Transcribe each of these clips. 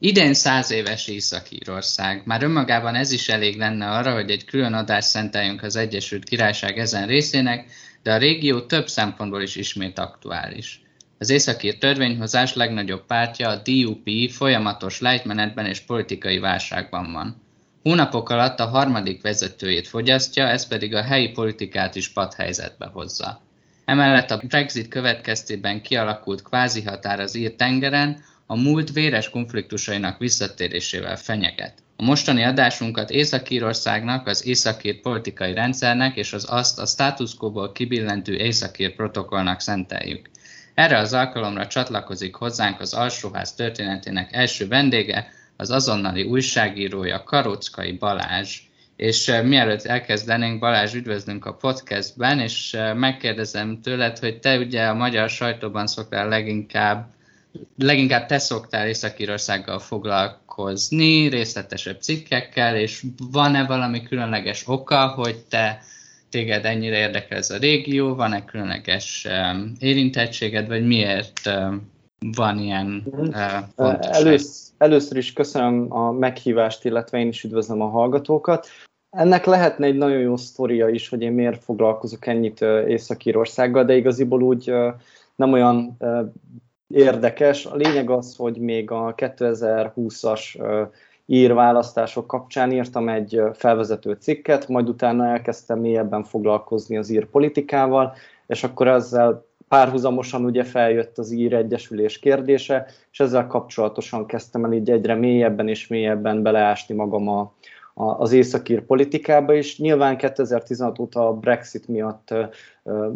Idén száz éves Észak-Írország. Már önmagában ez is elég lenne arra, hogy egy külön adást szenteljünk az Egyesült Királyság ezen részének, de a régió több szempontból is ismét aktuális. Az északír törvényhozás legnagyobb pártja, a DUP folyamatos lejtmenetben és politikai válságban van. Hónapok alatt a harmadik vezetőjét fogyasztja, ez pedig a helyi politikát is padhelyzetbe hozza. Emellett a Brexit következtében kialakult kvázi határ az ír tengeren a múlt véres konfliktusainak visszatérésével fenyeget. A mostani adásunkat Észak-Írországnak, az északír politikai rendszernek és az azt a státuszkóból kibillentő északír protokollnak szenteljük. Erre az alkalomra csatlakozik hozzánk az alsóház történetének első vendége, az azonnali újságírója Karockai Balázs. És uh, mielőtt elkezdenénk, Balázs, üdvözlünk a podcastben, és uh, megkérdezem tőled, hogy te ugye a magyar sajtóban szoktál leginkább, leginkább te szoktál Észak-Írországgal foglalkozni, részletesebb cikkekkel, és van-e valami különleges oka, hogy te téged ennyire érdekel ez a régió, van-e különleges um, érintettséged, vagy miért um, van ilyen uh, Elősz, Először is köszönöm a meghívást, illetve én is üdvözlöm a hallgatókat. Ennek lehetne egy nagyon jó sztoria is, hogy én miért foglalkozok ennyit Észak-Írországgal, de igaziból úgy nem olyan érdekes. A lényeg az, hogy még a 2020-as ír választások kapcsán írtam egy felvezető cikket, majd utána elkezdtem mélyebben foglalkozni az ír politikával, és akkor ezzel párhuzamosan ugye feljött az ír egyesülés kérdése, és ezzel kapcsolatosan kezdtem el így egyre mélyebben és mélyebben beleásni magam a, az északír politikába is. Nyilván 2016 óta a Brexit miatt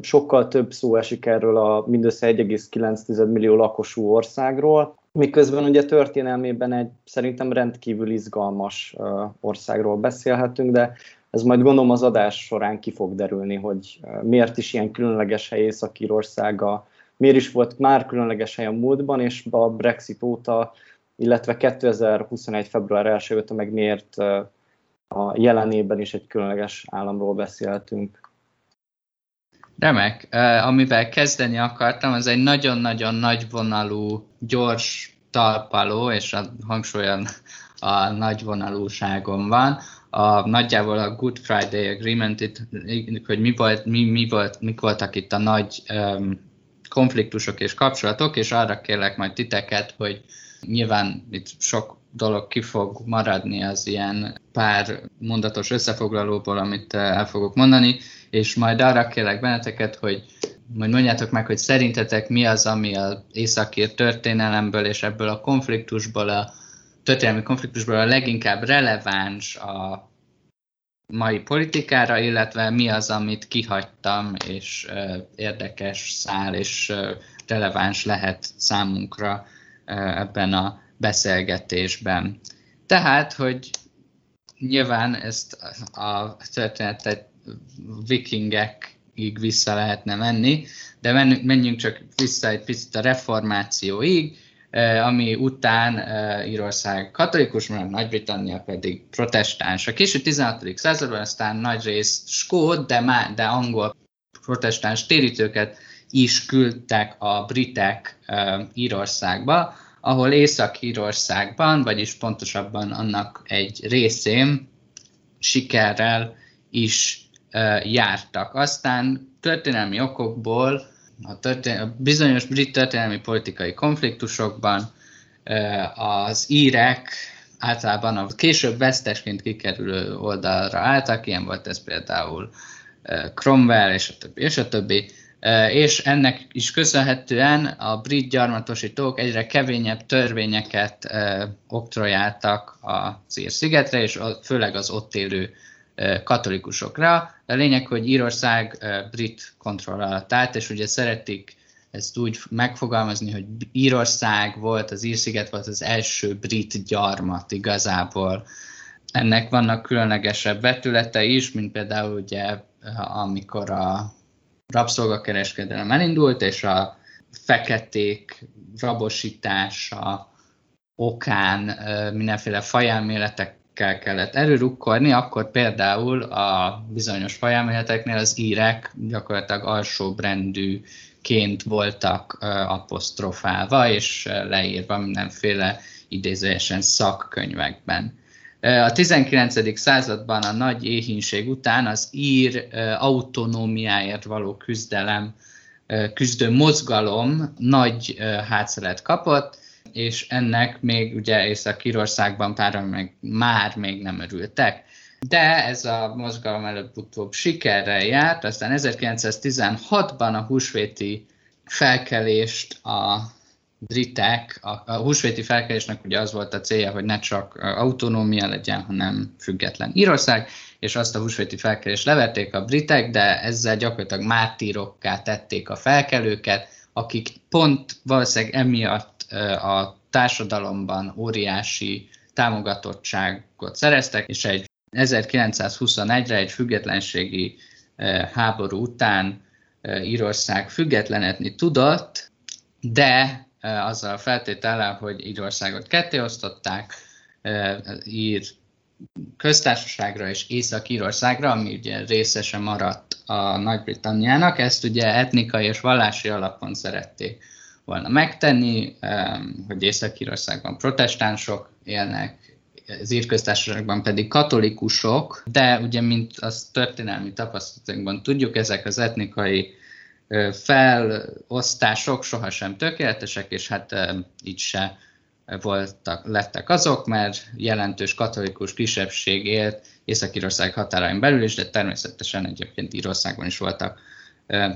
sokkal több szó esik erről a mindössze 1,9 millió lakosú országról, miközben ugye történelmében egy szerintem rendkívül izgalmas országról beszélhetünk, de ez majd gondolom az adás során ki fog derülni, hogy miért is ilyen különleges hely Észak-Írországa, miért is volt már különleges hely a múltban, és a Brexit óta, illetve 2021. február 1 óta meg miért a jelenében is egy különleges államról beszéltünk. Remek. Amivel kezdeni akartam, az egy nagyon-nagyon nagyvonalú, gyors talpaló, és a hangsúlyon a nagyvonalúságon van a, nagyjából a Good Friday Agreement, itt, hogy mi volt, mi, mi volt, mik voltak itt a nagy um, konfliktusok és kapcsolatok, és arra kérlek majd titeket, hogy nyilván itt sok dolog ki fog maradni az ilyen pár mondatos összefoglalóból, amit el fogok mondani, és majd arra kérlek benneteket, hogy majd mondjátok meg, hogy szerintetek mi az, ami az északír történelemből és ebből a konfliktusból a történelmi konfliktusból a leginkább releváns a mai politikára, illetve mi az, amit kihagytam, és uh, érdekes szál, és uh, releváns lehet számunkra uh, ebben a beszélgetésben. Tehát, hogy nyilván ezt a történetet vikingekig vissza lehetne menni, de menjünk csak vissza egy picit a reformációig, Eh, ami után eh, Írország katolikus, mert Nagy-Britannia pedig protestáns. A késő 16. században aztán nagy rész skót, de, má, de angol protestáns térítőket is küldtek a britek eh, Írországba, ahol Észak-Írországban, vagyis pontosabban annak egy részén sikerrel is jártak. Aztán történelmi okokból a, történ- a bizonyos brit történelmi politikai konfliktusokban az írek általában a később vesztesként kikerülő oldalra álltak, ilyen volt ez például Cromwell és a többi, és a többi. És ennek is köszönhetően a brit gyarmatosítók egyre kevényebb törvényeket oktrojáltak az Ír-szigetre, és főleg az ott élő katolikusokra. A lényeg, hogy Írország brit kontroll alatt állt, és ugye szeretik ezt úgy megfogalmazni, hogy Írország volt, az Írsziget volt az első brit gyarmat igazából. Ennek vannak különlegesebb vetülete is, mint például ugye, amikor a rabszolgakereskedelem elindult, és a feketék rabosítása okán mindenféle fajelméletek kell kellett erőrukkolni, akkor például a bizonyos fajelméleteknél az írek gyakorlatilag alsóbrendűként voltak apostrofálva és leírva mindenféle idézőjesen szakkönyvekben. A 19. században a nagy éhínség után az ír autonómiáért való küzdelem, küzdő mozgalom nagy hátszeret kapott, és ennek még ugye Észak-Írországban páran meg már még nem örültek. De ez a mozgalom előbb-utóbb sikerrel járt, aztán 1916-ban a húsvéti felkelést a britek, a, a húsvéti felkelésnek ugye az volt a célja, hogy ne csak autonómia legyen, hanem független Írország, és azt a húsvéti felkelést levették a britek, de ezzel gyakorlatilag mártírokká tették a felkelőket, akik pont valószínűleg emiatt a társadalomban óriási támogatottságot szereztek, és egy 1921-re egy függetlenségi háború után Írország függetlenedni tudott, de azzal a feltétellel, hogy Írországot kettéosztották, ír köztársaságra és Észak-Írországra, ami ugye részese maradt a Nagy-Britanniának, ezt ugye etnikai és vallási alapon szerették volna megtenni, hogy Észak-Írországban protestánsok élnek, az írköztársaságban pedig katolikusok, de ugye, mint az történelmi tapasztalatokban tudjuk, ezek az etnikai felosztások sohasem tökéletesek, és hát így se voltak, lettek azok, mert jelentős katolikus kisebbség élt Észak-Írország határain belül is, de természetesen egyébként Írországban is voltak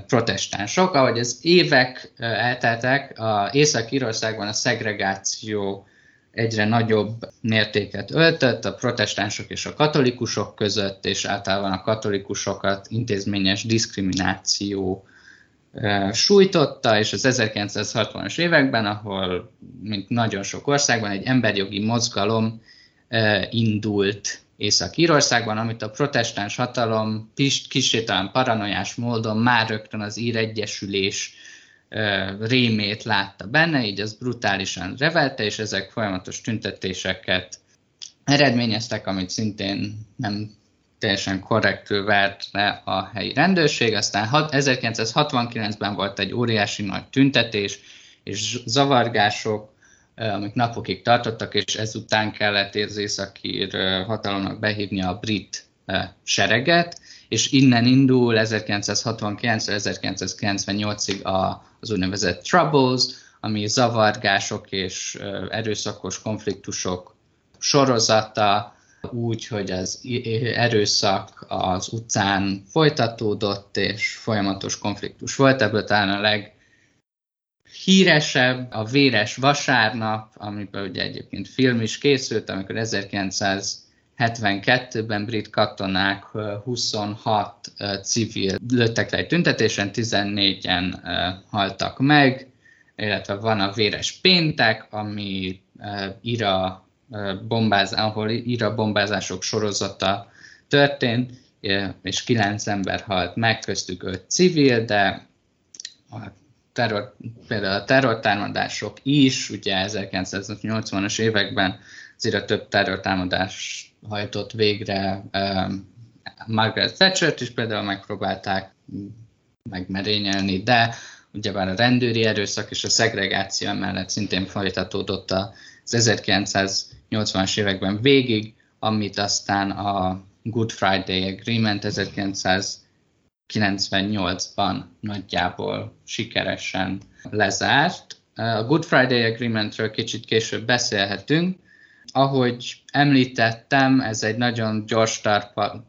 protestánsok. Ahogy az évek elteltek, a Észak-Írországban a szegregáció egyre nagyobb mértéket öltött a protestánsok és a katolikusok között, és általában a katolikusokat intézményes diszkrimináció sújtotta, és az 1960-as években, ahol, mint nagyon sok országban, egy emberjogi mozgalom indult Észak-Írországban, amit a protestáns hatalom kicsit talán paranoiás módon már rögtön az ír egyesülés rémét látta benne, így az brutálisan revelte, és ezek folyamatos tüntetéseket eredményeztek, amit szintén nem teljesen korrektül vert le a helyi rendőrség. Aztán 1969-ben volt egy óriási nagy tüntetés és zavargások, amik napokig tartottak, és ezután kellett az északír hatalomnak behívni a brit sereget, és innen indul 1969-1998-ig az úgynevezett Troubles, ami zavargások és erőszakos konfliktusok sorozata, úgy, hogy az erőszak az utcán folytatódott, és folyamatos konfliktus volt. Ebből talán a leghíresebb a Véres Vasárnap, amiből ugye egyébként film is készült, amikor 1972-ben brit katonák 26 civil lőttek le egy tüntetésen, 14-en haltak meg, illetve van a Véres Péntek, ami Ira bombáz, ahol ira bombázások sorozata történt, és kilenc ember halt meg, köztük öt civil, de a terror, például a terrortámadások is, ugye 1980-as években azért több terrortámadás hajtott végre Margaret Thatcher-t is például megpróbálták megmerényelni, de ugyebár a rendőri erőszak és a szegregáció mellett szintén folytatódott az 1900 80-as években végig, amit aztán a Good Friday Agreement 1998-ban nagyjából sikeresen lezárt. A Good Friday Agreementről kicsit később beszélhetünk. Ahogy említettem, ez egy nagyon gyors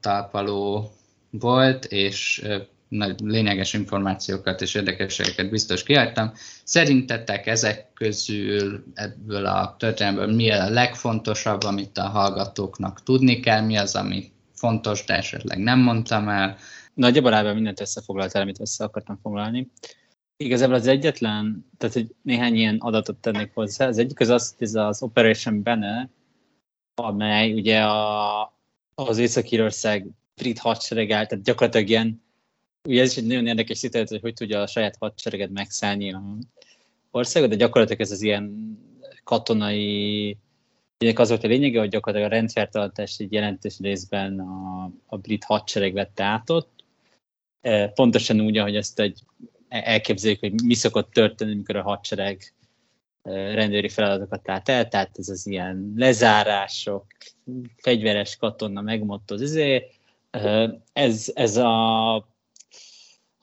talpaló volt, és nagy lényeges információkat és érdekességeket biztos kihagytam. Szerintetek ezek közül, ebből a történelmből mi a legfontosabb, amit a hallgatóknak tudni kell, mi az, ami fontos, de esetleg nem mondtam el? Nagyjából ebben mindent összefoglaltál, amit össze akartam foglalni. Igazából az egyetlen, tehát hogy néhány ilyen adatot tennék hozzá. Az egyik az az, hogy ez az Operation Bene, amely ugye a, az Észak-Írország brit hadsereg áll, tehát gyakorlatilag ilyen ugye ez is egy nagyon érdekes szituáció, hogy hogy tudja a saját hadsereget megszállni a országot, de gyakorlatilag ez az ilyen katonai Ennek az volt a lényege, hogy gyakorlatilag a rendszertartás egy jelentős részben a, a brit hadsereg vette át ott. E, pontosan úgy, ahogy ezt egy elképzeljük, hogy mi szokott történni, amikor a hadsereg rendőri feladatokat lát el, tehát ez az ilyen lezárások, fegyveres katona megmottoz, ezért ez, ez a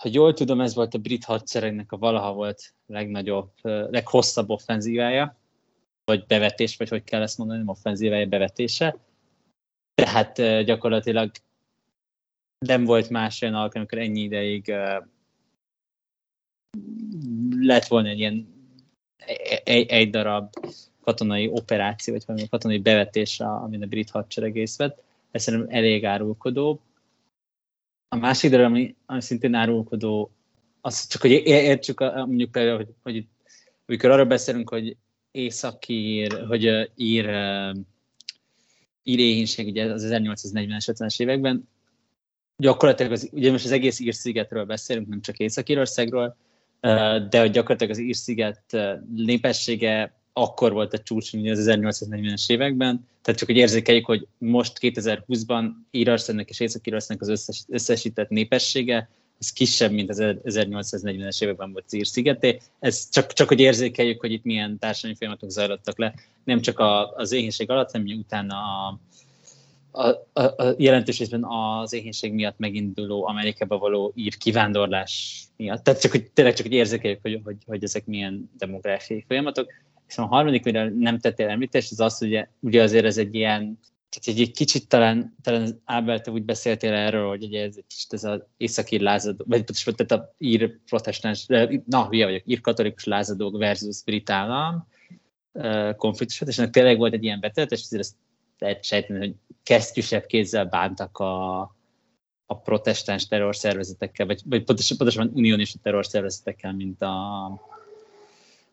ha jól tudom, ez volt a brit hadseregnek a valaha volt legnagyobb, leghosszabb offenzívája, vagy bevetés, vagy hogy kell ezt mondani, offenzívája, bevetése. Tehát gyakorlatilag nem volt más olyan alkalom, amikor ennyi ideig lett volna egy ilyen egy, egy darab katonai operáció, vagy valami katonai bevetés, amin a brit hadsereg részt vett. Ez szerintem elég árulkodó. A másik darab, ami, ami szintén árulkodó, az csak, hogy értsük mondjuk például, hogy, hogy amikor arról beszélünk, hogy északír, hogy uh, ír, uh, ír éhínség ugye az 1840-es, 50-es években, gyakorlatilag az, ugye most az egész Ír-szigetről beszélünk, nem csak Észak-Írországról, de hogy gyakorlatilag az Ír-sziget népessége akkor volt a csúcs, az 1840-es években, tehát csak hogy érzékeljük, hogy most 2020-ban Írországnak és Észak-Írországnak az összes, összesített népessége, ez kisebb, mint az 1840-es években volt Ír szigeté. Ez csak, csak, hogy érzékeljük, hogy itt milyen társadalmi folyamatok zajlottak le, nem csak a, az éhénység alatt, hanem utána a, a, a, a jelentős részben az éhénység miatt meginduló Amerikába való ír kivándorlás miatt. Tehát csak, hogy, tényleg csak hogy érzékeljük, hogy, hogy, hogy ezek milyen demográfiai folyamatok. És a harmadik, mire nem tettél említést, az az, hogy ugye azért ez egy ilyen, tehát egy, egy kicsit talán, talán Ábel, te úgy beszéltél erről, hogy ugye ez egy kicsit ez az északír lázadó, vagy tehát a ír protestáns, na, hülye vagyok, ír katolikus lázadók versus brit állam konfliktus, és ennek tényleg volt egy ilyen betelet, és azért ezt lehet sejteni, hogy kesztyűsebb kézzel bántak a, a protestáns terrorszervezetekkel, vagy, vagy pontosan, pontosan unionista terrorszervezetekkel, mint a,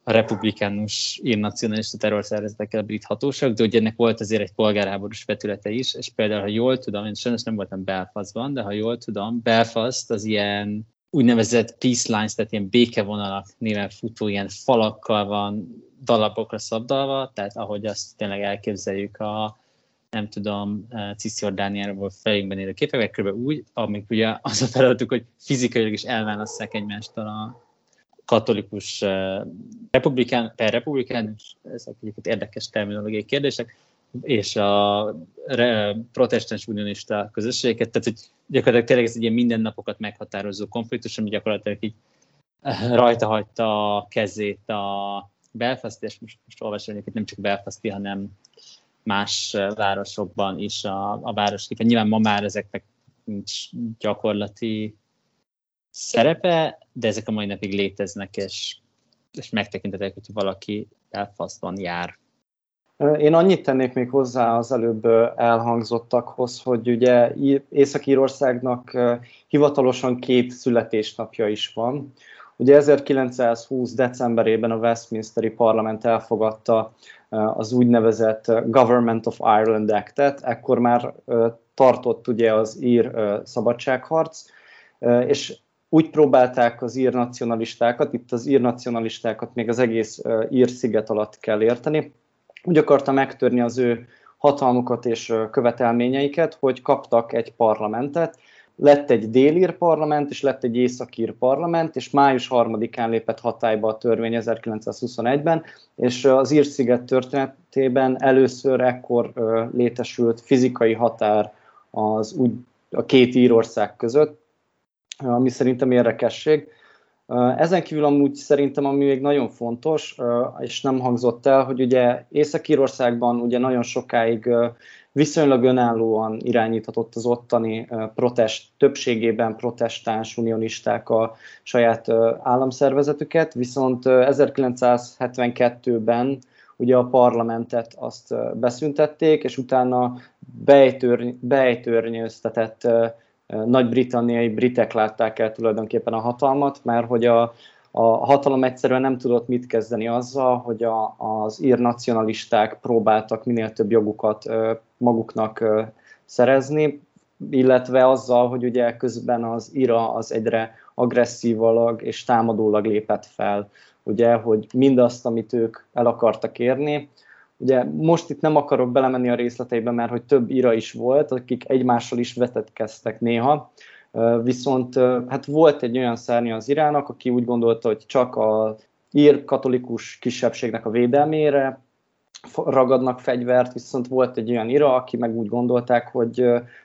a republikánus, nacionalista terrorszervezetekkel a brit hatóság, de ugye ennek volt azért egy polgárháborús vetülete is, és például, ha jól tudom, én sajnos nem voltam Belfastban, de ha jól tudom, Belfast az ilyen úgynevezett peace lines, tehát ilyen békevonalak néven futó ilyen falakkal van dalapokra szabdalva, tehát ahogy azt tényleg elképzeljük a, nem tudom, Cisjordániáról fejünkben élő képek, kb. úgy, amik ugye az a feladatuk, hogy fizikailag is elválasszák egymástól a katolikus uh, republikán, per republikánus, ezek egyébként érdekes terminológiai kérdések, és a protestáns unionista közösségeket, tehát hogy gyakorlatilag tényleg ez egy ilyen mindennapokat meghatározó konfliktus, ami gyakorlatilag így eh, rajta hagyta a kezét a Belfast, és most, most olvasom, hogy nem csak Belfasti, hanem más városokban is a, a városképe. Nyilván ma már ezeknek nincs gyakorlati szerepe, de ezek a mai napig léteznek, és, és megtekintetek, hogy valaki Belfastban jár. Én annyit tennék még hozzá az előbb elhangzottakhoz, hogy ugye Észak-Írországnak hivatalosan két születésnapja is van. Ugye 1920. decemberében a Westminsteri Parlament elfogadta az úgynevezett Government of Ireland Act-et, ekkor már tartott ugye az ír szabadságharc, és úgy próbálták az ír nacionalistákat, itt az ír nacionalistákat még az egész ír sziget alatt kell érteni, úgy akarta megtörni az ő hatalmukat és követelményeiket, hogy kaptak egy parlamentet, lett egy délír parlament, és lett egy északír parlament, és május 3-án lépett hatályba a törvény 1921-ben, és az Ír-sziget történetében először ekkor létesült fizikai határ az úgy, a két Írország között, ami szerintem érdekesség. Ezen kívül amúgy szerintem, ami még nagyon fontos, és nem hangzott el, hogy ugye Észak-Írországban ugye nagyon sokáig viszonylag önállóan irányíthatott az ottani protest, többségében protestáns unionisták a saját államszervezetüket, viszont 1972-ben ugye a parlamentet azt beszüntették, és utána bejtörny, bejtörnyőztetett nagy-britanniai britek látták el tulajdonképpen a hatalmat, mert hogy a, a hatalom egyszerűen nem tudott mit kezdeni azzal, hogy a, az ír nacionalisták próbáltak minél több jogukat maguknak szerezni, illetve azzal, hogy ugye közben az IRA az egyre agresszívalag és támadólag lépett fel, ugye, hogy mindazt, amit ők el akartak érni, Ugye most itt nem akarok belemenni a részleteibe, mert hogy több ira is volt, akik egymással is vetetkeztek néha, viszont hát volt egy olyan szárnya az irának, aki úgy gondolta, hogy csak a ír katolikus kisebbségnek a védelmére ragadnak fegyvert, viszont volt egy olyan ira, aki meg úgy gondolták, hogy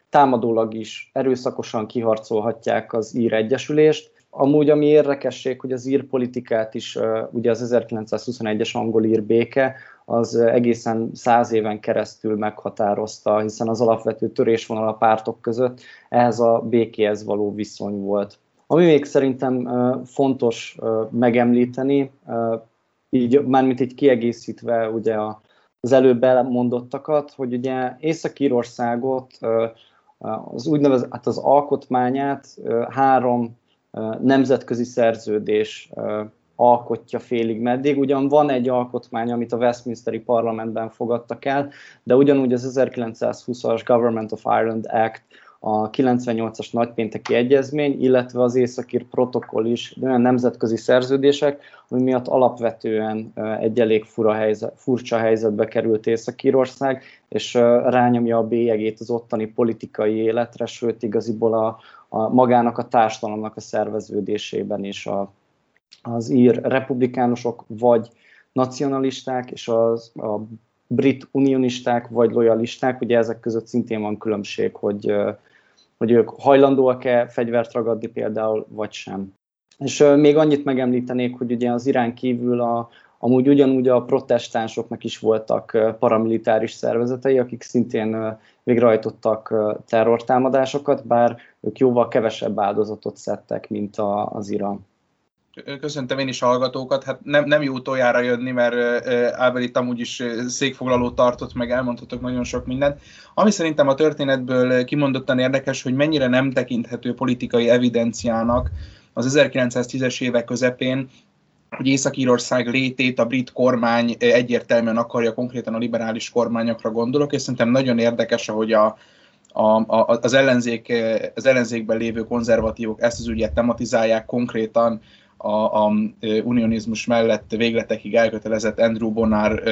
támadólag is erőszakosan kiharcolhatják az ír egyesülést. Amúgy, ami érdekesség, hogy az ír politikát is, ugye az 1921-es angol-ír béke, az egészen száz éven keresztül meghatározta, hiszen az alapvető törésvonal a pártok között ehhez a békéhez való viszony volt. Ami még szerintem fontos megemlíteni, így mármint így kiegészítve ugye az előbb elmondottakat, hogy ugye Észak-Írországot az úgynevezett hát az alkotmányát három nemzetközi szerződés alkotja félig meddig. Ugyan van egy alkotmány, amit a Westminsteri parlamentben fogadtak el, de ugyanúgy az 1920-as Government of Ireland Act, a 98-as nagypénteki egyezmény, illetve az északír protokoll is olyan nemzetközi szerződések, ami miatt alapvetően egy elég fura helyzet, furcsa helyzetbe került Észak-Írország, és rányomja a bélyegét az ottani politikai életre, sőt igaziból a, a magának a társadalomnak a szerveződésében is a, az ír republikánusok vagy nacionalisták, és az, a brit unionisták vagy lojalisták, ugye ezek között szintén van különbség, hogy, hogy ők hajlandóak-e fegyvert ragadni például, vagy sem. És még annyit megemlítenék, hogy ugye az Irán kívül a, amúgy ugyanúgy a protestánsoknak is voltak paramilitáris szervezetei, akik szintén végrehajtottak terrortámadásokat, bár ők jóval kevesebb áldozatot szedtek, mint az Irán köszöntöm én is hallgatókat. Hát nem, nem jó tójára jönni, mert Ábel itt amúgy is székfoglalót tartott, meg elmondhatok nagyon sok mindent. Ami szerintem a történetből kimondottan érdekes, hogy mennyire nem tekinthető politikai evidenciának az 1910-es évek közepén, hogy Észak-Írország létét a brit kormány egyértelműen akarja, konkrétan a liberális kormányokra gondolok, és szerintem nagyon érdekes, ahogy a, a, a, az, ellenzék, az ellenzékben lévő konzervatívok ezt az ügyet tematizálják konkrétan, a, a unionizmus mellett végletekig elkötelezett Andrew Bonár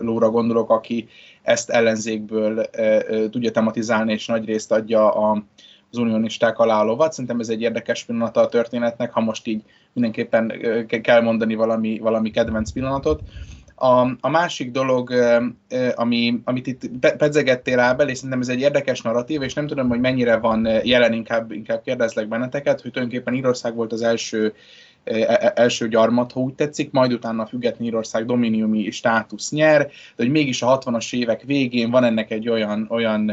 lóra gondolok, aki ezt ellenzékből tudja tematizálni, és nagy részt adja a, az unionisták alá a lovat. Szerintem ez egy érdekes pillanata a történetnek, ha most így mindenképpen kell mondani valami, valami kedvenc pillanatot. A, a másik dolog, ami, amit itt pedzegettél Ábel, és szerintem ez egy érdekes narratív, és nem tudom, hogy mennyire van jelen, inkább, inkább kérdezlek benneteket, hogy tulajdonképpen Írország volt az első e, e, első gyarmat, ha úgy tetszik, majd utána a független Írország dominiumi státusz nyer, de hogy mégis a 60-as évek végén van ennek egy olyan, olyan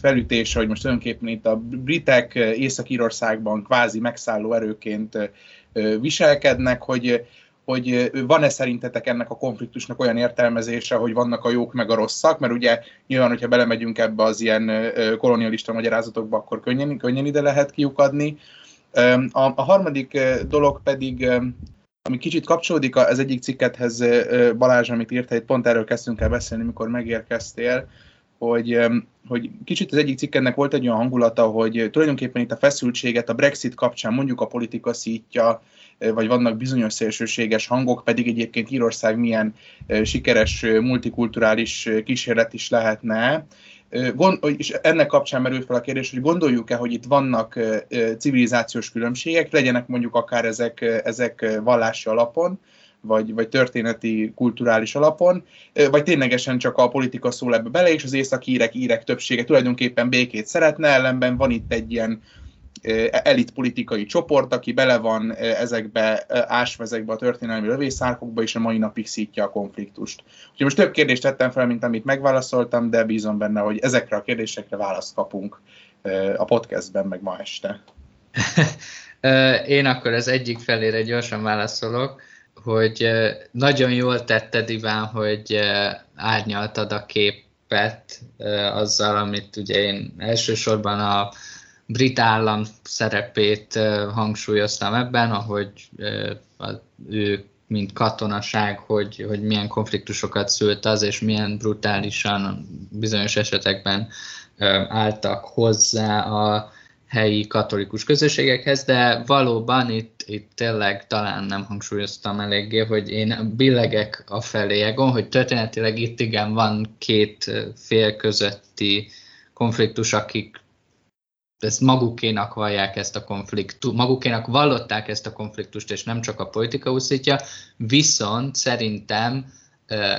felütése, hogy most tulajdonképpen itt a britek Észak-Írországban kvázi megszálló erőként viselkednek, hogy hogy van-e szerintetek ennek a konfliktusnak olyan értelmezése, hogy vannak a jók meg a rosszak, mert ugye nyilván, hogyha belemegyünk ebbe az ilyen kolonialista magyarázatokba, akkor könnyen, könnyen ide lehet kiukadni. A, a harmadik dolog pedig, ami kicsit kapcsolódik az egyik cikkethez, Balázs, amit írtál, itt pont erről kezdtünk el beszélni, mikor megérkeztél, hogy, hogy kicsit az egyik cikkennek volt egy olyan hangulata, hogy tulajdonképpen itt a feszültséget a Brexit kapcsán mondjuk a politika szítja, vagy vannak bizonyos szélsőséges hangok, pedig egyébként Írország milyen sikeres multikulturális kísérlet is lehetne. És ennek kapcsán merül fel a kérdés, hogy gondoljuk-e, hogy itt vannak civilizációs különbségek, legyenek mondjuk akár ezek, ezek vallási alapon, vagy, vagy történeti, kulturális alapon, vagy ténylegesen csak a politika szól ebbe bele, és az északírek, írek többsége tulajdonképpen békét szeretne, ellenben van itt egy ilyen elit politikai csoport, aki bele van ezekbe, ásva ezekbe a történelmi lövészárkokba, és a mai napig szítja a konfliktust. Úgyhogy most több kérdést tettem fel, mint amit megválaszoltam, de bízom benne, hogy ezekre a kérdésekre választ kapunk a podcastben, meg ma este. Én akkor az egyik felére gyorsan válaszolok, hogy nagyon jól tetted, Iván, hogy árnyaltad a képet azzal, amit ugye én elsősorban a brit állam szerepét hangsúlyoztam ebben, ahogy ő mint katonaság, hogy, hogy milyen konfliktusokat szült az, és milyen brutálisan bizonyos esetekben álltak hozzá a helyi katolikus közösségekhez, de valóban itt, itt tényleg talán nem hangsúlyoztam eléggé, hogy én billegek a felé Egon, hogy történetileg itt igen van két fél közötti konfliktus, akik ezt magukénak vallják ezt a konfliktust, magukénak vallották ezt a konfliktust, és nem csak a politika úszítja, viszont szerintem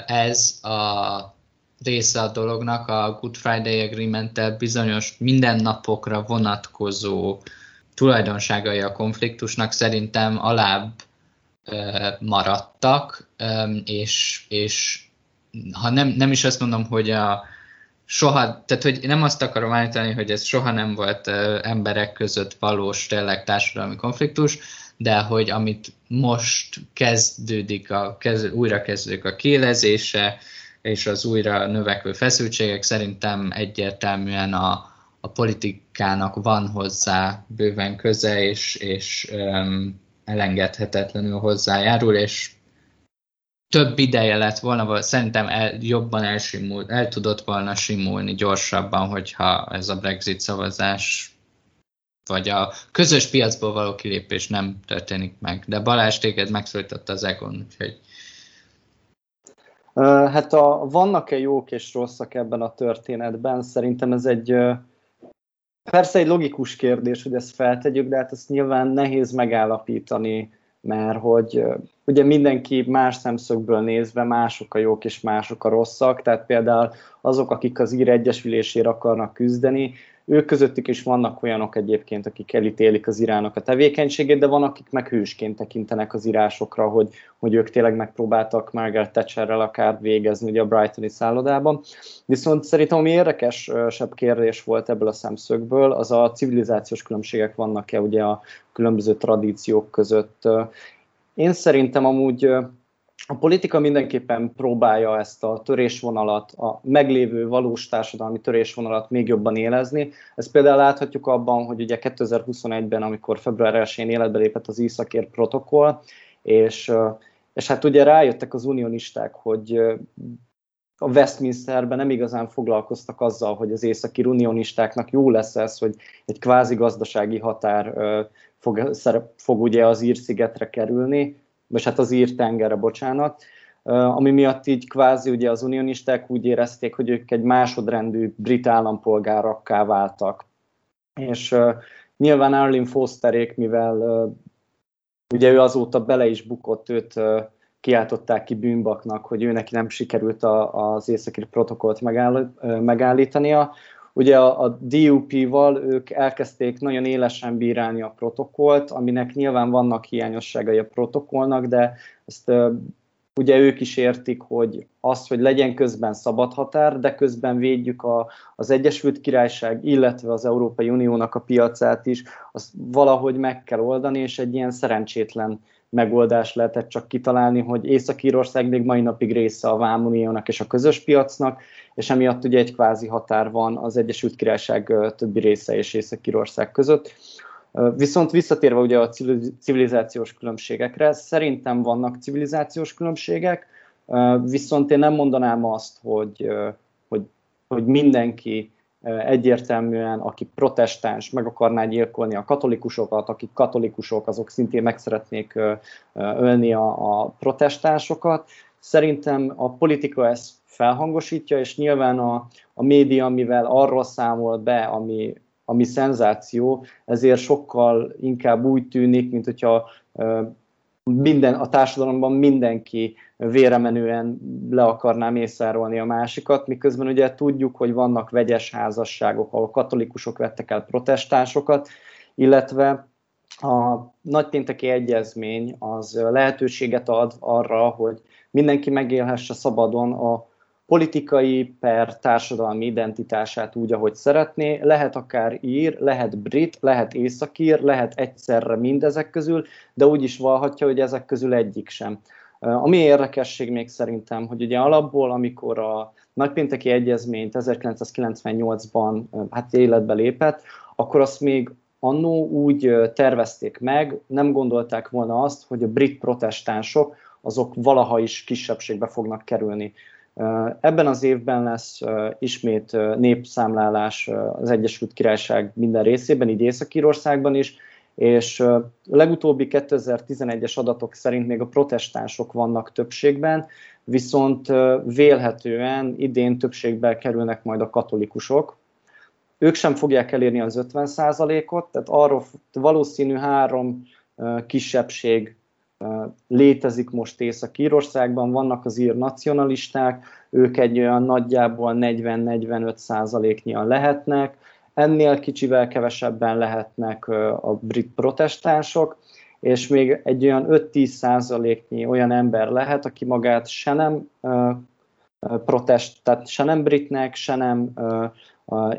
ez a része a dolognak, a Good Friday agreement bizonyos mindennapokra vonatkozó tulajdonságai a konfliktusnak szerintem alább maradtak, és, és ha nem, nem is azt mondom, hogy a soha, tehát hogy nem azt akarom állítani, hogy ez soha nem volt emberek között valós tényleg társadalmi konfliktus, de hogy amit most kezdődik, a, kezd, újra kezdődik a kélezése, és az újra növekvő feszültségek szerintem egyértelműen a, a politikának van hozzá bőven köze, és, és um, elengedhetetlenül hozzájárul, és több ideje lett volna, szerintem el, jobban elsimul, el tudott volna simulni gyorsabban, hogyha ez a Brexit szavazás vagy a közös piacból való kilépés nem történik meg. De Balázs téged megszólította az Egon, úgyhogy... Hát a, vannak-e jók és rosszak ebben a történetben? Szerintem ez egy persze egy logikus kérdés, hogy ezt feltegyük, de hát ezt nyilván nehéz megállapítani mert hogy ugye mindenki más szemszögből nézve mások a jók és mások a rosszak, tehát például azok, akik az ír egyesülésére akarnak küzdeni, ők közöttük is vannak olyanok egyébként, akik elítélik az irának a tevékenységét, de van, akik meg hősként tekintenek az írásokra, hogy, hogy ők tényleg megpróbáltak Margaret Thatcherrel akár végezni ugye a Brightoni szállodában. Viszont szerintem ami érdekesebb kérdés volt ebből a szemszögből, az a civilizációs különbségek vannak-e ugye a különböző tradíciók között. Én szerintem amúgy a politika mindenképpen próbálja ezt a törésvonalat, a meglévő valós társadalmi törésvonalat még jobban élezni. Ezt például láthatjuk abban, hogy ugye 2021-ben, amikor február 1-én életbe lépett az Iszakér protokoll, és, és hát ugye rájöttek az unionisták, hogy a Westminsterben nem igazán foglalkoztak azzal, hogy az északi unionistáknak jó lesz ez, hogy egy kvázi gazdasági határ fog, fog ugye az Ír-szigetre kerülni, vagy hát az ír tengerre, bocsánat, ami miatt így kvázi ugye az unionisták úgy érezték, hogy ők egy másodrendű brit állampolgárakká váltak. És uh, nyilván Arlene Fosterék, mivel ugye ő azóta bele is bukott, őt kiáltották ki bűnbaknak, hogy ő neki nem sikerült a, az északi protokollt megáll, megállítania. Ugye a, a DUP-val ők elkezdték nagyon élesen bírálni a protokollt, aminek nyilván vannak hiányosságai a protokollnak, de ezt ugye ők is értik, hogy az, hogy legyen közben szabad határ, de közben védjük a, az Egyesült Királyság, illetve az Európai Uniónak a piacát is, azt valahogy meg kell oldani, és egy ilyen szerencsétlen megoldás lehetett csak kitalálni, hogy Észak-Írország még mai napig része a Vámuniónak és a közös piacnak, és emiatt ugye egy kvázi határ van az Egyesült Királyság többi része és Észak-Írország között. Viszont visszatérve ugye a civilizációs különbségekre, szerintem vannak civilizációs különbségek, viszont én nem mondanám azt, hogy, hogy, hogy mindenki egyértelműen, aki protestáns, meg akarná gyilkolni a katolikusokat, akik katolikusok, azok szintén meg szeretnék ölni a, a protestánsokat. Szerintem a politika ezt felhangosítja, és nyilván a, a média, mivel arról számol be, ami, ami szenzáció, ezért sokkal inkább úgy tűnik, mint hogyha minden, a társadalomban mindenki véremenően le akarná mészárolni a másikat, miközben ugye tudjuk, hogy vannak vegyes házasságok, ahol katolikusok vettek el protestánsokat, illetve a nagypénteki egyezmény az lehetőséget ad arra, hogy mindenki megélhesse szabadon a politikai per társadalmi identitását úgy, ahogy szeretné. Lehet akár ír, lehet brit, lehet északír, lehet egyszerre mindezek közül, de úgy is valhatja, hogy ezek közül egyik sem. Ami érdekesség még szerintem, hogy ugye alapból, amikor a nagypénteki egyezményt 1998-ban hát életbe lépett, akkor azt még annó úgy tervezték meg, nem gondolták volna azt, hogy a brit protestánsok azok valaha is kisebbségbe fognak kerülni. Ebben az évben lesz ismét népszámlálás az Egyesült Királyság minden részében, így Észak-Írországban is, és a legutóbbi 2011-es adatok szerint még a protestánsok vannak többségben, viszont vélhetően idén többségbe kerülnek majd a katolikusok. ők sem fogják elérni az 50%-ot, tehát arról valószínű három kisebbség létezik most Észak-Írországban, vannak az ír nacionalisták, ők egy olyan nagyjából 40-45 százaléknyian lehetnek, ennél kicsivel kevesebben lehetnek a brit protestánsok, és még egy olyan 5-10 százaléknyi olyan ember lehet, aki magát se nem protest, tehát se nem britnek, se nem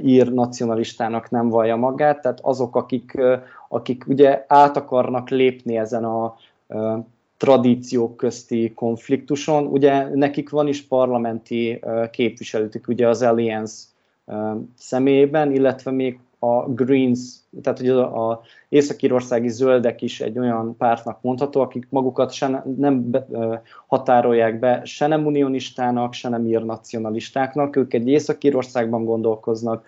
ír nacionalistának nem vallja magát, tehát azok, akik, akik ugye át akarnak lépni ezen a tradíciók közti konfliktuson. Ugye nekik van is parlamenti képviselőtük, ugye az Alliance személyében, illetve még a Greens, tehát hogy a, a észak-írországi zöldek is egy olyan pártnak mondható, akik magukat se nem be, határolják be se nem unionistának, se nem ír nacionalistáknak, ők egy észak-írországban gondolkoznak,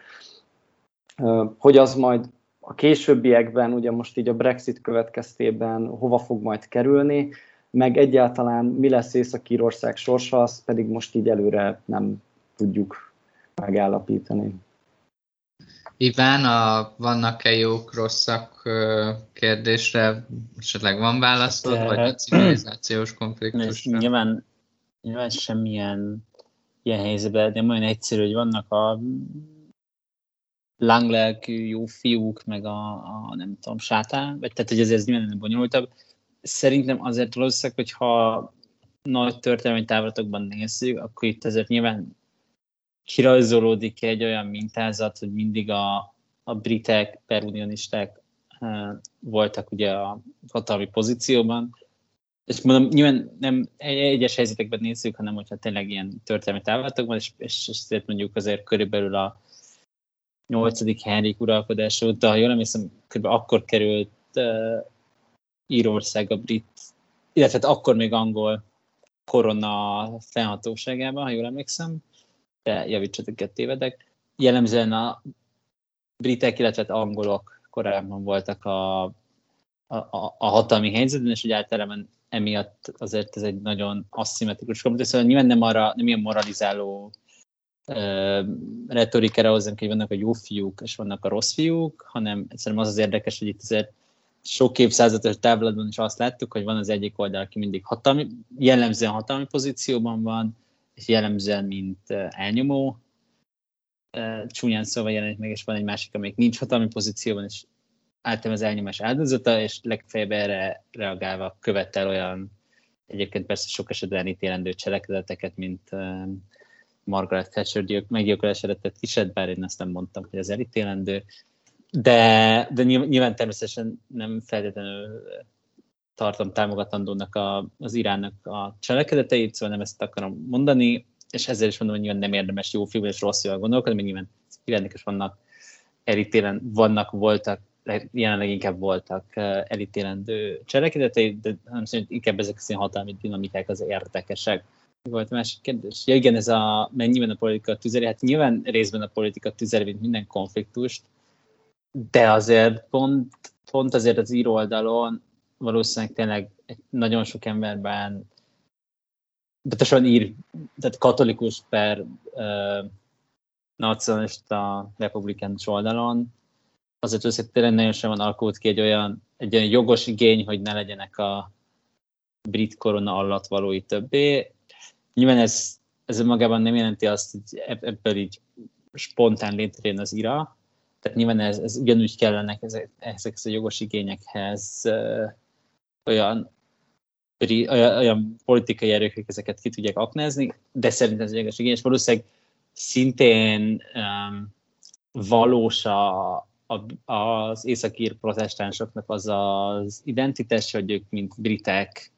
hogy az majd a későbbiekben, ugye most így a Brexit következtében hova fog majd kerülni, meg egyáltalán mi lesz Észak-Írország sorsa, azt pedig most így előre nem tudjuk megállapítani. Iván, a vannak-e jók, rosszak kérdésre esetleg van választod, De, vagy a civilizációs konfliktusra? Nyilván, nyilván semmilyen ilyen helyzetben, de olyan egyszerű, hogy vannak a langlelkű jó fiúk, meg a, a nem tudom, sátán, vagy tehát, hogy ez, ez nyilván bonyolultabb. Szerintem azért valószínűleg, hogyha nagy történelmi távlatokban nézzük, akkor itt azért nyilván kirajzolódik egy olyan mintázat, hogy mindig a, a britek, perunionisták uh, voltak ugye a hatalmi pozícióban, és mondom, nyilván nem egyes helyzetekben nézzük, hanem hogyha tényleg ilyen történelmi távlatokban, és, és, és mondjuk azért körülbelül a 8. Henrik uralkodása óta, ha jól emlékszem, kb. akkor került uh, Írország a brit, illetve hát akkor még angol korona fennhatóságában, ha jól emlékszem, de javítsatok, tévedek. Jellemzően a britek, illetve hát angolok korábban voltak a, a, a hatalmi helyzetben, és úgy általában emiatt azért ez egy nagyon aszimmetrikus kommunikáció, szóval nyilván nem arra, nem ilyen moralizáló retorikára hozzám, hogy vannak a jó fiúk, és vannak a rossz fiúk, hanem egyszerűen az az érdekes, hogy itt azért sok évszázados távlatban is azt láttuk, hogy van az egyik oldal, aki mindig hatalmi, jellemzően hatalmi pozícióban van, és jellemzően, mint elnyomó, csúnyán szóval jelenik meg, és van egy másik, amelyik nincs hatalmi pozícióban, és általában az elnyomás áldozata, és legfeljebb erre reagálva követel olyan, egyébként persze sok esetben ítélendő cselekedeteket, mint Margaret Thatcher meggyilkolására tett kiset, bár én ezt nem mondtam, hogy ez elítélendő. De, de nyilván természetesen nem feltétlenül tartom támogatandónak a, az Iránnak a cselekedeteit, szóval nem ezt akarom mondani, és ezzel is mondom, hogy nyilván nem érdemes jó film és rossz jól gondolkodni, mert nyilván Iránnak is vannak elítélen, vannak, voltak, jelenleg inkább voltak eh, elítélendő cselekedetei, de nem szerint inkább ezek a hatalmi dinamikák az érdekesek volt a másik kérdés? Ja igen, ez a mennyiben a politika tüzeli, hát nyilván részben a politika tüzeli, mint minden konfliktust, de azért pont, pont azért az író oldalon valószínűleg tényleg nagyon sok emberben pontosan ír, tehát katolikus per uh, nacionalista republikánus oldalon, azért tényleg nagyon sem van alakult ki egy olyan, egy olyan jogos igény, hogy ne legyenek a brit korona alatt valói többé, Nyilván ez, ez magában nem jelenti azt, hogy ebből így spontán létrejön az ira, tehát nyilván ez, ez ugyanúgy kellene ezek, ezek a jogos igényekhez uh, olyan, olyan, olyan politikai erők, hogy ezeket ki tudják aknázni, de szerintem ez egy jogos igény, és valószínűleg szintén um, valós a, a, az északír protestánsoknak az az identitás, hogy ők, mint britek,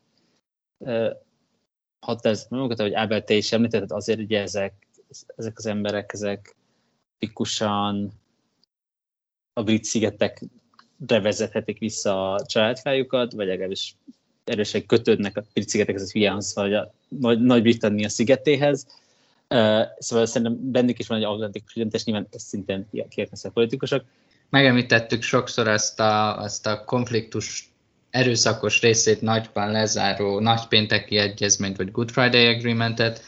határozott magukat, ahogy Ábel, te is említetted, azért ugye ezek, ezek az emberek, ezek tipikusan a brit szigetek vezethetik vissza a családfájukat, vagy legalábbis erősen kötődnek a brit szigetek, ez hülye vagy a Nagy-Britannia szigetéhez. Szóval szerintem bennük is van egy autentikus identitás, nyilván ezt szintén a politikusok. Megemlítettük sokszor ezt a, ezt a konfliktus erőszakos részét nagyban lezáró nagypénteki egyezményt, vagy Good Friday Agreementet.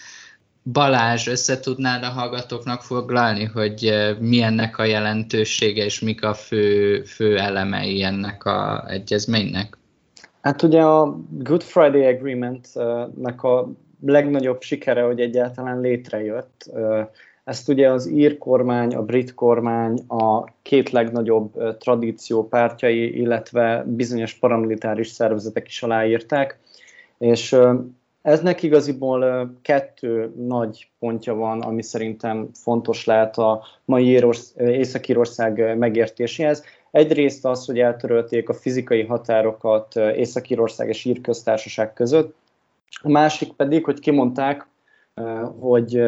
Balázs, össze tudnád a hallgatóknak foglalni, hogy mi ennek a jelentősége, és mik a fő, fő elemei ennek a egyezménynek? Hát ugye a Good Friday Agreement-nek a legnagyobb sikere, hogy egyáltalán létrejött. Ezt ugye az ír kormány, a brit kormány, a két legnagyobb tradíció pártjai, illetve bizonyos paramilitáris szervezetek is aláírták, és eznek igaziból kettő nagy pontja van, ami szerintem fontos lehet a mai Észak-Írország megértéséhez. Egyrészt az, hogy eltörölték a fizikai határokat Észak-Írország és Ír köztársaság között, a másik pedig, hogy kimondták, hogy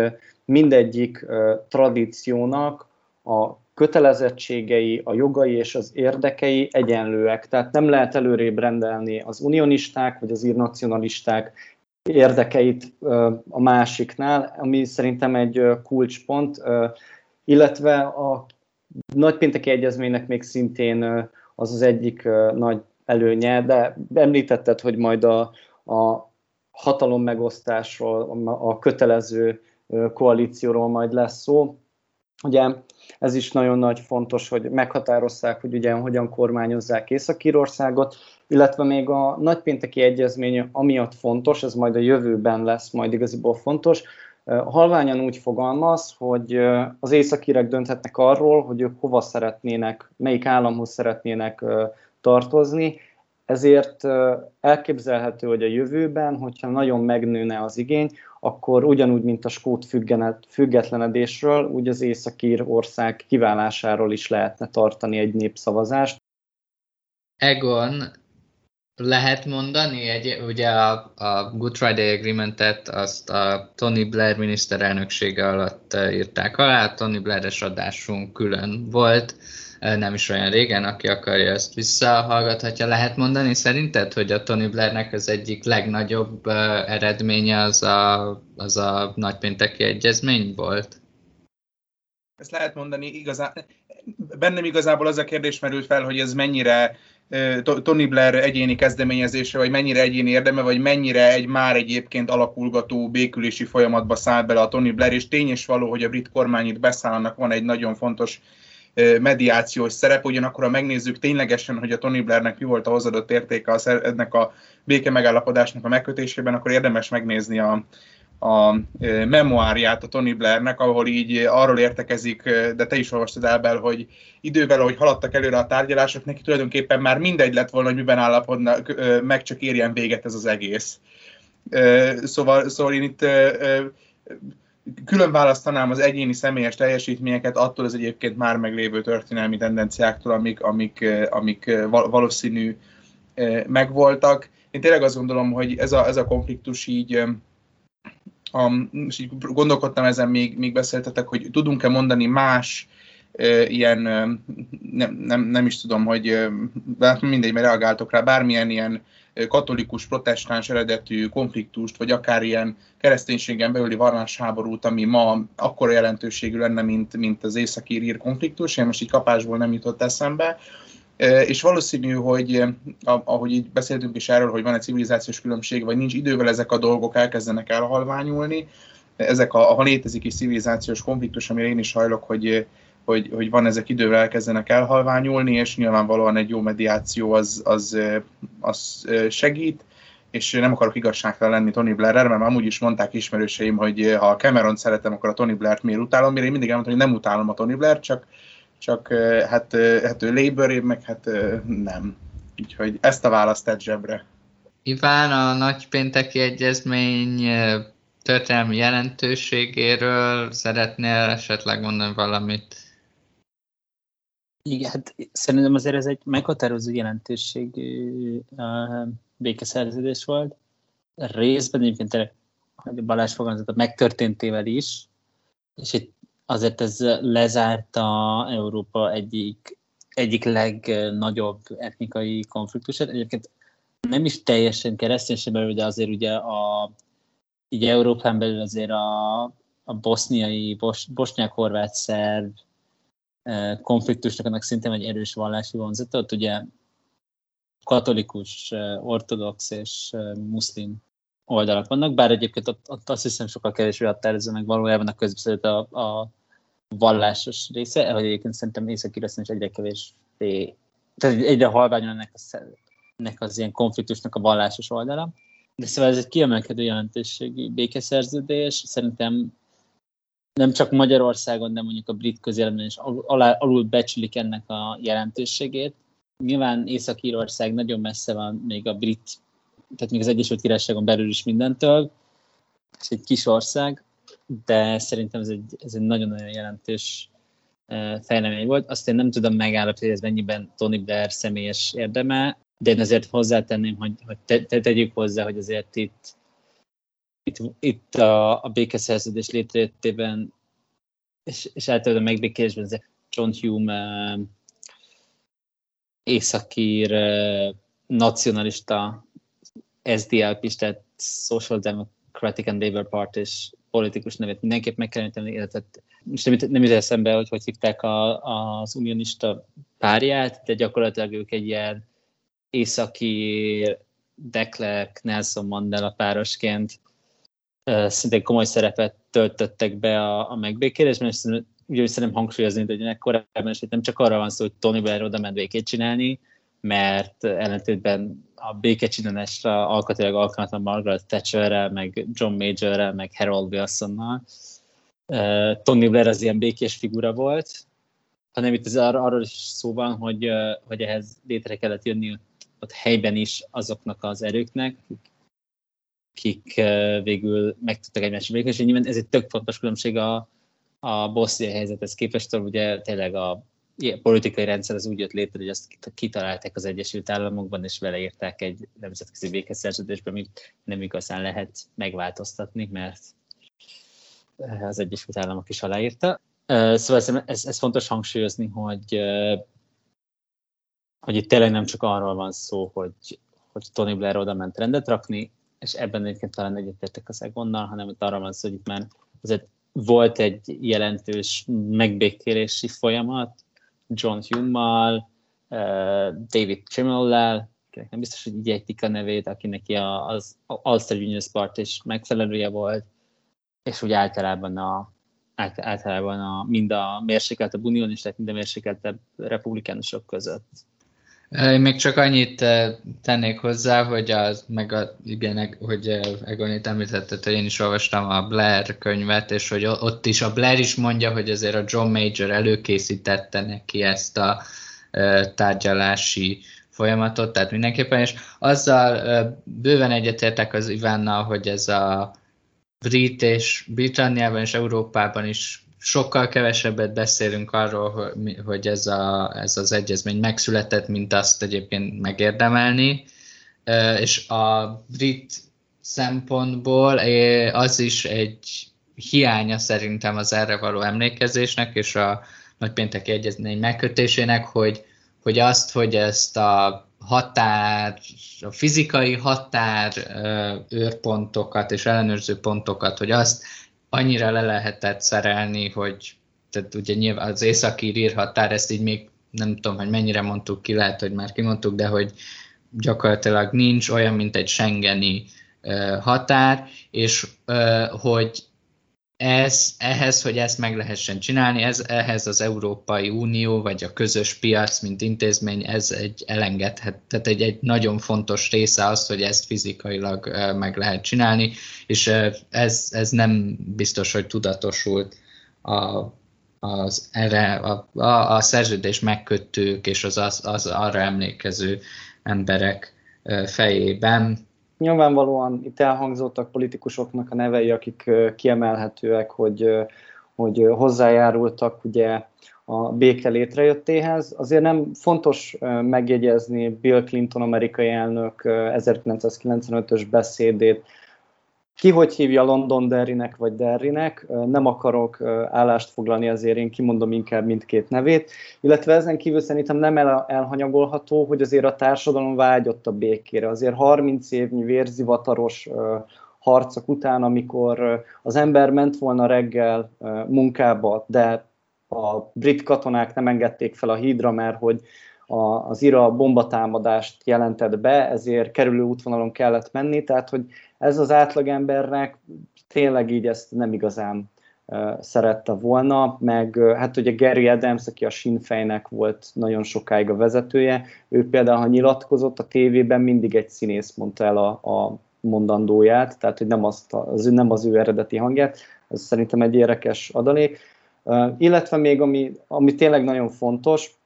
mindegyik tradíciónak a kötelezettségei, a jogai és az érdekei egyenlőek. Tehát nem lehet előrébb rendelni az unionisták vagy az írnacionalisták érdekeit a másiknál, ami szerintem egy kulcspont, illetve a nagypénteki egyezménynek még szintén az az egyik nagy előnye, de említetted, hogy majd a, a hatalom megosztásról, a kötelező koalícióról majd lesz szó. Ugye ez is nagyon nagy fontos, hogy meghatározzák, hogy ugye hogyan kormányozzák Észak-Írországot, illetve még a nagypénteki egyezmény amiatt fontos, ez majd a jövőben lesz majd igaziból fontos, halványan úgy fogalmaz, hogy az északírek dönthetnek arról, hogy ők hova szeretnének, melyik államhoz szeretnének tartozni, ezért elképzelhető, hogy a jövőben, hogyha nagyon megnőne az igény, akkor ugyanúgy, mint a skót függetlenedésről, úgy az északír ország kiválásáról is lehetne tartani egy népszavazást. Egon, lehet mondani, egy, ugye a, a Good Friday Agreement-et azt a Tony Blair miniszterelnöksége alatt írták alá, Tony Blair-es adásunk külön volt, nem is olyan régen, aki akarja ezt visszahallgathatja. Lehet mondani szerinted, hogy a Tony Blairnek az egyik legnagyobb eredménye az a, az a nagypénteki egyezmény volt? Ezt lehet mondani, igazán, bennem igazából az a kérdés merült fel, hogy ez mennyire Tony Blair egyéni kezdeményezése, vagy mennyire egyéni érdeme, vagy mennyire egy már egyébként alakulgató békülési folyamatba száll bele a Tony Blair, és tény és való, hogy a brit kormány itt beszállnak, van egy nagyon fontos mediációs szerep, ugyanakkor ha megnézzük ténylegesen, hogy a Tony Blairnek mi volt a hozadott értéke ennek a béke megállapodásnak a megkötésében, akkor érdemes megnézni a, a memoárját a Tony Blairnek, ahol így arról értekezik, de te is olvastad el, hogy idővel, ahogy haladtak előre a tárgyalások, neki tulajdonképpen már mindegy lett volna, hogy miben állapodnak, meg csak érjen véget ez az egész. Szóval, szóval én itt külön választanám az egyéni személyes teljesítményeket attól az egyébként már meglévő történelmi tendenciáktól, amik, amik, amik valószínű megvoltak. Én tényleg azt gondolom, hogy ez a, ez a konfliktus így a, és így gondolkodtam ezen, még, még beszéltetek, hogy tudunk-e mondani más ilyen, nem, nem, nem is tudom, hogy hát mindegy, mert reagáltok rá, bármilyen ilyen katolikus, protestáns eredetű konfliktust, vagy akár ilyen kereszténységen belüli vallásháborút, ami ma akkora jelentőségű lenne, mint, mint az északír konfliktus, én most így kapásból nem jutott eszembe, és valószínű, hogy ahogy így beszéltünk is erről, hogy van egy civilizációs különbség, vagy nincs idővel ezek a dolgok elkezdenek elhalványulni, ezek a, ha létezik is civilizációs konfliktus, amire én is hajlok, hogy, hogy, hogy van ezek idővel elkezdenek elhalványulni, és nyilvánvalóan egy jó mediáció az, az, az segít, és nem akarok igazságtalan lenni Tony Blair, mert amúgy is mondták ismerőseim, hogy ha Cameron szeretem, akkor a Tony Blair-t miért utálom, mire én mindig elmondtam, hogy nem utálom a Tony Blair, csak csak hát, hát ő Labour, meg hát nem. Úgyhogy ezt a választ tett zsebre. Iván, a nagypénteki egyezmény történelmi jelentőségéről szeretnél esetleg mondani valamit? Igen, hát szerintem azért ez egy meghatározó jelentőségű békeszerződés volt. Részben egyébként hogy Balázs fogalmazott megtörténtével is, és egy azért ez lezárta Európa egyik, egyik legnagyobb etnikai konfliktusát. Egyébként nem is teljesen kereszténység belül, de azért ugye a, így Európán belül azért a, a boszniai, bos, bosnyák-horvát-szerb eh, konfliktusnak annak szintén egy erős vallási vonzata. Ott ugye katolikus, ortodox és muszlim oldalak vannak, bár egyébként ott, ott azt hiszem sokkal kevésbé határozza meg valójában a közbeszédet a, a vallásos része, hogy egyébként szerintem észak is egyre kevésbé, tehát egyre halványon ennek, a, ennek az ilyen konfliktusnak a vallásos oldala. De szóval ez egy kiemelkedő jelentőségi békeszerződés. Szerintem nem csak Magyarországon, de mondjuk a brit közéletben is alul becsülik ennek a jelentőségét. Nyilván Észak-Írország nagyon messze van még a brit, tehát még az Egyesült Királyságon belül is mindentől, és egy kis ország, de szerintem ez egy, ez egy nagyon-nagyon jelentős fejlemény volt. Azt én nem tudom megállapítani, hogy ez mennyiben Tony Blair személyes érdeme, de én azért hozzátenném, hogy, hogy te, te, tegyük hozzá, hogy azért itt, itt, itt a, a békeszerződés létrejöttében és, és általában a megbékélésben ez John Hume uh, északír uh, nacionalista SDLP, tehát Social Democratic and Labour Party és politikus nevét mindenképp meg kell említeni, illetve most nem, nem jut eszembe, hogy hogy hívták a, az unionista párját, de gyakorlatilag ők egy ilyen északi Declerc Nelson Mandela párosként szintén komoly szerepet töltöttek be a, a megbékélésben, és ugye szeretném hangsúlyozni, hogy korábban is nem csak arra van szó, hogy Tony Blair oda ment békét csinálni, mert ellentétben a békecsinálásra alkatilag alkalmatlan Margaret Thatcherrel, meg John Majorrel, meg Harold Wilsonnal. Tony Blair az ilyen békés figura volt, hanem itt az arra, arról is szó van, hogy, hogy ehhez létre kellett jönni ott helyben is azoknak az erőknek, akik, akik végül meg tudtak egymásra békés, és nyilván ez egy tök fontos különbség a, a bosszia helyzethez képest, ugye tényleg a politikai rendszer az úgy jött létre, hogy azt kitalálták az Egyesült Államokban, és vele írták egy nemzetközi békeszerződésbe, amit nem igazán lehet megváltoztatni, mert az Egyesült Államok is aláírta. Szóval ez, ez fontos hangsúlyozni, hogy, hogy itt tényleg nem csak arról van szó, hogy, hogy Tony Blair oda ment rendet rakni, és ebben egyébként talán egyetértek az Egonnal, hanem itt arról van szó, hogy itt már azért volt egy jelentős megbékélési folyamat, John Hume-mal, David Trimmel-lel, nem biztos, hogy így ejtik a nevét, aki neki az Ulster Union Sport is megfelelője volt, és úgy általában a, általában a, mind a mérsékeltebb unionisták, mind a mérsékeltebb republikánusok között. Én még csak annyit tennék hozzá, hogy az, meg a, igen, hogy Egonit említetted, hogy én is olvastam a Blair könyvet, és hogy ott is a Blair is mondja, hogy azért a John Major előkészítette neki ezt a tárgyalási folyamatot, tehát mindenképpen, és azzal bőven egyetértek az Ivánnal, hogy ez a brit és Britanniában és Európában is sokkal kevesebbet beszélünk arról, hogy ez, a, ez az egyezmény megszületett, mint azt egyébként megérdemelni, és a brit szempontból az is egy hiánya szerintem az erre való emlékezésnek, és a nagypénteki egyezmény megkötésének, hogy, hogy azt, hogy ezt a határ, a fizikai határ őrpontokat és ellenőrző pontokat, hogy azt annyira le lehetett szerelni, hogy tehát ugye nyilván az északi határ, ezt így még nem tudom, hogy mennyire mondtuk ki, lehet, hogy már kimondtuk, de hogy gyakorlatilag nincs olyan, mint egy Schengeni határ, és hogy ez, ehhez, hogy ezt meg lehessen csinálni, ez, ehhez az Európai Unió, vagy a közös piac, mint intézmény, ez egy elengedhet, tehát egy, egy nagyon fontos része az, hogy ezt fizikailag meg lehet csinálni, és ez, ez nem biztos, hogy tudatosult a, az erre, a, a, a szerződés megkötők és az, az, az arra emlékező emberek fejében Nyilvánvalóan itt elhangzottak politikusoknak a nevei, akik kiemelhetőek, hogy, hogy hozzájárultak ugye a béke létrejöttéhez. Azért nem fontos megjegyezni Bill Clinton amerikai elnök 1995-ös beszédét, ki hogy hívja London Derrynek vagy Derrynek, nem akarok állást foglalni, azért én kimondom inkább mindkét nevét, illetve ezen kívül szerintem nem el, elhanyagolható, hogy azért a társadalom vágyott a békére. Azért 30 évnyi vérzivataros harcok után, amikor az ember ment volna reggel munkába, de a brit katonák nem engedték fel a hídra, mert hogy az IRA bombatámadást jelentett be, ezért kerülő útvonalon kellett menni, tehát hogy ez az átlagembernek tényleg így ezt nem igazán szerette volna, meg hát ugye Gary Adams, aki a Sinn volt nagyon sokáig a vezetője, ő például, ha nyilatkozott a tévében, mindig egy színész mondta el a, a mondandóját, tehát hogy nem, azt, az, nem az ő eredeti hangját, ez szerintem egy érdekes adalék. Uh, illetve még ami, ami tényleg nagyon fontos,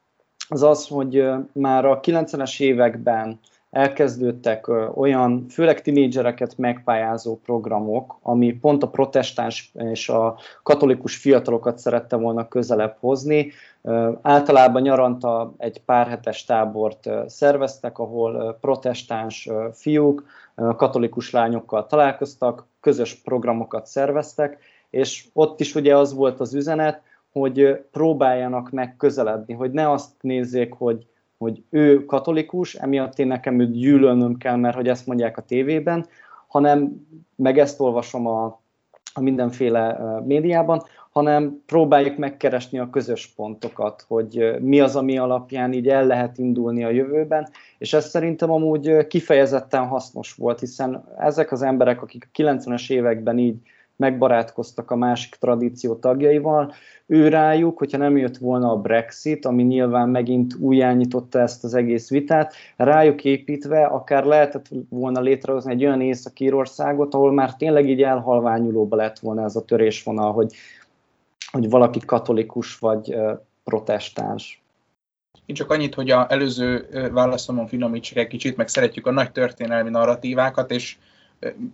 az az, hogy már a 90-es években elkezdődtek olyan, főleg tinédzsereket megpályázó programok, ami pont a protestáns és a katolikus fiatalokat szerette volna közelebb hozni. Általában nyaranta egy pár hetes tábort szerveztek, ahol protestáns fiúk katolikus lányokkal találkoztak, közös programokat szerveztek, és ott is ugye az volt az üzenet, hogy próbáljanak meg közeledni, hogy ne azt nézzék, hogy hogy ő katolikus, emiatt én nekem őt gyűlölnöm kell, mert hogy ezt mondják a tévében, hanem meg ezt olvasom a, a mindenféle médiában, hanem próbáljuk megkeresni a közös pontokat, hogy mi az, ami alapján így el lehet indulni a jövőben, és ez szerintem amúgy kifejezetten hasznos volt, hiszen ezek az emberek, akik a 90-es években így megbarátkoztak a másik tradíció tagjaival, ő rájuk, hogyha nem jött volna a Brexit, ami nyilván megint újjányította ezt az egész vitát, rájuk építve akár lehetett volna létrehozni egy olyan Észak-Írországot, ahol már tényleg így elhalványulóba lett volna ez a törésvonal, hogy, hogy valaki katolikus vagy protestáns. Én csak annyit, hogy a előző válaszomon finomítsuk egy kicsit, meg szeretjük a nagy történelmi narratívákat, és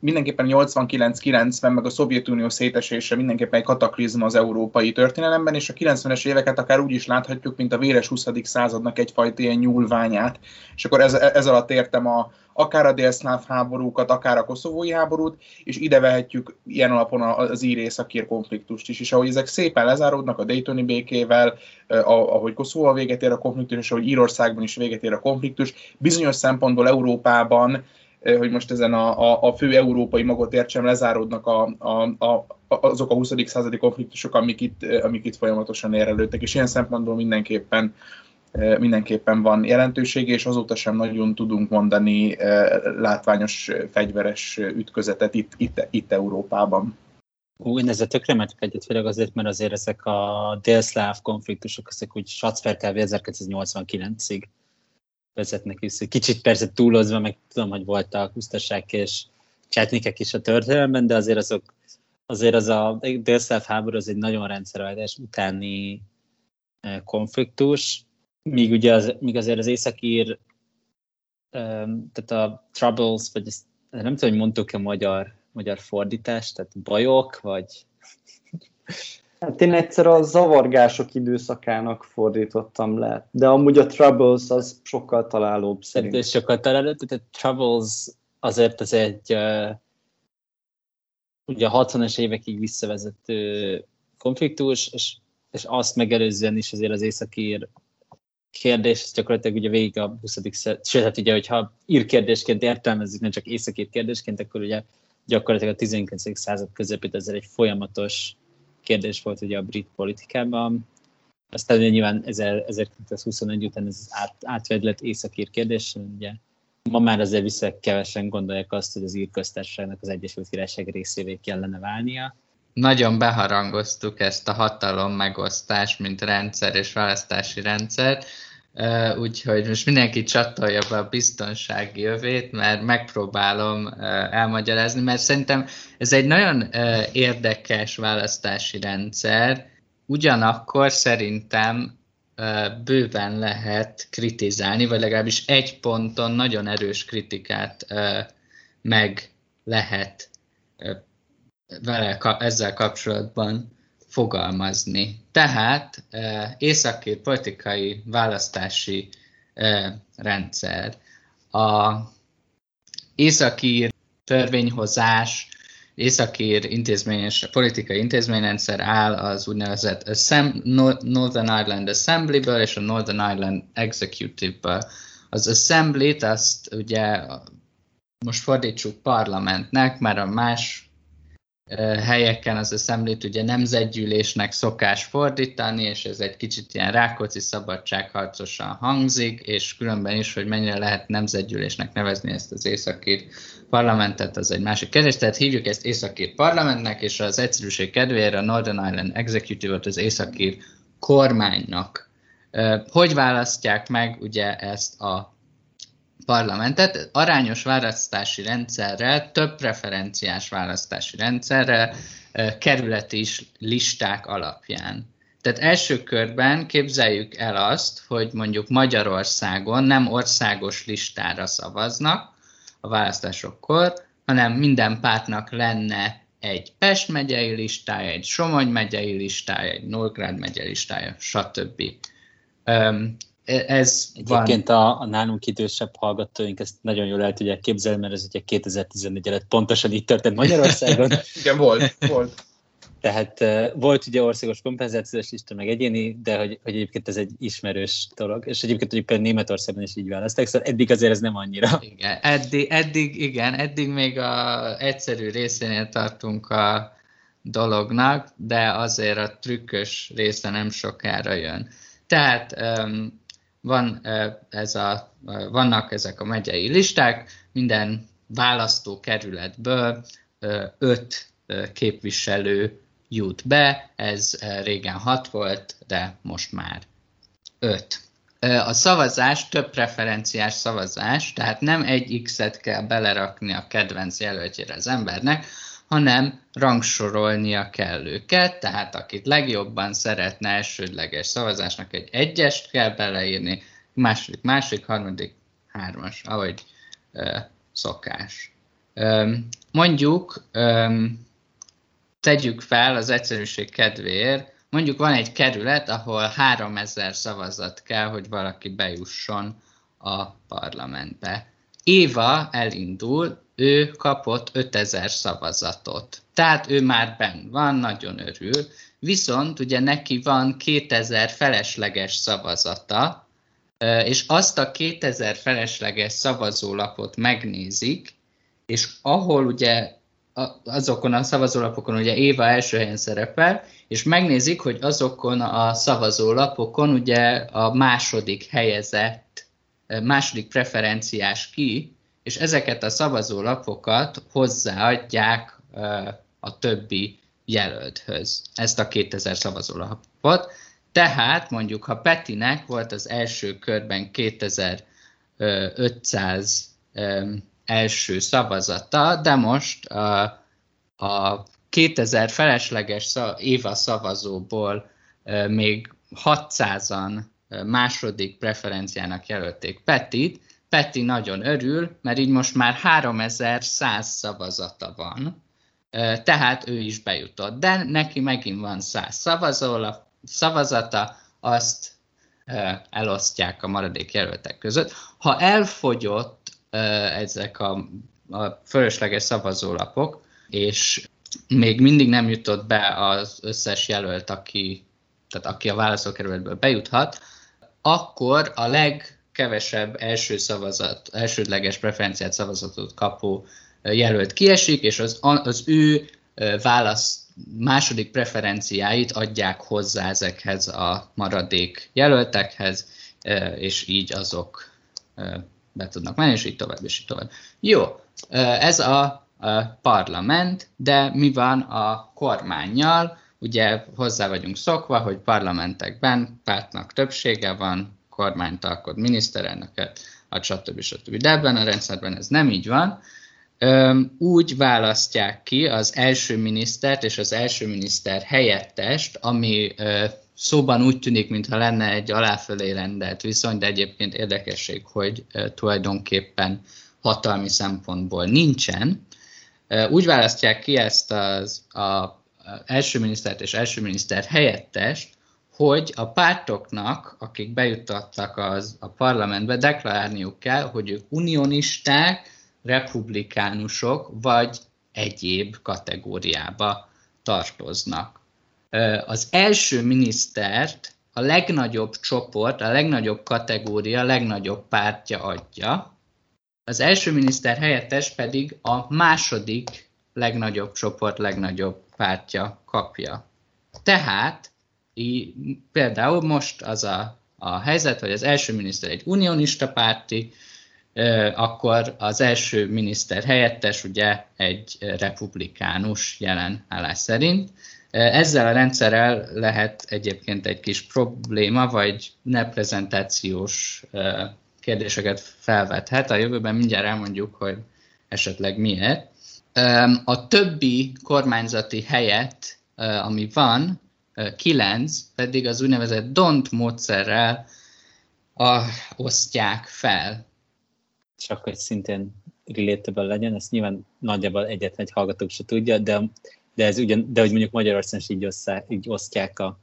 mindenképpen 89-90, meg a Szovjetunió szétesése mindenképpen egy kataklizma az európai történelemben, és a 90-es éveket akár úgy is láthatjuk, mint a véres 20. századnak egyfajta ilyen nyúlványát. És akkor ez, ez alatt értem a, akár a délszláv háborúkat, akár a koszovói háborút, és ide vehetjük ilyen alapon az ír-északír konfliktust is. És ahogy ezek szépen lezáródnak a Daytoni békével, ahogy Koszovóval véget ér a konfliktus, és ahogy Írországban is véget ér a konfliktus, bizonyos szempontból Európában hogy most ezen a, a, a fő európai magot értsem, lezáródnak a, a, a, azok a 20. századi konfliktusok, amik itt, amik itt folyamatosan érelődtek, és ilyen szempontból mindenképpen mindenképpen van jelentőség, és azóta sem nagyon tudunk mondani látványos fegyveres ütközetet itt, itt, itt Európában. Ú, én ezzel tökre metek egyet, főleg azért, mert azért ezek a délszláv konfliktusok, ezek úgy Schatzferkelvi 1989-ig vezetnek vissza. Kicsit persze túlozva, meg tudom, hogy voltak pusztaság és csetnikek is a történelemben, de azért azok azért az a délszláv háború az egy nagyon rendszerváltás utáni e, konfliktus, míg ugye az, míg azért az északír, tehát a troubles, vagy ezt, nem tudom, hogy mondtuk-e magyar, magyar fordítást, tehát bajok, vagy Hát én egyszer a zavargások időszakának fordítottam le, de amúgy a Troubles az sokkal találóbb szerintem. Ez sokkal találóbb, tehát a Troubles azért az egy uh, ugye a 60-as évekig visszavezető konfliktus, és, és azt megelőzően is azért az északír kérdés, ez gyakorlatilag ugye végig a 20. sőt, hát ugye, hogyha ír kérdésként értelmezzük, nem csak északír kérdésként, akkor ugye gyakorlatilag a 19. század közepét ezzel egy folyamatos kérdés volt ugye a brit politikában. Aztán nyilván 1921 után ez át, átvedlet északír kérdés, ugye ma már azért vissza kevesen gondolják azt, hogy az ír köztársaságnak az Egyesült Királyság részévé kellene válnia. Nagyon beharangoztuk ezt a hatalom megosztást, mint rendszer és választási rendszer, úgyhogy most mindenki csatolja be a biztonsági övét, mert megpróbálom elmagyarázni, mert szerintem ez egy nagyon érdekes választási rendszer, ugyanakkor szerintem bőven lehet kritizálni, vagy legalábbis egy ponton nagyon erős kritikát meg lehet vele, ezzel kapcsolatban fogalmazni. Tehát északír politikai választási rendszer. A északír törvényhozás, északír intézményes, politikai intézményrendszer áll az úgynevezett Assem- Northern Ireland Assembly-ből és a Northern Ireland Executive-ből. Az Assembly-t azt ugye most fordítsuk parlamentnek, mert a más helyeken az eszemlét ugye nemzetgyűlésnek szokás fordítani, és ez egy kicsit ilyen rákóczi szabadságharcosan hangzik, és különben is, hogy mennyire lehet nemzetgyűlésnek nevezni ezt az északír parlamentet, az egy másik kérdés, tehát hívjuk ezt északír parlamentnek, és az egyszerűség kedvéért a Northern Ireland Executive-ot az északír kormánynak. Hogy választják meg ugye ezt a parlamentet arányos választási rendszerrel, több preferenciás választási rendszerrel, kerületi listák alapján. Tehát első körben képzeljük el azt, hogy mondjuk Magyarországon nem országos listára szavaznak a választásokkor, hanem minden pártnak lenne egy Pest megyei listája, egy Somogy megyei listája, egy Nógrád megyei listája, stb. Ez Egyébként van. A, a nálunk idősebb hallgatóink ezt nagyon jól el tudják képzelni, mert ez ugye 2014 előtt pontosan így történt Magyarországon. Igen, volt, volt. Tehát uh, volt ugye országos kompenzációs lista, meg egyéni, de hogy, hogy egyébként ez egy ismerős dolog, és egyébként egyébként Németországban is így választák, szóval eddig azért ez nem annyira. Igen, eddig, eddig igen, eddig még a egyszerű részénél tartunk a dolognak, de azért a trükkös része nem sokára jön. Tehát um, van ez a, vannak ezek a megyei listák, minden választókerületből öt képviselő jut be, ez régen hat volt, de most már öt. A szavazás több preferenciás szavazás, tehát nem egy X-et kell belerakni a kedvenc jelöltjére az embernek, hanem rangsorolnia kell őket, tehát akit legjobban szeretne elsődleges szavazásnak egy egyest kell beleírni, második, másik, harmadik, hármas, ahogy uh, szokás. Um, mondjuk, um, tegyük fel az egyszerűség kedvéért, mondjuk van egy kerület, ahol 3000 szavazat kell, hogy valaki bejusson a parlamentbe. Éva elindul, ő kapott 5000 szavazatot. Tehát ő már benn van, nagyon örül. Viszont ugye neki van 2000 felesleges szavazata, és azt a 2000 felesleges szavazólapot megnézik, és ahol ugye azokon a szavazólapokon ugye Éva első helyen szerepel, és megnézik, hogy azokon a szavazólapokon ugye a második helyezett, második preferenciás ki, és ezeket a szavazólapokat hozzáadják a többi jelölthöz, ezt a 2000 szavazólapot. Tehát mondjuk, ha Petinek volt az első körben 2500 első szavazata, de most a, a 2000 felesleges Éva szavazóból még 600-an második preferenciának jelölték Petit, Peti nagyon örül, mert így most már 3100 szavazata van, tehát ő is bejutott. De neki megint van 100 szavazóla, szavazata, azt elosztják a maradék jelöltek között. Ha elfogyott ezek a, a fölösleges szavazólapok, és még mindig nem jutott be az összes jelölt, aki, tehát aki a válaszókerületből bejuthat, akkor a legkevesebb első szavazat, elsődleges preferenciát szavazatot kapó jelölt kiesik, és az, az ő válasz második preferenciáit adják hozzá ezekhez a maradék jelöltekhez, és így azok be tudnak menni, és így tovább, és így tovább. Jó, ez a parlament, de mi van a kormányjal? Ugye hozzá vagyunk szokva, hogy parlamentekben pártnak többsége van, kormányt alkot, miniszterelnöket, a stb. stb. De ebben a rendszerben ez nem így van úgy választják ki az első minisztert és az első miniszter helyettest, ami szóban úgy tűnik, mintha lenne egy aláfölé rendelt viszony, de egyébként érdekesség, hogy tulajdonképpen hatalmi szempontból nincsen. Úgy választják ki ezt az a első minisztert és első miniszter helyettest, hogy a pártoknak, akik bejutottak az, a parlamentbe, deklarálniuk kell, hogy ők unionisták, republikánusok vagy egyéb kategóriába tartoznak. Az első minisztert a legnagyobb csoport, a legnagyobb kategória, a legnagyobb pártja adja, az első miniszter helyettes pedig a második legnagyobb csoport, legnagyobb pártja kapja. Tehát így, például most az a, a helyzet, hogy az első miniszter egy unionista párti, akkor az első miniszter helyettes ugye egy republikánus jelen állás szerint. Ezzel a rendszerrel lehet egyébként egy kis probléma, vagy reprezentációs kérdéseket felvethet. A jövőben mindjárt elmondjuk, hogy esetleg miért. A többi kormányzati helyet, ami van, kilenc pedig az úgynevezett DONT módszerrel a, osztják fel. Csak hogy szintén relatable legyen, ezt nyilván nagyjából egyetlen egy hallgatók se tudja, de, de, ez ugyan, de hogy mondjuk Magyarországon is így, osztják, így osztják a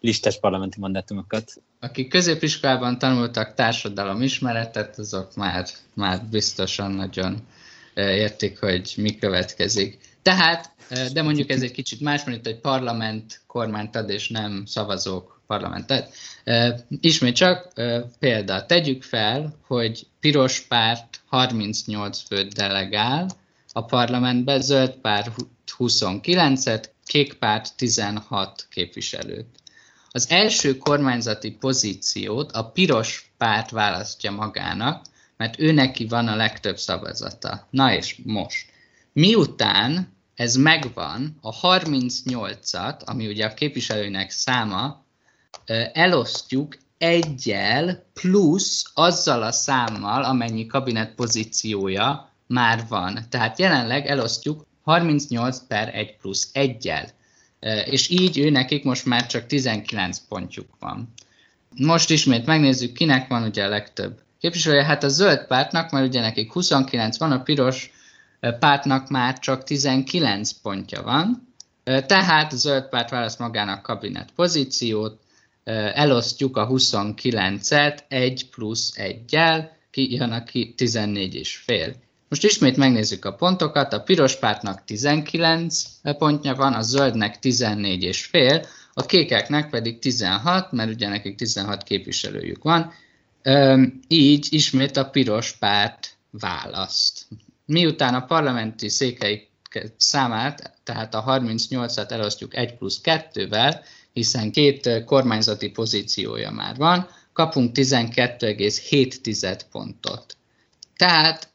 listás parlamenti mandátumokat. Akik középiskolában tanultak társadalom ismeretet, azok már, már biztosan nagyon értik, hogy mi következik. Tehát, de mondjuk ez egy kicsit más, mint egy parlament kormányt ad, és nem szavazók parlamentet. Ismét csak példa. Tegyük fel, hogy piros párt 38 főt delegál a parlamentbe, zöld párt 29-et, kék párt 16 képviselőt. Az első kormányzati pozíciót a piros párt választja magának, mert ő neki van a legtöbb szavazata. Na és most. Miután ez megvan, a 38-at, ami ugye a képviselőnek száma, elosztjuk egyel plusz azzal a számmal, amennyi kabinet pozíciója már van. Tehát jelenleg elosztjuk 38 per 1 plusz egyel. És így ő nekik most már csak 19 pontjuk van. Most ismét megnézzük, kinek van ugye a legtöbb képviselője. Hát a zöld pártnak, mert ugye nekik 29 van, a piros pártnak már csak 19 pontja van. Tehát a zöld párt választ magának kabinet pozíciót, elosztjuk a 29-et 1 plusz 1-jel, ki jön a 14 és fél. Most ismét megnézzük a pontokat, a piros pártnak 19 pontja van, a zöldnek 14 és fél, a kékeknek pedig 16, mert ugye nekik 16 képviselőjük van, így ismét a piros párt választ. Miután a parlamenti székei számát, tehát a 38-at elosztjuk 1 plusz 2-vel, hiszen két kormányzati pozíciója már van, kapunk 12,7 pontot. Tehát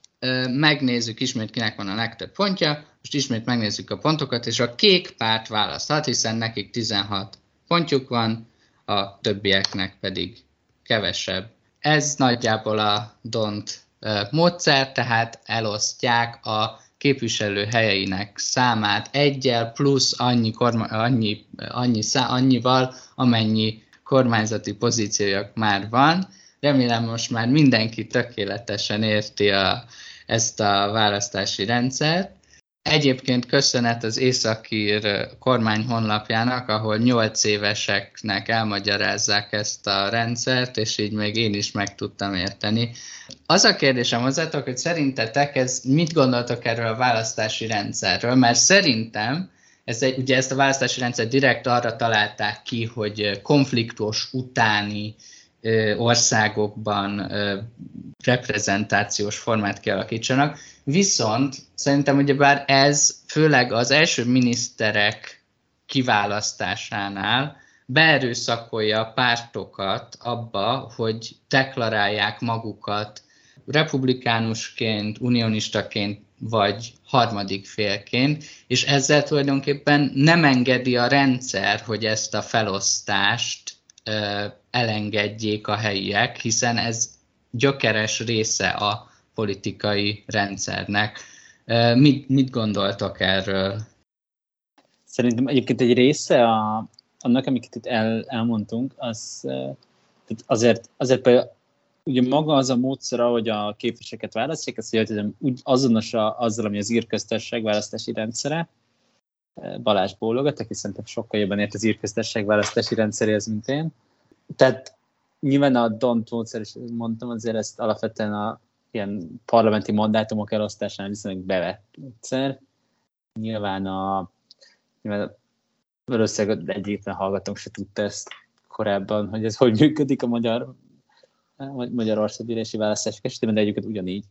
megnézzük ismét, kinek van a legtöbb pontja, most ismét megnézzük a pontokat, és a kék párt választhat, hiszen nekik 16 pontjuk van, a többieknek pedig kevesebb. Ez nagyjából a DONT módszer, tehát elosztják a képviselő helyeinek számát egyel plusz annyi, korma, annyi, annyi szá, annyival, amennyi kormányzati pozíciójuk már van. Remélem most már mindenki tökéletesen érti a, ezt a választási rendszert. Egyébként köszönet az Északír kormány honlapjának, ahol 8 éveseknek elmagyarázzák ezt a rendszert, és így még én is meg tudtam érteni. Az a kérdésem hozzátok, hogy szerintetek ez, mit gondoltok erről a választási rendszerről, mert szerintem ez egy, ugye ezt a választási rendszer direkt arra találták ki, hogy konfliktus utáni országokban reprezentációs formát kialakítsanak. Viszont szerintem ugyebár ez főleg az első miniszterek kiválasztásánál beerőszakolja a pártokat abba, hogy deklarálják magukat republikánusként, unionistaként vagy harmadik félként, és ezzel tulajdonképpen nem engedi a rendszer, hogy ezt a felosztást ö, elengedjék a helyiek, hiszen ez gyökeres része a politikai rendszernek. Mit, mit gondoltak erről? Szerintem egyébként egy része a, annak, amiket itt el, elmondtunk, az azért, azért például ugye maga az a módszer, ahogy a képviselőket választják, ezt jelentem, úgy azonos a, azzal, ami az írköztesség választási rendszere. Balázs bólogat, aki szerintem sokkal jobban ért az írköztesség választási rendszeréhez, mint én. Tehát nyilván a Don't módszer is mondtam, azért ezt alapvetően a ilyen parlamenti mandátumok elosztásán viszonylag bevett módszer. Nyilván a nyilván valószínűleg egyetlen hallgatónk se tudta ezt korábban, hogy ez hogy működik a magyar Magyarország gyűlési választások esetében, de egyébként ugyanígy.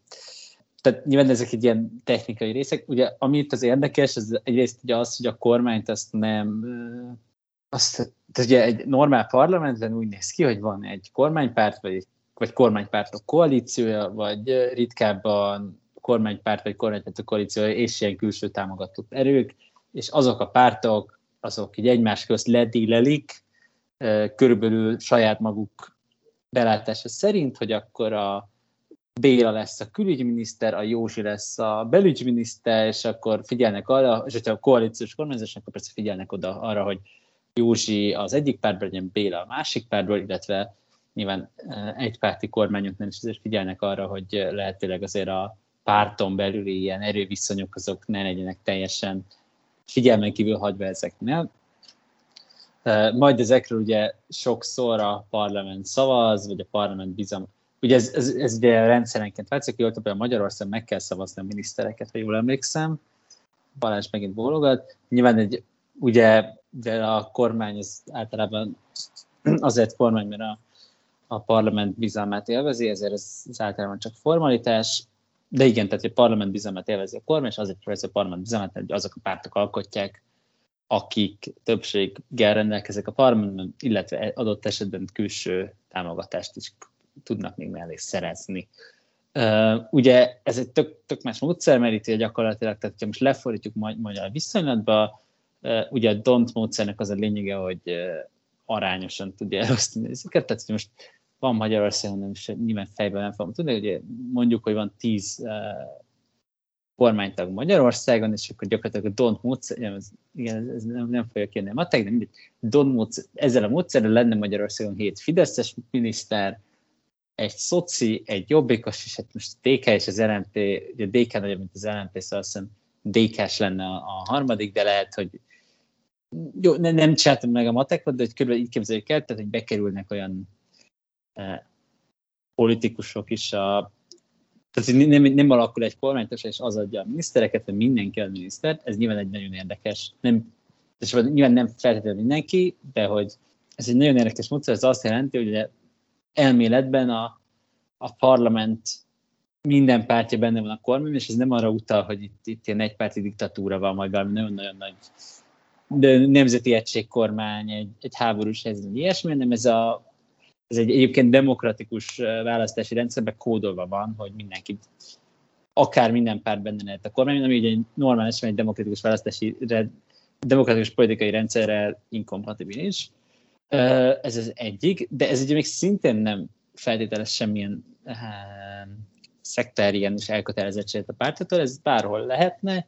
tehát nyilván ezek egy ilyen technikai részek. Ugye, amit az érdekes, az egyrészt ugye az, hogy a kormányt azt nem, azt, tehát ugye egy normál parlamentben úgy néz ki, hogy van egy kormánypárt, vagy, egy, vagy kormánypártok koalíciója, vagy ritkábban kormánypárt, vagy kormánypárt koalíciója, és ilyen külső támogató erők, és azok a pártok, azok így egymás közt ledílelik, körülbelül saját maguk belátása szerint, hogy akkor a Béla lesz a külügyminiszter, a Józsi lesz a belügyminiszter, és akkor figyelnek arra, és hogyha a koalíciós kormányzás, akkor persze figyelnek oda arra, hogy Józsi az egyik pártból legyen Béla a másik pártból, illetve nyilván egypárti kormányoknál is azért figyelnek arra, hogy lehetőleg azért a párton belüli ilyen erőviszonyok azok ne legyenek teljesen figyelmen kívül hagyva ezeknél. Majd ezekről ugye sokszor a parlament szavaz, vagy a parlament bizalma. Ugye ez, ez, ez ugye rendszerenként változik, hogy például Magyarország meg kell szavazni a minisztereket, ha jól emlékszem. Balázs megint bólogat. Nyilván egy, ugye de a kormány az általában azért kormány, mert a, a parlament bizalmát élvezi, ezért ez, ez általában csak formalitás. De igen, tehát a parlament bizalmát élvezi a kormány, és azért élvezi a parlament bizalmát, hogy azok a pártok alkotják, akik többséggel rendelkeznek a parlamentben, illetve adott esetben külső támogatást is tudnak még mellé szerezni. Uh, ugye ez egy tök, tök más módszer, mert itt gyakorlatilag, tehát ha most lefordítjuk magyar viszonylatba, uh, ugye a DONT módszernek az a lényege, hogy uh, arányosan tudja elosztani ezeket, tehát hogy most van Magyarországon, nem is nyilván fejben nem fogom tudni, ugye mondjuk, hogy van tíz uh, kormánytag Magyarországon, és akkor gyakorlatilag a DONT módszer, ez, igen, ez nem, nem fogja kérni a matek, de mindegy, DONT módszer, ezzel a módszerrel lenne Magyarországon hét Fideszes miniszter, egy szoci, egy jobbikos, és hát most DK és az LNP, ugye DK nagyobb, mint az LNP, szóval azt hiszem DK-s lenne a, a harmadik, de lehet, hogy jó, nem, nem csináltam meg a matekot, de hogy körülbelül így képzeljük el, tehát hogy bekerülnek olyan eh, politikusok is a tehát nem, nem alakul egy kormánytos, és az adja a minisztereket, hogy mindenki a minisztert, ez nyilván egy nagyon érdekes, nem, és nyilván nem feltétlenül mindenki, de hogy ez egy nagyon érdekes módszer, ez azt jelenti, hogy elméletben a, a parlament minden pártja benne van a kormány, és ez nem arra utal, hogy itt, itt ilyen egypárti diktatúra van, majd valami nagyon-nagyon nagy de nemzeti egységkormány, egy, egy háborús helyzet, ilyesmi, hanem ez, a, ez egy egyébként demokratikus választási rendszerben kódolva van, hogy mindenki, akár minden párt benne lehet a kormány, ami ugye egy normálisan egy demokratikus választási, demokratikus politikai rendszerrel inkompatibilis. Ez az egyik, de ez ugye még szintén nem feltételes semmilyen szektárián is elkötelezettséget a pártától, ez bárhol lehetne,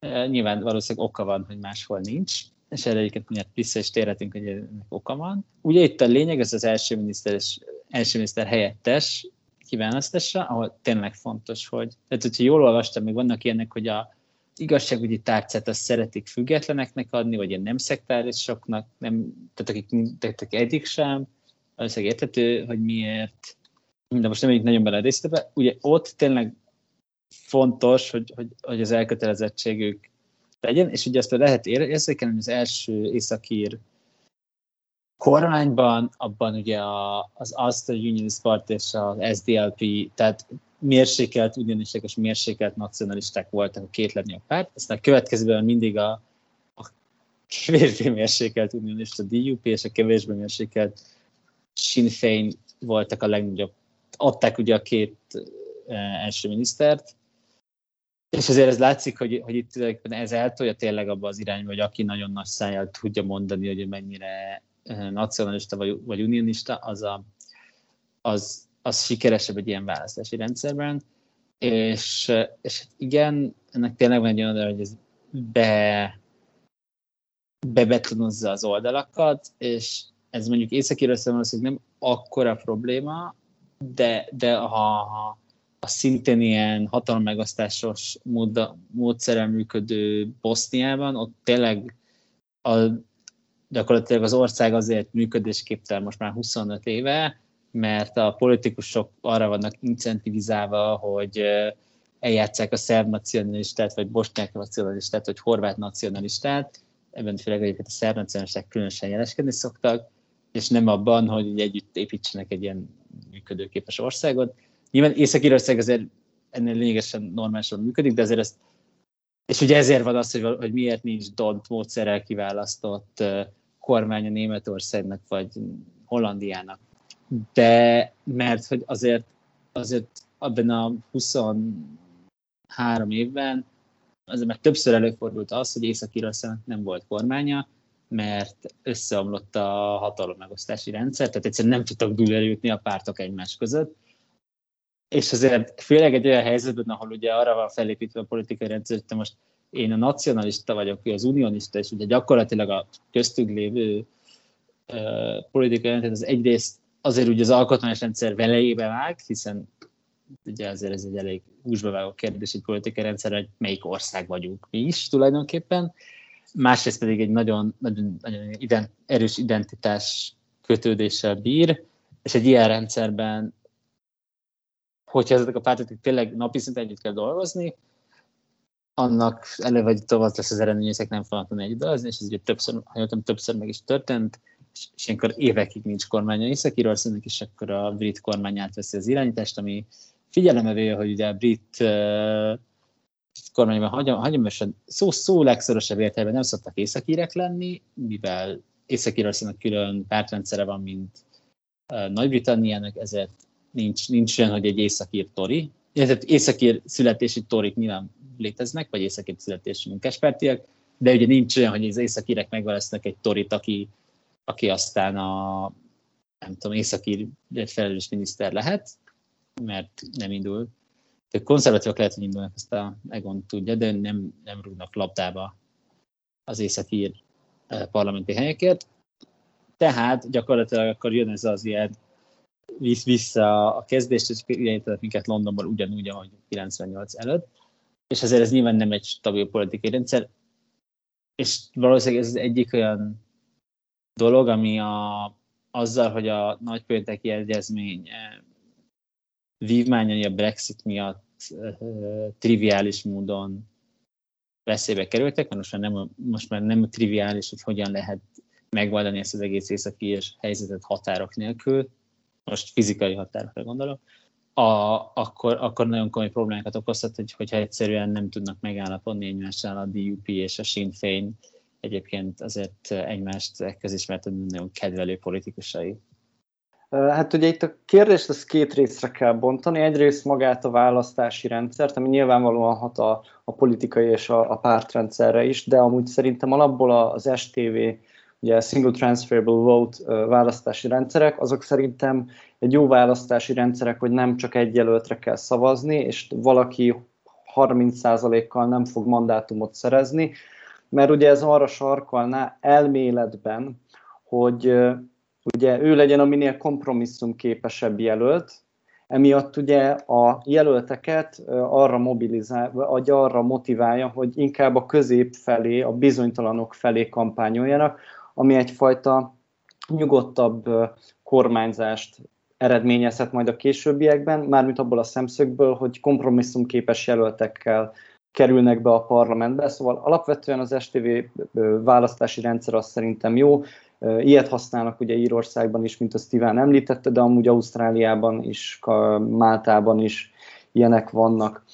nyilván valószínűleg oka van, hogy máshol nincs, és erre egyébként mindjárt vissza is térhetünk, hogy ennek oka van. Ugye itt a lényeg, ez az első miniszter, és első miniszter helyettes kiválasztása, ahol tényleg fontos, hogy, tehát hogyha jól olvastam, még vannak ilyenek, hogy a igazságügyi tárcát azt szeretik függetleneknek adni, vagy ilyen nem szektárisoknak, nem, tehát akik, tehát akik egyik sem, valószínűleg értető, hogy miért, de most nem megyünk nagyon bele a részletbe. Ugye ott tényleg fontos, hogy, hogy, hogy az elkötelezettségük legyen, és ugye azt lehet érzékelni, hogy az első északír kormányban, abban ugye a, az Ulster Unionist Party és az SDLP, tehát mérsékelt unionisták és mérsékelt nacionalisták voltak a két legnagyobb párt, aztán a következőben mindig a, a kevésbé mérsékelt unionista DUP és a kevésbé mérsékelt Sinn Féin voltak a legnagyobb, adták ugye a két eh, első minisztert, és azért ez látszik, hogy, hogy itt ez eltolja tényleg abba az irányba, hogy aki nagyon nagy szájjal tudja mondani, hogy mennyire nacionalista vagy, vagy unionista, az, a, az, az sikeresebb egy ilyen választási rendszerben. És, és hát igen, ennek tényleg van egy olyan, hogy ez be, bebetonozza az oldalakat, és ez mondjuk észak nem akkora probléma, de, de ha, ha a szintén ilyen hatalmegosztásos mód, módszerrel működő Boszniában, ott tényleg a, gyakorlatilag az ország azért működésképtelen most már 25 éve, mert a politikusok arra vannak incentivizálva, hogy eljátszák a szerb nacionalistát, vagy bosnyák nacionalistát, vagy horvát nacionalistát, ebben főleg egyébként a szerb nacionalisták különösen jeleskedni szoktak, és nem abban, hogy együtt építsenek egy ilyen működőképes országot. Nyilván Észak-Írország azért ennél lényegesen normálisan működik, de azért ezt és ugye ezért van az, hogy, hogy miért nincs DONT módszerrel kiválasztott kormánya Németországnak vagy Hollandiának. De mert hogy azért, azért abban a 23 évben azért mert többször előfordult az, hogy Észak-Írországnak nem volt kormánya, mert összeomlott a hatalommegosztási rendszer, tehát egyszerűen nem tudtak dűlőre jutni a pártok egymás között. És azért főleg egy olyan helyzetben, ahol ugye arra van felépítve a politikai rendszer, hogy most én a nacionalista vagyok, az unionista, és ugye gyakorlatilag a köztük lévő uh, politikai rendszer az egyrészt azért ugye az alkotmányos rendszer velejébe vág, hiszen ugye azért ez egy elég húsba vágó kérdés egy politikai rendszer, hogy melyik ország vagyunk mi is tulajdonképpen, másrészt pedig egy nagyon, nagyon, nagyon ident, erős identitás kötődéssel bír, és egy ilyen rendszerben, hogyha ezek a pártok tényleg napi szinten együtt kell dolgozni, annak elő vagy tovább lesz az eredmény, ezek nem fognak tudni együtt dolgozni, és ez ugye többször, ha jöttem, többször meg is történt, és, és ilyenkor évekig nincs kormánya Észak-Írországnak, és akkor a brit kormány átveszi az irányítást, ami figyelembe véve, hogy ugye a brit uh, kormányban hagyományosan szó, szó legszorosabb értelemben nem szoktak északírek lenni, mivel Észak-Írországnak külön pártrendszere van, mint uh, Nagy-Britanniának, ezért nincs, nincs olyan, hogy egy északír tori. Tehát északír születési torik nyilván léteznek, vagy északír születési munkáspártiak, de ugye nincs olyan, hogy az északírek megválasztanak egy torit, aki, aki aztán a nem tudom, északír felelős miniszter lehet, mert nem indul ők konzervatívak lehet, hogy indulnak, ezt a Egon tudja, de nem, nem rúgnak labdába az északír eh, parlamenti helyekért. Tehát gyakorlatilag akkor jön ez az ilyen visz vissza a kezdést, és irányítanak minket Londonból ugyanúgy, ahogy 98 előtt. És ezért ez nyilván nem egy stabil politikai rendszer. És valószínűleg ez az egyik olyan dolog, ami a, azzal, hogy a nagypénteki egyezmény eh, vívmányai a Brexit miatt uh, triviális módon veszélybe kerültek, mert most már, nem, most már nem triviális, hogy hogyan lehet megoldani ezt az egész északi és helyzetet határok nélkül, most fizikai határokra gondolok, a, akkor, akkor nagyon komoly problémákat okozhat, hogy, hogyha egyszerűen nem tudnak megállapodni egymással a DUP és a Sinn Féin, egyébként azért egymást közismert nagyon kedvelő politikusai. Hát ugye itt a kérdést az két részre kell bontani. Egyrészt magát a választási rendszert, ami nyilvánvalóan hat a, a politikai és a, a pártrendszerre is, de amúgy szerintem alapból az STV, ugye Single Transferable Vote választási rendszerek, azok szerintem egy jó választási rendszerek, hogy nem csak egy jelöltre kell szavazni, és valaki 30%-kal nem fog mandátumot szerezni, mert ugye ez arra sarkalná elméletben, hogy ugye ő legyen a minél kompromisszumképesebb jelölt, emiatt ugye a jelölteket arra mobilizál, vagy arra motiválja, hogy inkább a közép felé, a bizonytalanok felé kampányoljanak, ami egyfajta nyugodtabb kormányzást eredményezhet majd a későbbiekben, mármint abból a szemszögből, hogy kompromisszumképes jelöltekkel kerülnek be a parlamentbe. Szóval alapvetően az STV választási rendszer az szerintem jó, Ilyet használnak ugye Írországban is, mint a Steven említette, de amúgy Ausztráliában is, Máltában is ilyenek vannak.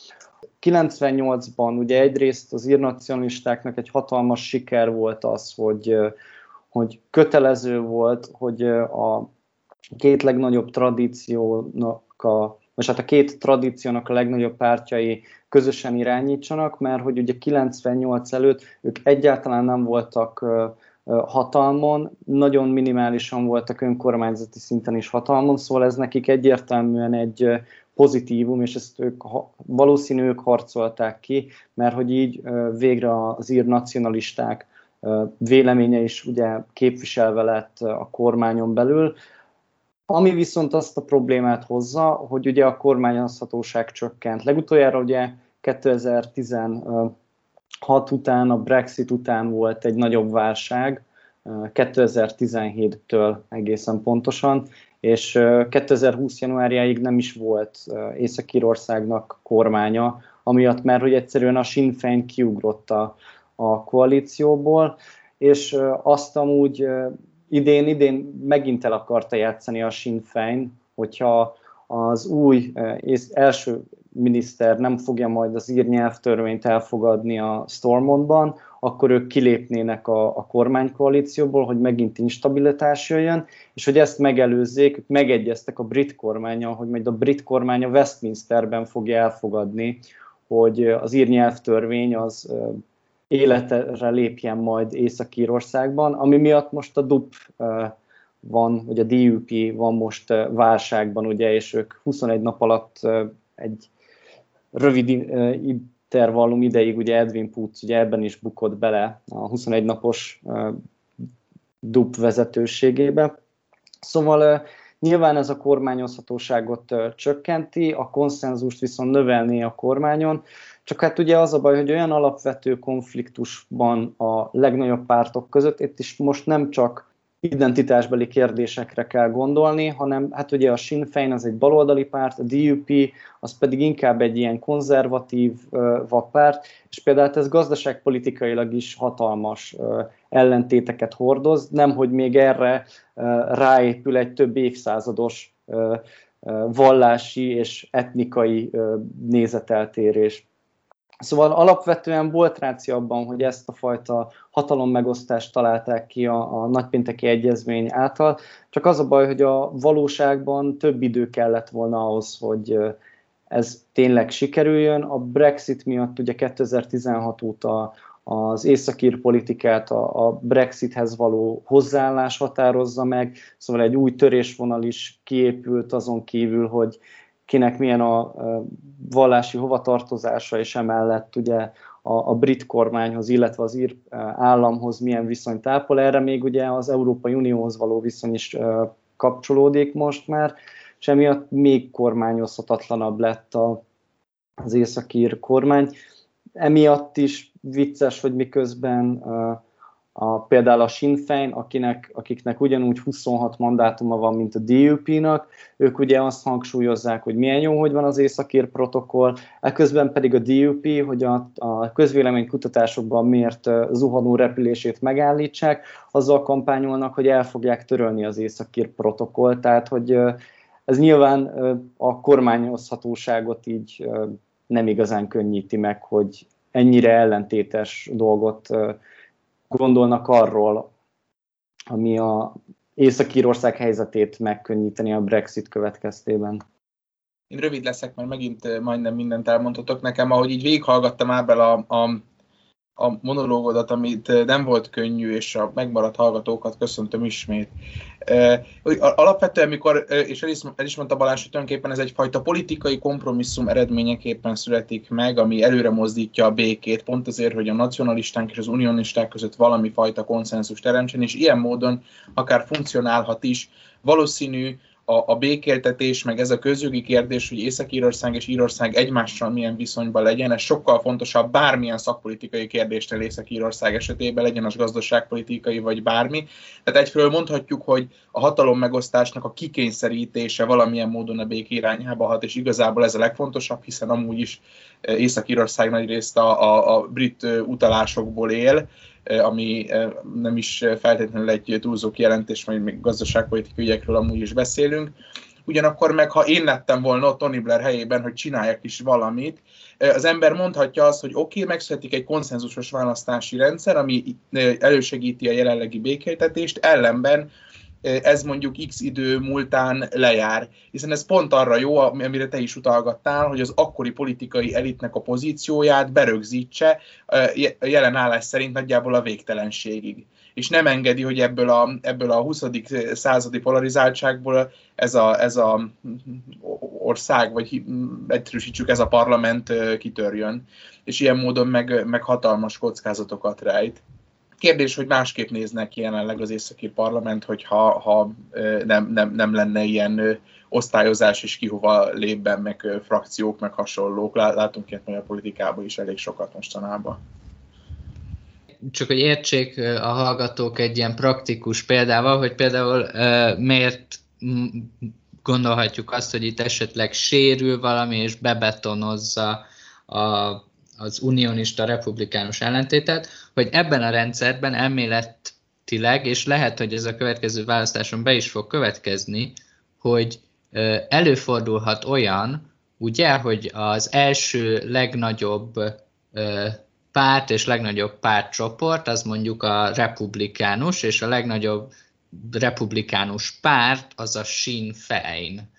98-ban ugye egyrészt az írnacionalistáknak egy hatalmas siker volt az, hogy, hogy kötelező volt, hogy a két legnagyobb tradíciónak a most hát a két tradíciónak a legnagyobb pártjai közösen irányítsanak, mert hogy ugye 98 előtt ők egyáltalán nem voltak hatalmon, nagyon minimálisan voltak önkormányzati szinten is hatalmon, szóval ez nekik egyértelműen egy pozitívum, és ezt ők valószínű ők harcolták ki, mert hogy így végre az ír nacionalisták véleménye is ugye képviselve lett a kormányon belül, ami viszont azt a problémát hozza, hogy ugye a kormányozhatóság csökkent. Legutoljára ugye 2010 2006 után, a Brexit után volt egy nagyobb válság, 2017-től egészen pontosan, és 2020 januárjáig nem is volt Észak-Írországnak kormánya, amiatt mert hogy egyszerűen a Sinn Féin kiugrott a, a koalícióból, és azt amúgy idén, idén megint el akarta játszani a Sinn Féin, hogyha az új első miniszter nem fogja majd az ír nyelvtörvényt elfogadni a Stormontban, akkor ők kilépnének a, a kormánykoalícióból, hogy megint instabilitás jöjjön, és hogy ezt megelőzzék, ők megegyeztek a brit kormánya, hogy majd a brit kormánya Westminsterben fogja elfogadni, hogy az ír nyelvtörvény az életre lépjen majd Észak-Írországban, ami miatt most a DUP van, vagy a DUP van most válságban, ugye, és ők 21 nap alatt egy rövid intervallum ideig, ugye Edwin Putz ugye ebben is bukott bele a 21 napos DUP vezetőségébe. Szóval nyilván ez a kormányozhatóságot csökkenti, a konszenzust viszont növelné a kormányon, csak hát ugye az a baj, hogy olyan alapvető konfliktusban a legnagyobb pártok között, itt is most nem csak identitásbeli kérdésekre kell gondolni, hanem hát ugye a Sinn Féin az egy baloldali párt, a DUP az pedig inkább egy ilyen konzervatív uh, párt, és például hát ez gazdaságpolitikailag is hatalmas uh, ellentéteket hordoz, nem hogy még erre uh, ráépül egy több évszázados vallási és etnikai nézeteltérés. Szóval alapvetően volt ráció abban, hogy ezt a fajta hatalommegosztást találták ki a, a nagypénteki egyezmény által, csak az a baj, hogy a valóságban több idő kellett volna ahhoz, hogy ez tényleg sikerüljön. A Brexit miatt ugye 2016 óta az északír politikát a, a Brexithez való hozzáállás határozza meg, szóval egy új törésvonal is kiépült azon kívül, hogy kinek milyen a vallási hovatartozása, és emellett ugye a, a brit kormányhoz, illetve az ír államhoz milyen viszonyt ápol. Erre még ugye az Európai Unióhoz való viszony is kapcsolódik most már, és emiatt még kormányozhatatlanabb lett a, az északír kormány. Emiatt is vicces, hogy miközben uh, a, például a Sinn Féin, akinek, akiknek ugyanúgy 26 mandátuma van, mint a DUP-nak, ők ugye azt hangsúlyozzák, hogy milyen jó, hogy van az északír protokoll, eközben pedig a DUP, hogy a, a közvéleménykutatásokban miért zuhanó repülését megállítsák, azzal kampányolnak, hogy el fogják törölni az északír protokoll, tehát hogy ez nyilván a kormányozhatóságot így nem igazán könnyíti meg, hogy ennyire ellentétes dolgot gondolnak arról, ami a Észak-Írország helyzetét megkönnyíteni a Brexit következtében. Én rövid leszek, mert megint majdnem mindent elmondhatok nekem. Ahogy így végighallgattam Ábel a, a a monológodat, amit eh, nem volt könnyű, és a megmaradt hallgatókat köszöntöm ismét. Eh, alapvetően, mikor, eh, és el is, mondta Balázs, hogy tulajdonképpen ez egyfajta politikai kompromisszum eredményeképpen születik meg, ami előre mozdítja a békét, pont azért, hogy a nacionalisták és az unionisták között valami fajta konszenzus teremtsen, és ilyen módon akár funkcionálhat is. Valószínű, a, a békéltetés, meg ez a közjogi kérdés, hogy Észak-Írország és Írország egymással milyen viszonyban legyen, ez sokkal fontosabb bármilyen szakpolitikai kérdésnél Észak-Írország esetében, legyen az gazdaságpolitikai vagy bármi. Tehát egyfelől mondhatjuk, hogy a hatalom megosztásnak a kikényszerítése valamilyen módon a bék irányába hat, és igazából ez a legfontosabb, hiszen amúgy is Észak-Írország nagyrészt a, a, a brit utalásokból él, ami nem is feltétlenül egy túlzó kijelentés, majd még gazdaságpolitikai ügyekről amúgy is beszélünk. Ugyanakkor meg, ha én lettem volna ott Tony Blair helyében, hogy csináljak is valamit, az ember mondhatja azt, hogy oké, okay, megszületik egy konszenzusos választási rendszer, ami elősegíti a jelenlegi békéltetést, ellenben ez mondjuk x idő múltán lejár. Hiszen ez pont arra jó, amire te is utalgattál, hogy az akkori politikai elitnek a pozícióját berögzítse jelen állás szerint nagyjából a végtelenségig. És nem engedi, hogy ebből a, ebből a 20. századi polarizáltságból ez a, ez a ország, vagy egyszerűsítsük, ez a parlament kitörjön. És ilyen módon meg, meg hatalmas kockázatokat rejt. Kérdés, hogy másképp néznek jelenleg az északi parlament, hogyha ha nem, nem, nem lenne ilyen osztályozás és ki hova lépben, meg frakciók, meg hasonlók. Látunk ilyet a politikában is elég sokat mostanában. Csak hogy értsék a hallgatók egy ilyen praktikus példával, hogy például miért gondolhatjuk azt, hogy itt esetleg sérül valami, és bebetonozza a az unionista republikánus ellentétet, hogy ebben a rendszerben elméletileg, és lehet, hogy ez a következő választáson be is fog következni, hogy előfordulhat olyan, ugye, hogy az első legnagyobb párt és legnagyobb pártcsoport az mondjuk a republikánus, és a legnagyobb republikánus párt az a Sinn Féin.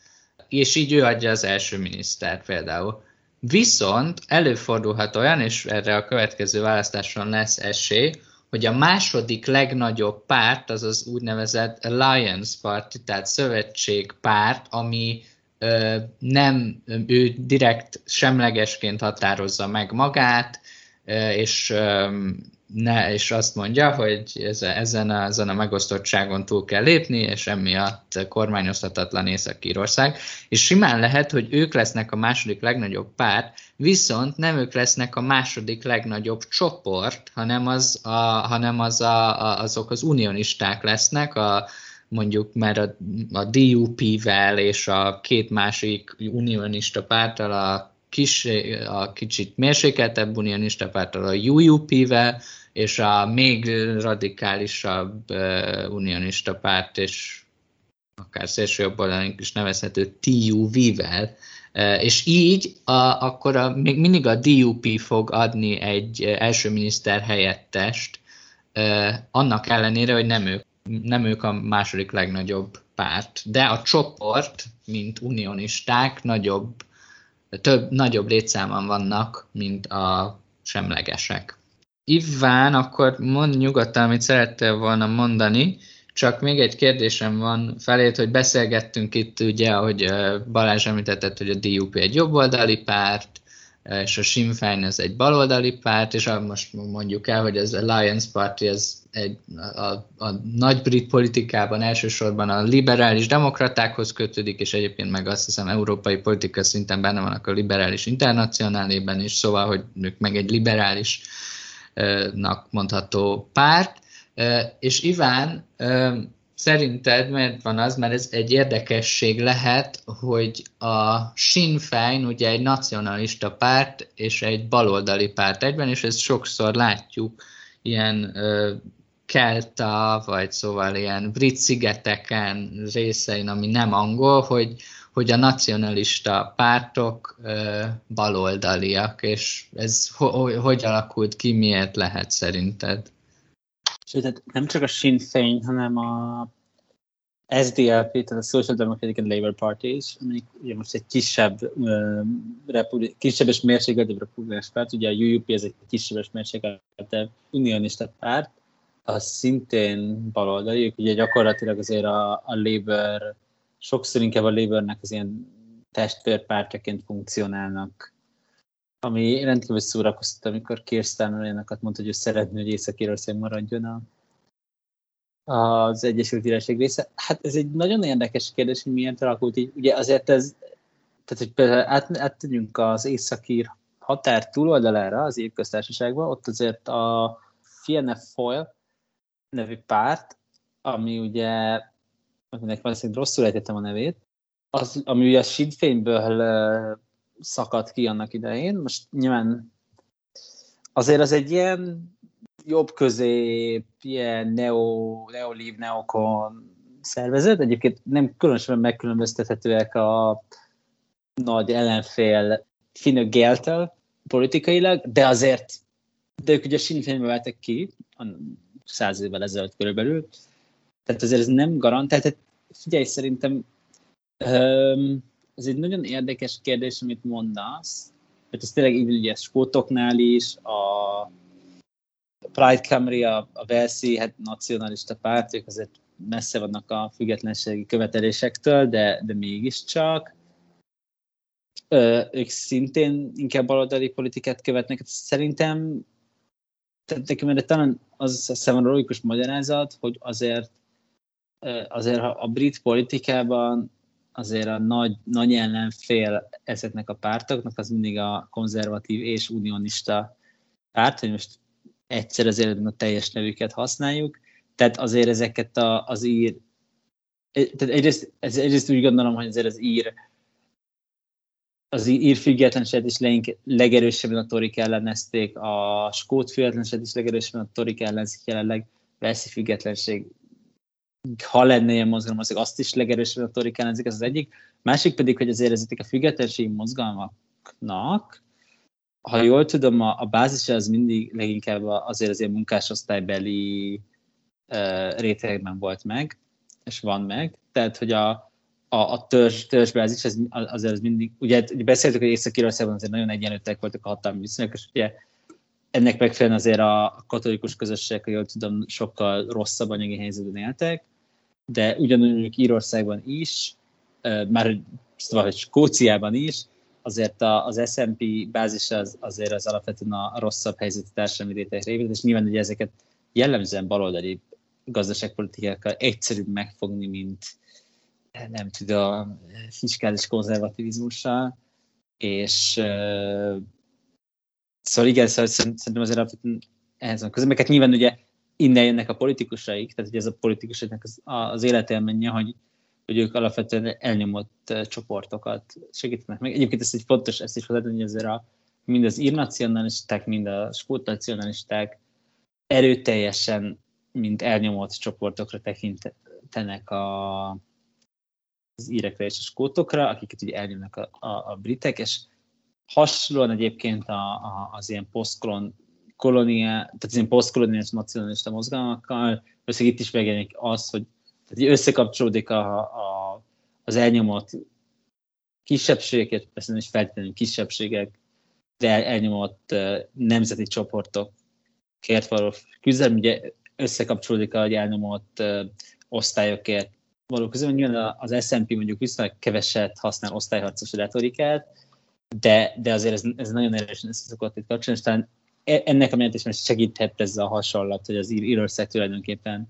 És így ő adja az első miniszter például. Viszont előfordulhat olyan, és erre a következő választáson lesz esély, hogy a második legnagyobb párt az az úgynevezett Alliance Party, tehát szövetségpárt, ami ö, nem ő direkt semlegesként határozza meg magát, és ne, és azt mondja, hogy ezen a, ezen a megosztottságon túl kell lépni, és emiatt kormányozhatatlan Észak-Írország. És simán lehet, hogy ők lesznek a második legnagyobb párt, viszont nem ők lesznek a második legnagyobb csoport, hanem, az a, hanem az a, a, azok az unionisták lesznek, a, mondjuk mert a, a DUP-vel és a két másik unionista pártal, a, kis, a kicsit mérsékeltebb unionista pártal, a UUP-vel, és a még radikálisabb unionista párt, és akár szélső jobboldalink is nevezhető TUV-vel, és így a, akkor a, még mindig a DUP fog adni egy első miniszter helyettest, annak ellenére, hogy nem ők, nem ők a második legnagyobb párt, de a csoport, mint unionisták, nagyobb, több, nagyobb létszámon vannak, mint a semlegesek. Iván, akkor mond nyugodtan, amit szerettél volna mondani, csak még egy kérdésem van felét, hogy beszélgettünk itt, ugye, ahogy Balázs említetett, hogy a DUP egy jobboldali párt, és a Sinn Féin ez egy baloldali párt, és most mondjuk el, hogy az Alliance Party ez egy, a, a nagy brit politikában elsősorban a liberális demokratákhoz kötődik, és egyébként meg azt hiszem európai politika szinten benne vannak a liberális internacionálében is, szóval, hogy ők meg egy liberális nak mondható párt. És Iván, szerinted miért van az, mert ez egy érdekesség lehet, hogy a Sinn Féin ugye egy nacionalista párt és egy baloldali párt egyben, és ezt sokszor látjuk ilyen kelta, vagy szóval ilyen brit szigeteken részein, ami nem angol, hogy, hogy a nacionalista pártok ö, baloldaliak, és ez ho- hogy alakult ki, miért lehet szerinted? Sőt, tehát nem csak a Sinn Féin, hanem a SDLP, tehát a Social Democratic and Labour Party is, amelyik ugye most egy kisebb, uh, republi- kisebb és mérsékeltebb republikánus párt, ugye a UUP ez egy kisebb és mérsékeltebb unionista párt, az szintén baloldali, ők ugye gyakorlatilag azért a, a Labour sokszor inkább a Labournek az ilyen testvérpártjaként funkcionálnak, ami rendkívül szórakoztató, amikor Kirsten olyanokat mondta, hogy ő szeretné, hogy Észak-Írország maradjon a, az Egyesült Királyság része. Hát ez egy nagyon érdekes kérdés, hogy miért alakult így. Ugye azért ez, tehát hogy például át, áttegyünk az északír határ túloldalára, az évköztársaságban, ott azért a Fianna Foyle nevű párt, ami ugye akinek valószínűleg rosszul ejtettem a nevét, az, ami ugye a Sinn Féinből szakadt ki annak idején. Most nyilván azért az egy ilyen jobb közép, ilyen neo, neolív, neokon szervezet. Egyébként nem különösen megkülönböztethetőek a nagy ellenfél Fine Geltel politikailag, de azért, de ők ugye Sinn Féinbe váltak ki, száz évvel ezelőtt körülbelül, tehát azért ez nem garantált. Tehát figyelj, szerintem ez egy nagyon érdekes kérdés, amit mondasz, mert ez tényleg így ugye skótoknál is, a Pride Camry, a, a Velszi, hát nacionalista párt, ők azért messze vannak a függetlenségi követelésektől, de, de mégiscsak. Ö, ők szintén inkább baloldali politikát követnek. Szerintem tehát nekem erre talán az a logikus magyarázat, hogy azért azért a brit politikában azért a nagy, nagy ellenfél ezeknek a pártoknak az mindig a konzervatív és unionista párt, hogy most egyszer az életben a teljes nevüket használjuk, tehát azért ezeket a, az ír, tehát egyrészt, egyrészt úgy gondolom, hogy azért az ír az ír függetlenséget is legerősebben a torik ellenezték, a skót függetlenséget is legerősebben a torik ellenzik jelenleg, Velszi függetlenség ha lenne ilyen mozgalom, az azt is legerősebb retorikán, ez az egyik. Másik pedig, hogy azért ezek a függetlenségi mozgalmaknak, ha jól tudom, a, a bázis az mindig leginkább azért az ilyen munkásosztálybeli uh, rétegben volt meg, és van meg. Tehát, hogy a, a, a törzs, törzsbázis, az, azért az mindig, ugye, beszéltük, hogy Észak-Írországban azért nagyon egyenlőtek voltak a hatalmi viszonyok, és ugye ennek megfelelően azért a katolikus közösségek, jól tudom, sokkal rosszabb anyagi helyzetben éltek, de ugyanúgy Írországban is, már szóval, hogy Skóciában is, azért a, az S&P bázis az, azért az alapvetően a rosszabb helyzetű társadalmi réteg révén, és nyilván ugye ezeket jellemzően baloldali gazdaságpolitikákkal egyszerűbb megfogni, mint nem tudom, fiskális konzervativizmussal, és uh, szóval igen, szóval szerintem azért alapvetően ehhez van közben, mert nyilván ugye innen jönnek a politikusaik, tehát ugye ez a politikusoknak az, az életélménye, hogy, hogy ők alapvetően elnyomott uh, csoportokat segítenek meg. Egyébként ez egy fontos, ezt is hozzátenni, hogy azért a, mind az írnacionalisták, mind a skót nacionalisták erőteljesen, mint elnyomott csoportokra tekintenek a, az írekre és a skótokra, akiket ugye elnyomnak a, a, a britek, és hasonlóan egyébként a, a, az ilyen posztkolon kolonia, tehát az ilyen posztkoloniális nacionalista mozgalmakkal, összeg itt is megjelenik az, hogy tehát összekapcsolódik a, a, az elnyomott kisebbségeket, persze nem is feltétlenül kisebbségek, de elnyomott nemzeti csoportokért való küzdelem, ugye összekapcsolódik a elnyomott osztályokért való közül, nyilván az S&P mondjuk viszonylag keveset használ osztályharcos retorikát, de, de azért ez, ez nagyon erősen összeszokott itt kapcsolatban, és talán e, ennek a mentésben segíthet ez a hasonlat, hogy az Ír- Írország tulajdonképpen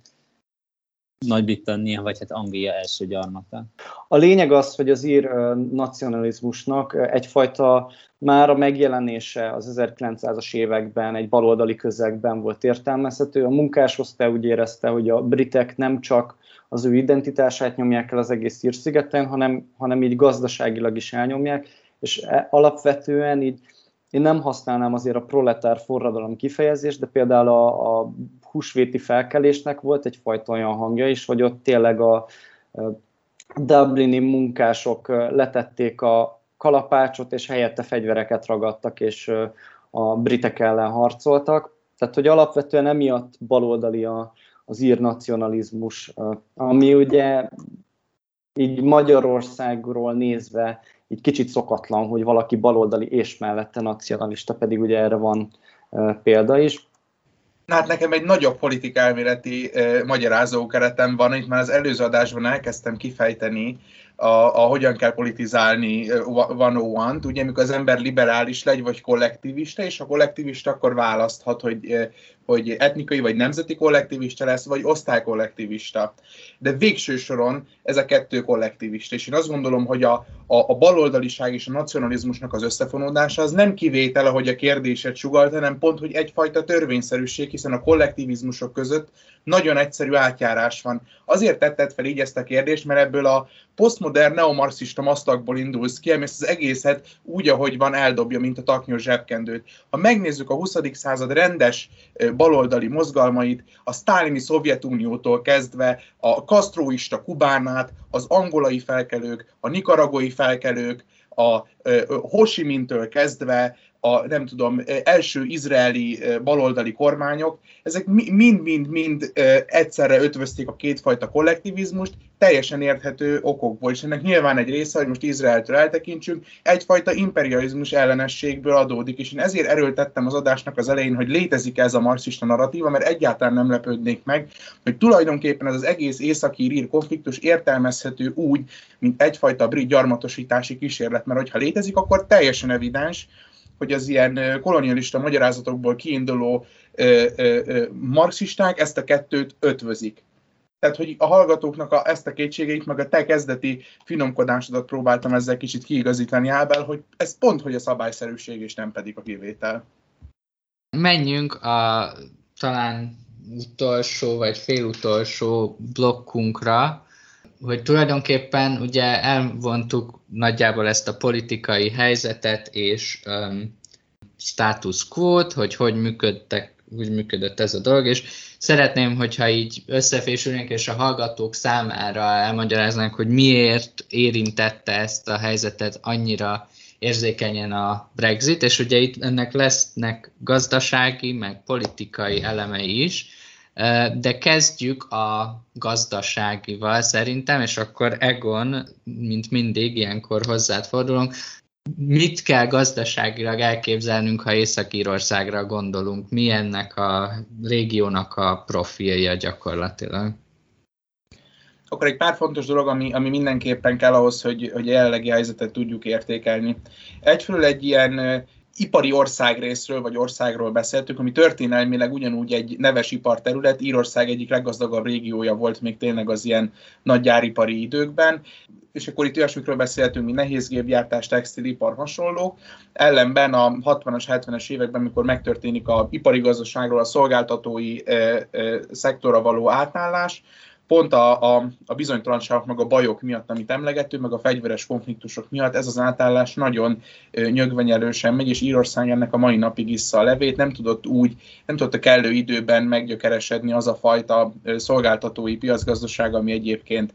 nagy-Britannia, vagy hát Anglia első gyarmata. A lényeg az, hogy az ír nacionalizmusnak egyfajta már a megjelenése az 1900-as években egy baloldali közegben volt értelmezhető. A munkásosztály úgy érezte, hogy a britek nem csak az ő identitását nyomják el az egész Ír-szigeten, hanem, hanem így gazdaságilag is elnyomják, és e, alapvetően így én nem használnám azért a proletár forradalom kifejezést, de például a, a húsvéti felkelésnek volt egyfajta olyan hangja is, hogy ott tényleg a, Dublini munkások letették a kalapácsot, és helyette fegyvereket ragadtak, és a britek ellen harcoltak. Tehát, hogy alapvetően emiatt baloldali a, az ír nacionalizmus, ami ugye így Magyarországról nézve így kicsit szokatlan, hogy valaki baloldali és mellette nacionalista, pedig ugye erre van példa is. Hát nekem egy nagyobb politikelméleti uh, magyarázó keretem van, itt már az előző adásban elkezdtem kifejteni a, a hogyan kell politizálni van one t ugye amikor az ember liberális legy, vagy kollektivista, és a kollektivista akkor választhat, hogy hogy etnikai vagy nemzeti kollektivista lesz, vagy osztálykollektivista. De végső soron ez a kettő kollektivista. És én azt gondolom, hogy a, a, a baloldaliság és a nacionalizmusnak az összefonódása az nem kivétel, ahogy a kérdéset sugalt, hanem pont, hogy egyfajta törvényszerűség, hiszen a kollektivizmusok között nagyon egyszerű átjárás van. Azért tetted fel így ezt a kérdést, mert ebből a posztmodern neomarxista masztakból indulsz ki, ami ezt az egészet úgy, ahogy van, eldobja, mint a taknyos zsebkendőt. Ha megnézzük a 20. század rendes baloldali mozgalmait, a sztálini Szovjetuniótól kezdve a kasztróista Kubánát, az angolai felkelők, a nikaragói felkelők, a Hosimintől kezdve a nem tudom, első izraeli baloldali kormányok, ezek mind-mind-mind egyszerre ötvözték a kétfajta kollektivizmust, teljesen érthető okokból, és ennek nyilván egy része, hogy most Izraeltől eltekintsünk, egyfajta imperializmus ellenességből adódik, és én ezért erőltettem az adásnak az elején, hogy létezik ez a marxista narratíva, mert egyáltalán nem lepődnék meg, hogy tulajdonképpen ez az egész északi ír konfliktus értelmezhető úgy, mint egyfajta brit gyarmatosítási kísérlet, mert hogyha létezik, akkor teljesen evidens, hogy az ilyen kolonialista magyarázatokból kiinduló ö, ö, ö, marxisták ezt a kettőt ötvözik. Tehát, hogy a hallgatóknak a, ezt a kétségeit, meg a te kezdeti finomkodásodat próbáltam ezzel kicsit kiigazítani Ábel, hogy ez pont, hogy a szabályszerűség, és nem pedig a kivétel. Menjünk a talán utolsó vagy félutolsó blokkunkra, hogy tulajdonképpen ugye elvontuk nagyjából ezt a politikai helyzetet és um, status quo hogy hogy működtek, úgy működött ez a dolog, és szeretném, hogyha így összefésülnénk, és a hallgatók számára elmagyaráznánk, hogy miért érintette ezt a helyzetet annyira érzékenyen a Brexit, és ugye itt ennek lesznek gazdasági, meg politikai elemei is, de kezdjük a gazdaságival szerintem, és akkor Egon, mint mindig, ilyenkor hozzád fordulunk, mit kell gazdaságilag elképzelnünk, ha Észak-Írországra gondolunk? Mi ennek a régiónak a profilja gyakorlatilag? Akkor egy pár fontos dolog, ami, ami mindenképpen kell ahhoz, hogy, hogy jelenlegi helyzetet tudjuk értékelni. Egyfelől egy ilyen ipari országrészről vagy országról beszéltünk, ami történelmileg ugyanúgy egy neves iparterület, Írország egyik leggazdagabb régiója volt még tényleg az ilyen nagy gyáripari időkben, és akkor itt olyasmikről beszéltünk, mint nehézgépgyártás, textilipar, hasonló. Ellenben a 60-as, 70-es években, amikor megtörténik a ipari gazdaságról a szolgáltatói e, e, szektorra való átállás, pont a, a, a bizonytalanságok, meg a bajok miatt, amit emlegettünk, meg a fegyveres konfliktusok miatt ez az átállás nagyon nyögvenyelősen megy, és Írország ennek a mai napig issza a levét, nem tudott úgy, nem tudott a kellő időben meggyökeresedni az a fajta szolgáltatói piacgazdaság, ami egyébként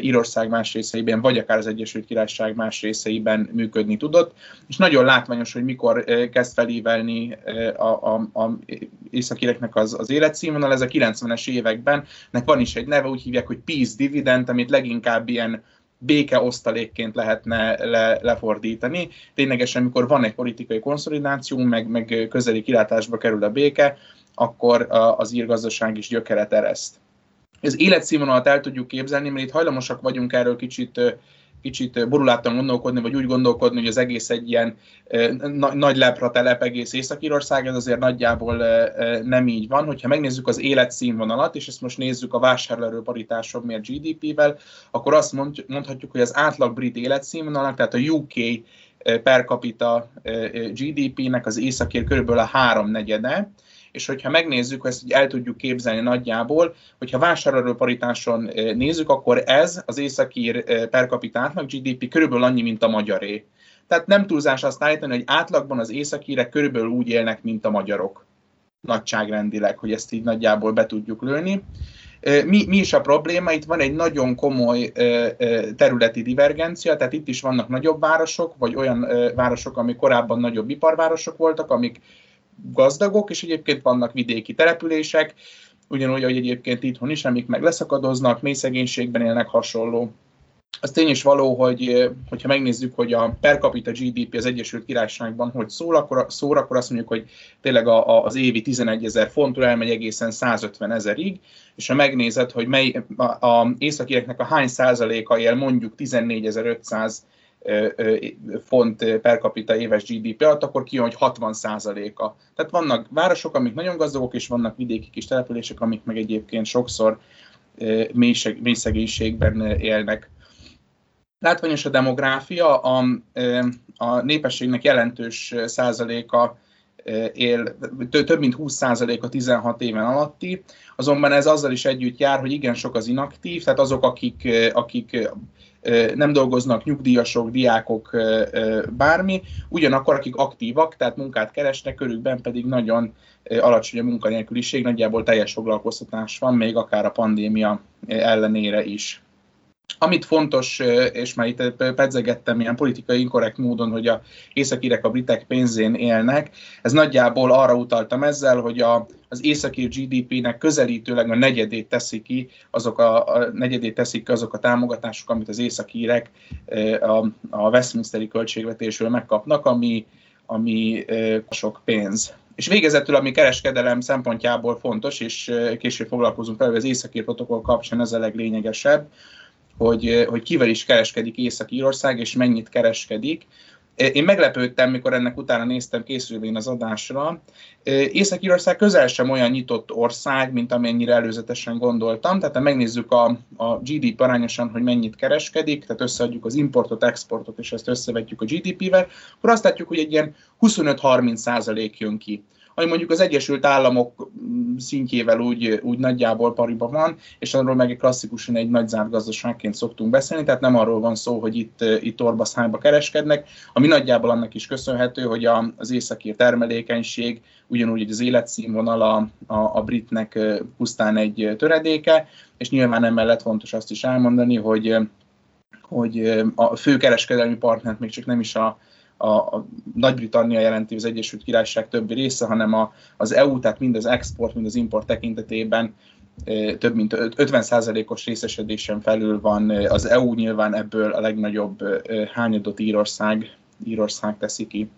Írország más részeiben, vagy akár az Egyesült Királyság más részeiben működni tudott. És nagyon látványos, hogy mikor kezd felívelni a, a, a az, az életszínvonal. Ez a 90-es években, nek van is egy neve, úgy hívják, hogy peace dividend, amit leginkább ilyen béke osztalékként lehetne le, lefordítani. Ténylegesen, amikor van egy politikai konszolidáció, meg, meg közeli kilátásba kerül a béke, akkor az írgazdaság is gyökeret ereszt az életszínvonalat el tudjuk képzelni, mert itt hajlamosak vagyunk erről kicsit kicsit borulátan gondolkodni, vagy úgy gondolkodni, hogy az egész egy ilyen na- nagy lepra telep egész Észak-Írország, ez azért nagyjából nem így van. Hogyha megnézzük az életszínvonalat, és ezt most nézzük a vásárlóerő paritáson miért GDP-vel, akkor azt mond, mondhatjuk, hogy az átlag brit életszínvonalat, tehát a UK per capita GDP-nek az északír körülbelül a háromnegyede, és hogyha megnézzük, ezt el tudjuk képzelni nagyjából, hogyha vásárlóparitáson eh, nézzük, akkor ez az északír eh, per capita GDP körülbelül annyi, mint a magyaré. Tehát nem túlzás azt állítani, hogy átlagban az északírek körülbelül úgy élnek, mint a magyarok nagyságrendileg, hogy ezt így nagyjából be tudjuk lőni. Eh, mi, mi is a probléma? Itt van egy nagyon komoly területi divergencia, tehát itt is vannak nagyobb városok, vagy olyan városok, amik korábban nagyobb iparvárosok voltak, amik gazdagok, és egyébként vannak vidéki települések, ugyanúgy, ahogy egyébként itthon is, amik meg leszakadoznak, mély szegénységben élnek hasonló. Az tény is való, hogy hogyha megnézzük, hogy a per capita GDP az Egyesült Királyságban hogy szól, akkor, szól, akkor azt mondjuk, hogy tényleg a, a, az évi 11 ezer fontra elmegy egészen 150 ezerig, és ha megnézed, hogy mely a, a északieknek a hány százaléka él mondjuk 14.500 font per capita éves GDP alatt, akkor kijön, hogy 60 a Tehát vannak városok, amik nagyon gazdagok, és vannak vidéki kis települések, amik meg egyébként sokszor mély, mély szegénységben élnek. Látványos a demográfia, a, a népességnek jelentős százaléka él, több mint 20% a 16 éven alatti, azonban ez azzal is együtt jár, hogy igen sok az inaktív, tehát azok, akik, akik nem dolgoznak nyugdíjasok, diákok, bármi, ugyanakkor akik aktívak, tehát munkát keresnek, körükben pedig nagyon alacsony a munkanélküliség, nagyjából teljes foglalkoztatás van, még akár a pandémia ellenére is. Amit fontos, és már itt pedzegettem ilyen politikai inkorrekt módon, hogy a északírek a britek pénzén élnek, ez nagyjából arra utaltam ezzel, hogy a, az északír GDP-nek közelítőleg a negyedét teszik ki, azok a, a negyedét teszik ki azok a támogatások, amit az északírek a, a Westminsteri költségvetésről megkapnak, ami, ami sok pénz. És végezetül, ami kereskedelem szempontjából fontos, és később foglalkozunk fel, az északír protokoll kapcsán ez a leglényegesebb, hogy, hogy kivel is kereskedik Észak-Írország, és mennyit kereskedik. Én meglepődtem, mikor ennek utána néztem készülvén az adásra. Észak-Írország közel sem olyan nyitott ország, mint amennyire előzetesen gondoltam. Tehát ha megnézzük a, a GDP arányosan, hogy mennyit kereskedik, tehát összeadjuk az importot, exportot, és ezt összevetjük a GDP-vel, akkor azt látjuk, hogy egy ilyen 25-30 százalék jön ki ami mondjuk az Egyesült Államok szintjével úgy, úgy nagyjából pariba van, és arról meg egy klasszikusan egy nagy zárt gazdaságként szoktunk beszélni, tehát nem arról van szó, hogy itt, itt orbaszájba kereskednek, ami nagyjából annak is köszönhető, hogy a, az északi termelékenység, ugyanúgy az életszínvonal a, a, a britnek pusztán egy töredéke, és nyilván emellett fontos azt is elmondani, hogy hogy a fő kereskedelmi partnert még csak nem is a, a, a Nagy-Britannia jelenti az Egyesült Királyság többi része, hanem a, az EU, tehát mind az export, mind az import tekintetében több mint 50%-os részesedésen felül van az EU, nyilván ebből a legnagyobb hányadot Írország, Írország teszi ki.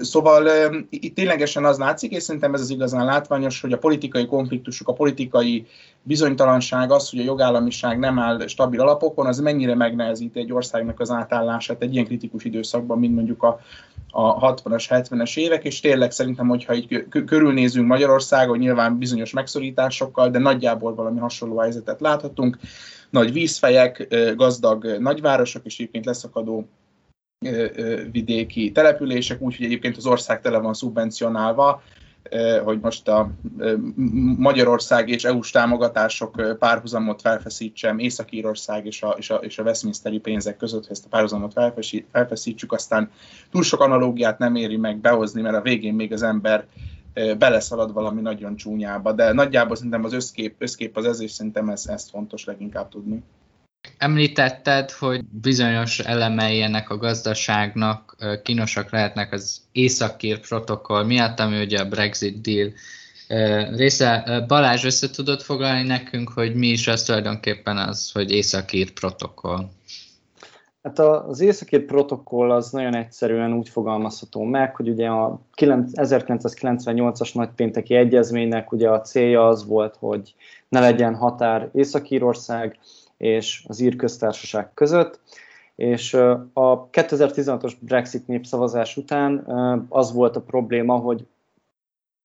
Szóval itt ténylegesen az látszik, és szerintem ez az igazán látványos, hogy a politikai konfliktusok, a politikai bizonytalanság az, hogy a jogállamiság nem áll stabil alapokon, az mennyire megnehezíti egy országnak az átállását egy ilyen kritikus időszakban, mint mondjuk a, a 60-as, 70-es évek, és tényleg szerintem, hogyha így körülnézünk Magyarországon, nyilván bizonyos megszorításokkal, de nagyjából valami hasonló helyzetet láthatunk. Nagy vízfejek, gazdag nagyvárosok, és egyébként leszakadó vidéki települések, úgyhogy egyébként az ország tele van szubvencionálva, hogy most a Magyarország és EU-s támogatások párhuzamot felfeszítsem Észak-Írország és a, és, a, és a Westminsteri pénzek között, hogy ezt a párhuzamot felfeszítsük, aztán túl sok analógiát nem éri meg behozni, mert a végén még az ember beleszalad valami nagyon csúnyába, de nagyjából szerintem az összkép, összkép az ez, és szerintem ez, ezt fontos leginkább tudni. Említetted, hogy bizonyos elemei ennek a gazdaságnak kínosak lehetnek az északír protokoll miatt, ami ugye a Brexit deal része. Balázs, össze tudod foglalni nekünk, hogy mi is az tulajdonképpen az, hogy északír protokoll? Hát az északír protokoll az nagyon egyszerűen úgy fogalmazható meg, hogy ugye a 1998-as nagypénteki egyezménynek ugye a célja az volt, hogy ne legyen határ Észak-Írország, és az ír köztársaság között, és a 2016-os Brexit népszavazás után az volt a probléma, hogy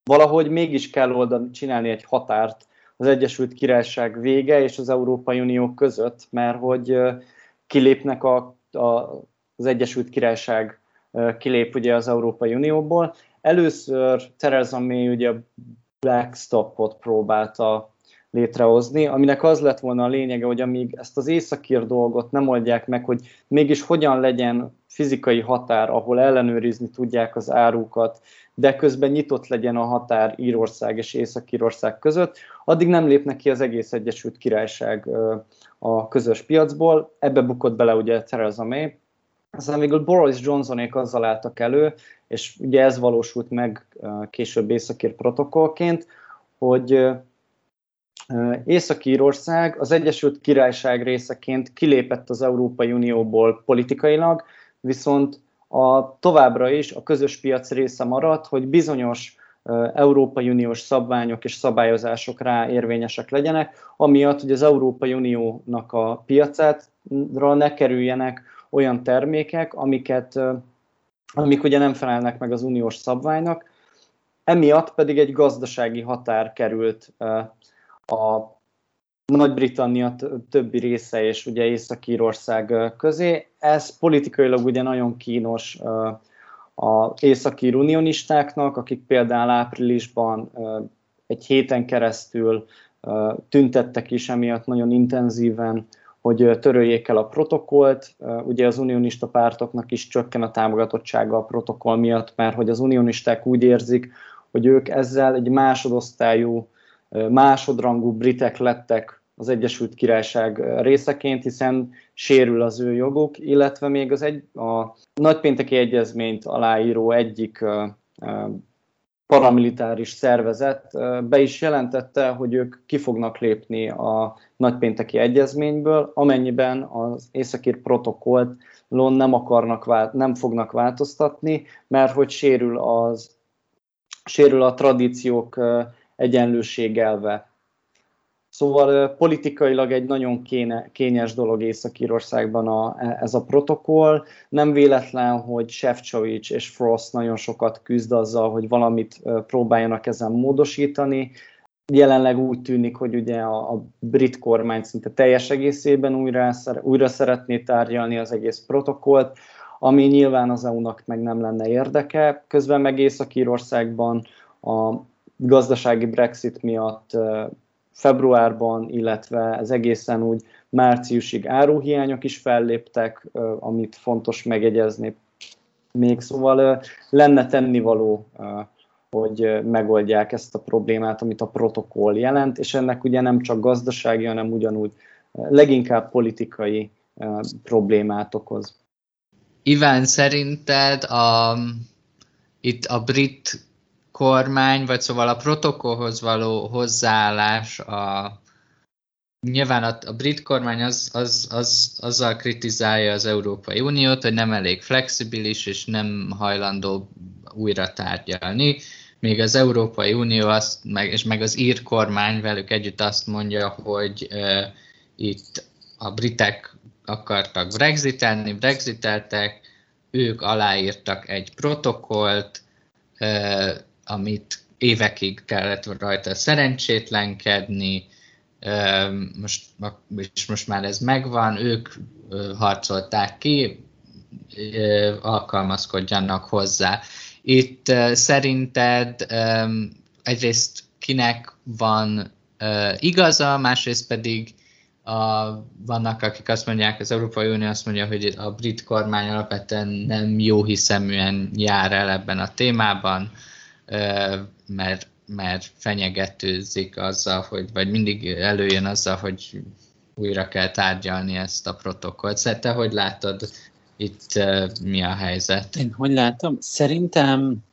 valahogy mégis kell oldani, csinálni egy határt az Egyesült Királyság vége és az Európai Unió között, mert hogy kilépnek a, a, az Egyesült Királyság kilép ugye az Európai Unióból. Először Theresa May ugye a backstopot próbálta létrehozni, aminek az lett volna a lényege, hogy amíg ezt az északír dolgot nem oldják meg, hogy mégis hogyan legyen fizikai határ, ahol ellenőrizni tudják az árukat, de közben nyitott legyen a határ Írország és Észak-Írország között, addig nem lépnek ki az egész Egyesült Királyság a közös piacból. Ebbe bukott bele ugye Theresa May. Aztán végül Boris Johnsonék azzal álltak elő, és ugye ez valósult meg később Északír protokollként, hogy Észak-Írország az Egyesült Királyság részeként kilépett az Európai Unióból politikailag, viszont a, továbbra is a közös piac része maradt, hogy bizonyos Európai Uniós szabványok és szabályozások rá érvényesek legyenek, amiatt, hogy az Európai Uniónak a piacára ne kerüljenek olyan termékek, amiket, amik ugye nem felelnek meg az uniós szabványnak, emiatt pedig egy gazdasági határ került a Nagy-Britannia többi része és ugye Észak-Írország közé. Ez politikailag ugye nagyon kínos a északír unionistáknak, akik például áprilisban egy héten keresztül tüntettek is emiatt nagyon intenzíven, hogy töröljék el a protokollt. Ugye az unionista pártoknak is csökken a támogatottsága a protokoll miatt, mert hogy az unionisták úgy érzik, hogy ők ezzel egy másodosztályú másodrangú britek lettek az Egyesült Királyság részeként, hiszen sérül az ő joguk, illetve még az egy, a nagypénteki egyezményt aláíró egyik paramilitáris szervezet be is jelentette, hogy ők ki fognak lépni a nagypénteki egyezményből, amennyiben az északír protokollt nem akarnak, nem fognak változtatni, mert hogy sérül, az, sérül a tradíciók egyenlőség elve. Szóval politikailag egy nagyon kéne, kényes dolog Észak-Írországban a, ez a protokoll. Nem véletlen, hogy Sefcovics és Frost nagyon sokat küzd azzal, hogy valamit próbáljanak ezen módosítani. Jelenleg úgy tűnik, hogy ugye a, a brit kormány szinte teljes egészében újra, újra szeretné tárgyalni az egész protokollt, ami nyilván az EU-nak meg nem lenne érdeke. Közben meg Észak-Írországban a gazdasági Brexit miatt februárban, illetve ez egészen úgy márciusig áruhiányok is felléptek, amit fontos megegyezni. Még szóval lenne tennivaló, hogy megoldják ezt a problémát, amit a protokoll jelent, és ennek ugye nem csak gazdasági, hanem ugyanúgy leginkább politikai problémát okoz. Iván, szerinted a, itt a brit kormány, vagy szóval a protokollhoz való hozzáállás, a, nyilván a, a brit kormány az, az, az, azzal kritizálja az Európai Uniót, hogy nem elég flexibilis, és nem hajlandó újra tárgyalni, még az Európai Unió azt, meg, és meg az ír kormány velük együtt azt mondja, hogy uh, itt a britek akartak brexitelni, brexiteltek, ők aláírtak egy protokollt, uh, amit évekig kellett rajta szerencsétlenkedni, most, és most már ez megvan, ők harcolták ki, alkalmazkodjanak hozzá. Itt szerinted egyrészt kinek van igaza, másrészt pedig a, vannak, akik azt mondják, az Európai Unió azt mondja, hogy a brit kormány alapvetően nem jó hiszeműen jár el ebben a témában, mert, mert fenyegetőzik azzal, hogy, vagy mindig előjön azzal, hogy újra kell tárgyalni ezt a protokollt. Szóval te hogy látod itt mi a helyzet? Én hogy látom? Szerintem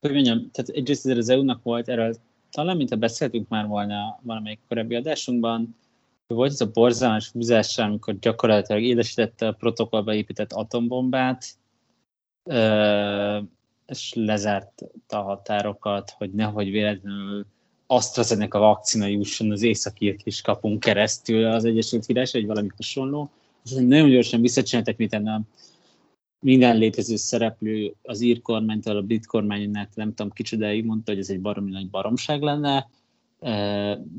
hogy mondjam, tehát egyrészt az EU-nak volt erről, talán mint a beszéltünk már volna valamelyik korábbi adásunkban, volt ez a borzalmas húzással, amikor gyakorlatilag édesítette a protokollba épített atombombát, és lezárt a határokat, hogy nehogy véletlenül AstraZeneca vakcina jusson az északi kis kapunk keresztül az Egyesült Királyság, vagy valami hasonló. Ez nagyon gyorsan visszacsináltak, mint a minden létező szereplő az ír kormánytól, a brit kormánynál, nem tudom kicsodáig mondta, hogy ez egy baromi nagy baromság lenne,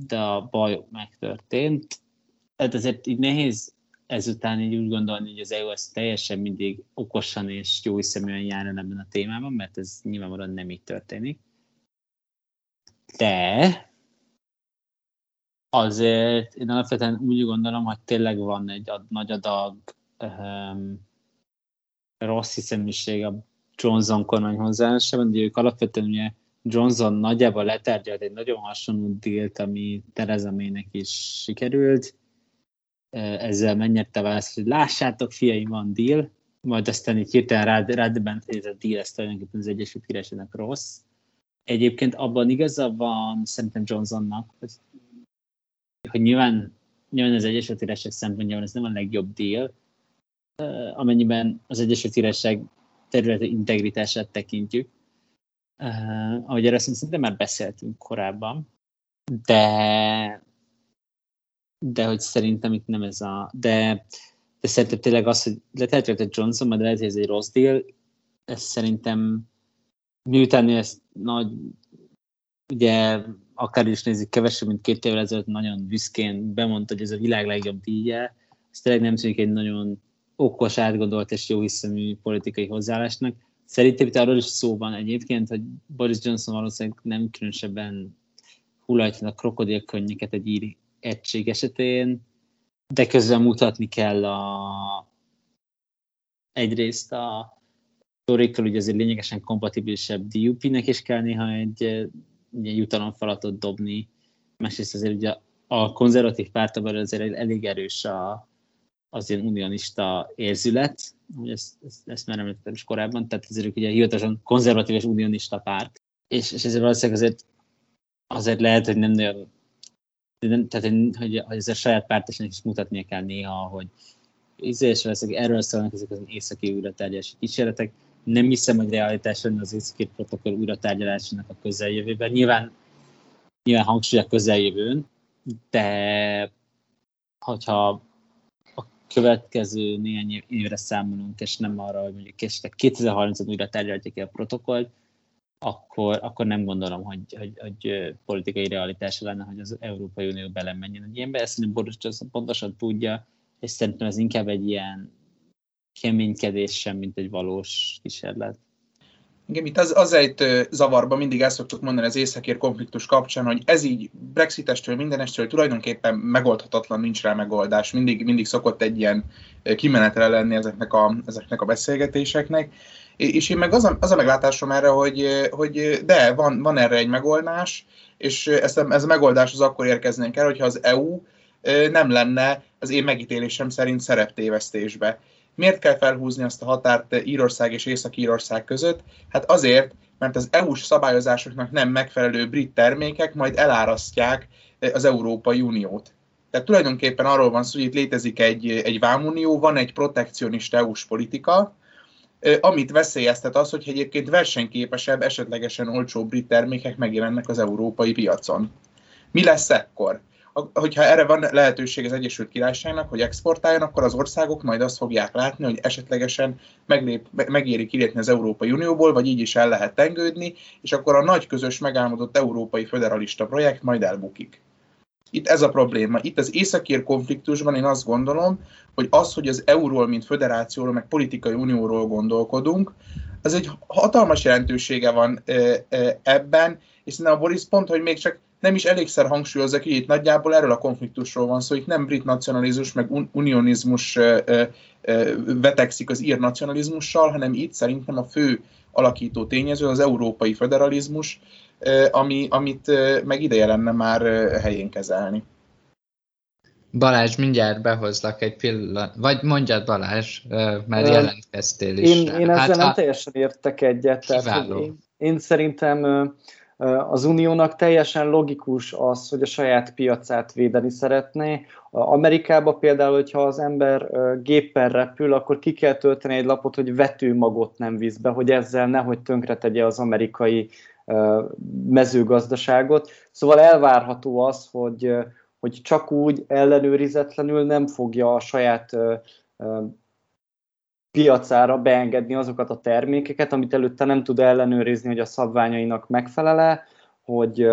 de a baj megtörtént. Tehát ezért így nehéz ezután így úgy gondolni, hogy az EU az teljesen mindig okosan és jó hiszeműen jár ebben a témában, mert ez nyilvánvalóan nem így történik. De azért én alapvetően úgy gondolom, hogy tényleg van egy ad, nagy adag um, rossz hiszeműség a Johnson kormány hozzáállásában, de ők alapvetően ugye Johnson nagyjából letárgyalt egy nagyon hasonló dílt, ami Theresa May-nek is sikerült, ezzel megnyerte választ, hogy lássátok, fiaim, van deal, majd aztán így hirtelen rád, rádöbbent, hogy ez a deal, ez tulajdonképpen az Egyesült Királyságnak rossz. Egyébként abban igaza van szerintem Johnsonnak, hogy, hogy nyilván, nyilván az Egyesült Királyság szempontjából ez nem a legjobb deal, amennyiben az Egyesült Királyság területi integritását tekintjük. Ahogy erről szerintem már beszéltünk korábban, de de hogy szerintem itt nem ez a... De, de szerintem tényleg az, hogy letárgyalt Johnson, majd lehet, hogy ez egy rossz deal, ez szerintem miután ezt nagy, ugye akár is nézik, kevesebb, mint két évvel ezelőtt nagyon büszkén bemondta, hogy ez a világ legjobb díja, ez tényleg nem tűnik egy nagyon okos, átgondolt és jó hiszemű politikai hozzáállásnak. Szerintem itt arról is szó van egyébként, hogy Boris Johnson valószínűleg nem különösebben hullajtja a krokodilkönnyeket egy ír egység esetén, de közben mutatni kell a, egyrészt a Torikkal ugye azért lényegesen kompatibilisebb DUP-nek is kell néha egy ugye, jutalomfalatot dobni, másrészt azért ugye a konzervatív pártban azért elég erős a, az ilyen unionista érzület, ezt, ezt, ezt már említettem is korábban, tehát ezért ugye hivatalosan konzervatív és unionista párt, és, és ezért valószínűleg azért, azért lehet, hogy nem nagyon tehát hogy, hogy ez saját pártosnak is mutatnia kell néha, hogy és erről szólnak ezek az északi újratárgyalási kísérletek. Nem hiszem, hogy realitás lenne az északi protokoll újratárgyalásának a közeljövőben. Nyilván, nyilván hangsúly a közeljövőn, de hogyha a következő néhány évre számolunk, és nem arra, hogy mondjuk 2030-ban újra tárgyalják a protokollt, akkor, akkor nem gondolom, hogy, hogy, hogy politikai realitás lenne, hogy az Európai Unió belemenjen egy ilyenbe. Ezt szerintem Boris pontosan tudja, és szerintem ez inkább egy ilyen keménykedés sem, mint egy valós kísérlet. Igen, itt az, az egy zavarban mindig el szoktuk mondani az északír konfliktus kapcsán, hogy ez így brexitestől, mindenestől tulajdonképpen megoldhatatlan, nincs rá megoldás. Mindig, mindig szokott egy ilyen kimenetre lenni ezeknek a, ezeknek a beszélgetéseknek. És én meg az a, az a meglátásom erre, hogy, hogy de, van, van erre egy megoldás, és ezt, ez a megoldás az akkor érkeznénk el, hogyha az EU nem lenne az én megítélésem szerint szereptévesztésbe. Miért kell felhúzni azt a határt Írország és Észak-Írország között? Hát azért, mert az EU-s szabályozásoknak nem megfelelő brit termékek majd elárasztják az Európai Uniót. Tehát tulajdonképpen arról van szó, hogy itt létezik egy, egy vámunió, van egy protekcionista EU-s politika, amit veszélyeztet az, hogy egyébként versenyképesebb, esetlegesen olcsó brit termékek megjelennek az európai piacon. Mi lesz ekkor? hogyha erre van lehetőség az Egyesült Királyságnak, hogy exportáljon, akkor az országok majd azt fogják látni, hogy esetlegesen meglép, megéri kilépni az Európai Unióból, vagy így is el lehet tengődni, és akkor a nagy közös megálmodott európai federalista projekt majd elbukik. Itt ez a probléma. Itt az északír konfliktusban én azt gondolom, hogy az, hogy az euróról, mint federációról, meg politikai unióról gondolkodunk, az egy hatalmas jelentősége van ebben, és szerintem a Boris pont, hogy még csak nem is elégszer hangsúlyozza ki, itt nagyjából erről a konfliktusról van szó, itt nem brit nacionalizmus, meg unionizmus vetekszik az ír nacionalizmussal, hanem itt szerintem a fő alakító tényező az európai federalizmus, ami, amit meg ideje lenne már helyén kezelni. Balázs, mindjárt behozlak egy pillanat. Vagy mondjad Balázs, mert jelentkeztél is. Én, én ezzel hát, nem teljesen értek egyet. Tehát, én, én szerintem az uniónak teljesen logikus az, hogy a saját piacát védeni szeretné. Amerikában például, hogyha az ember géppel repül, akkor ki kell tölteni egy lapot, hogy vetőmagot nem visz be, hogy ezzel nehogy tönkretegye az amerikai mezőgazdaságot. Szóval elvárható az, hogy, hogy csak úgy ellenőrizetlenül nem fogja a saját piacára beengedni azokat a termékeket, amit előtte nem tud ellenőrizni, hogy a szabványainak megfelele, hogy,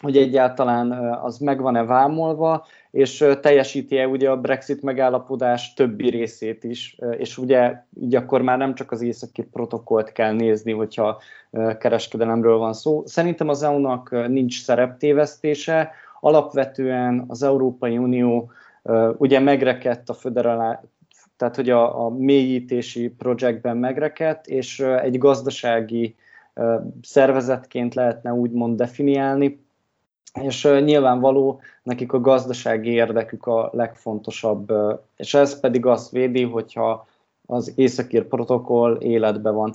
hogy egyáltalán az megvan-e vámolva, és teljesíti-e ugye a Brexit megállapodás többi részét is, és ugye így akkor már nem csak az északi protokollt kell nézni, hogyha kereskedelemről van szó. Szerintem az EU-nak nincs szereptévesztése, alapvetően az Európai Unió ugye megrekedt a föderál, tehát hogy a, a mélyítési projektben megrekedt, és egy gazdasági szervezetként lehetne úgymond definiálni, és nyilvánvaló nekik a gazdasági érdekük a legfontosabb, és ez pedig azt védi, hogyha az északír protokoll életben van.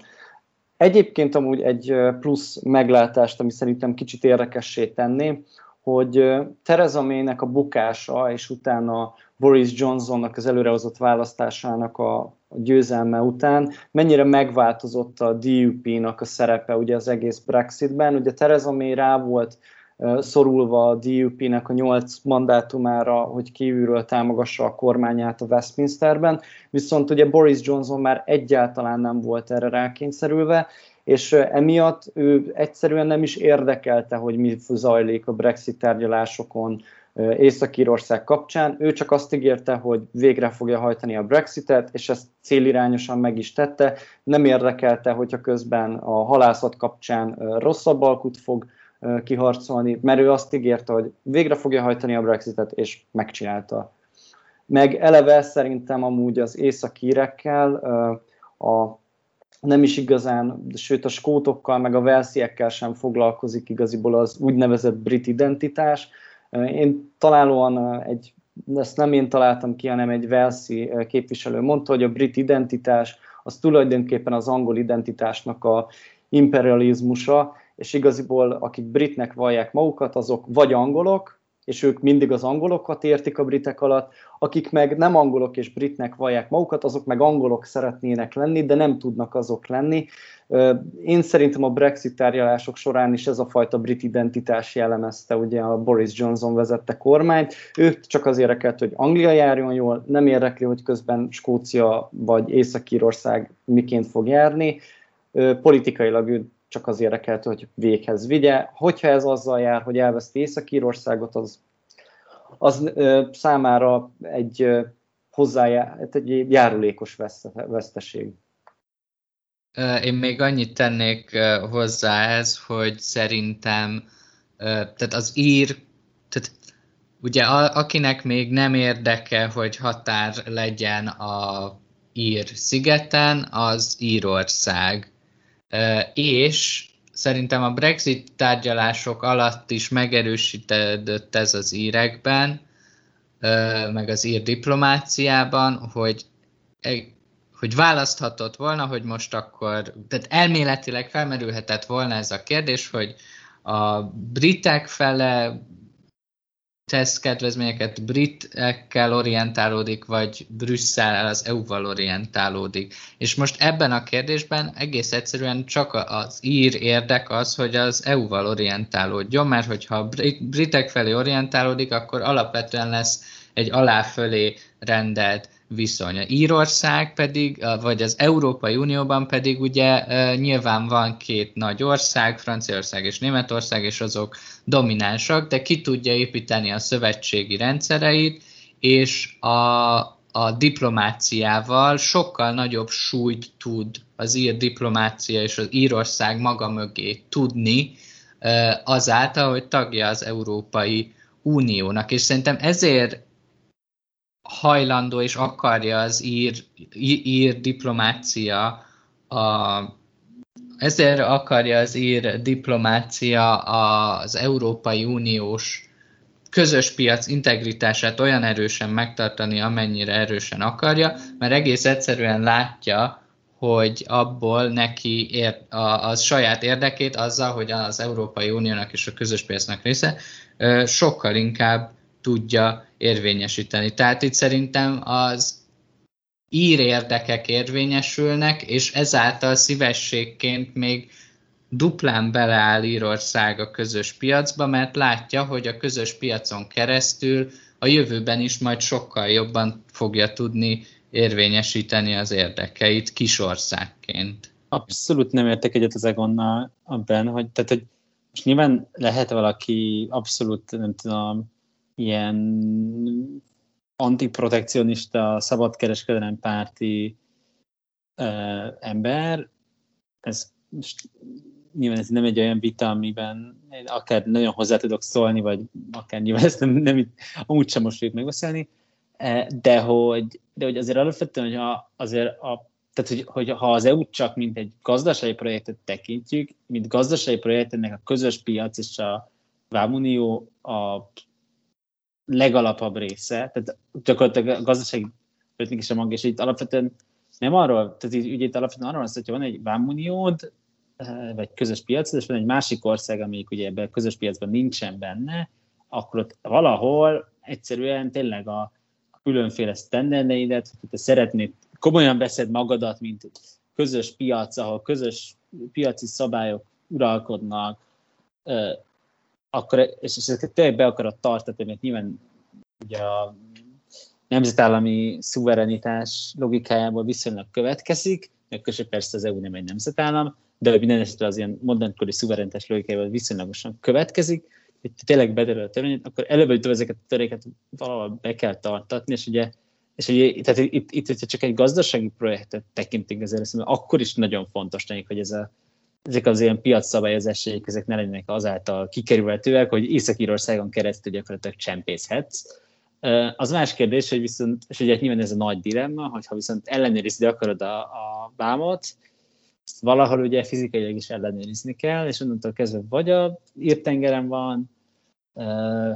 Egyébként amúgy egy plusz meglátást, ami szerintem kicsit érdekessé tenné, hogy Theresa May-nek a bukása, és utána Boris Johnsonnak az előrehozott választásának a, győzelme után mennyire megváltozott a DUP-nak a szerepe ugye az egész Brexitben. Ugye Theresa May rá volt szorulva a DUP-nek a nyolc mandátumára, hogy kívülről támogassa a kormányát a Westminsterben, viszont ugye Boris Johnson már egyáltalán nem volt erre rákényszerülve, és emiatt ő egyszerűen nem is érdekelte, hogy mi zajlik a Brexit tárgyalásokon Észak-Írország kapcsán. Ő csak azt ígérte, hogy végre fogja hajtani a Brexitet, és ezt célirányosan meg is tette. Nem érdekelte, hogyha közben a halászat kapcsán rosszabb alkut fog kiharcolni, mert ő azt ígérte, hogy végre fogja hajtani a Brexitet, és megcsinálta. Meg eleve szerintem amúgy az északírekkel a nem is igazán, sőt a skótokkal, meg a velsziekkel sem foglalkozik igaziból az úgynevezett brit identitás. Én találóan egy, ezt nem én találtam ki, hanem egy velszi képviselő mondta, hogy a brit identitás az tulajdonképpen az angol identitásnak a imperializmusa, és igaziból akik britnek vallják magukat, azok vagy angolok, és ők mindig az angolokat értik a britek alatt, akik meg nem angolok és britnek vallják magukat, azok meg angolok szeretnének lenni, de nem tudnak azok lenni. Én szerintem a Brexit tárgyalások során is ez a fajta brit identitás jellemezte ugye a Boris Johnson vezette kormányt. Ő csak az érdekelt, hogy Anglia járjon jól, nem érdekli, hogy közben Skócia vagy Észak-Írország miként fog járni. Politikailag ő csak az érdekelt, hogy véghez vigye. Hogyha ez azzal jár, hogy elveszti Észak-Írországot, az, az ö, számára egy ö, hozzájá, hát egy járulékos veszteség. én még annyit tennék hozzá ez, hogy szerintem tehát az ír, tehát ugye akinek még nem érdeke, hogy határ legyen a ír szigeten, az Írország. És szerintem a Brexit tárgyalások alatt is megerősítődött ez az írekben, meg az ír diplomáciában, hogy hogy választhatott volna, hogy most akkor, tehát elméletileg felmerülhetett volna ez a kérdés, hogy a britek fele tesz kedvezményeket, britekkel orientálódik, vagy Brüsszel az EU-val orientálódik. És most ebben a kérdésben egész egyszerűen csak az ír érdek az, hogy az EU-val orientálódjon, mert hogyha a britek felé orientálódik, akkor alapvetően lesz egy alá-fölé rendelt viszonya. Írország pedig, vagy az Európai Unióban pedig ugye nyilván van két nagy ország, Franciaország és Németország, és azok dominánsak, de ki tudja építeni a szövetségi rendszereit, és a, a diplomáciával sokkal nagyobb súlyt tud az ír diplomácia és az Írország maga mögé tudni, azáltal, hogy tagja az Európai Uniónak. És szerintem ezért hajlandó és akarja az ír, ír diplomácia a, ezért akarja az ír diplomácia az Európai Uniós közös piac integritását olyan erősen megtartani, amennyire erősen akarja, mert egész egyszerűen látja, hogy abból neki ér, a, a saját érdekét azzal, hogy az Európai Uniónak és a közös piacnak része, sokkal inkább tudja érvényesíteni. Tehát itt szerintem az ír érdekek érvényesülnek, és ezáltal szívességként még duplán beleáll Írország a közös piacba, mert látja, hogy a közös piacon keresztül a jövőben is majd sokkal jobban fogja tudni érvényesíteni az érdekeit kisországként. Abszolút nem értek egyet az Egonnal abban, hogy, tehát, hogy most nyilván lehet valaki abszolút, nem tudom, ilyen antiprotekcionista, szabadkereskedelem párti uh, ember, ez nyilván ez nem egy olyan vita, amiben akár nagyon hozzá tudok szólni, vagy akár nyilván ezt nem, nem amúgy sem most fogjuk megbeszélni, de hogy, de hogy azért alapvetően, hogy azért a, tehát hogy, hogy ha az EU csak mint egy gazdasági projektet tekintjük, mint gazdasági projektnek a közös piac és a Vámunió a legalapabb része, tehát gyakorlatilag a gazdasági politikák is a mag, és itt alapvetően nem arról, tehát így, itt alapvetően arról van hogy van egy vámuniód, eh, vagy közös piac, és van egy másik ország, amelyik ugye ebben a közös piacban nincsen benne, akkor ott valahol egyszerűen tényleg a, a különféle sztenderdeidet, hogy te szeretnéd, komolyan veszed magadat, mint közös piac, ahol közös piaci szabályok uralkodnak, eh, akkor, és, ezeket tényleg be akarod tartani, mert nyilván ugye a nemzetállami szuverenitás logikájából viszonylag következik, meg persze az EU nem egy nemzetállam, de hogy minden esetre az ilyen modernkori szuverenitás logikájából viszonylagosan következik, hogy tényleg beterül a törvényt, akkor előbb ezeket a töréket valahol be kell tartatni, és ugye és ugye, tehát itt, itt, itt csak egy gazdasági projektet tekintünk ezért, akkor is nagyon fontos nekik, hogy ez a ezek az ilyen piacszabályozásaik, ezek ne legyenek azáltal kikerülhetőek, hogy Észak-Írországon keresztül gyakorlatilag csempészhetsz. Az más kérdés, hogy viszont, és ugye nyilván ez a nagy dilemma, hogyha viszont ellenőrizni akarod a, a vámot, valahol ugye fizikailag is ellenőrizni kell, és onnantól kezdve vagy a írtengeren van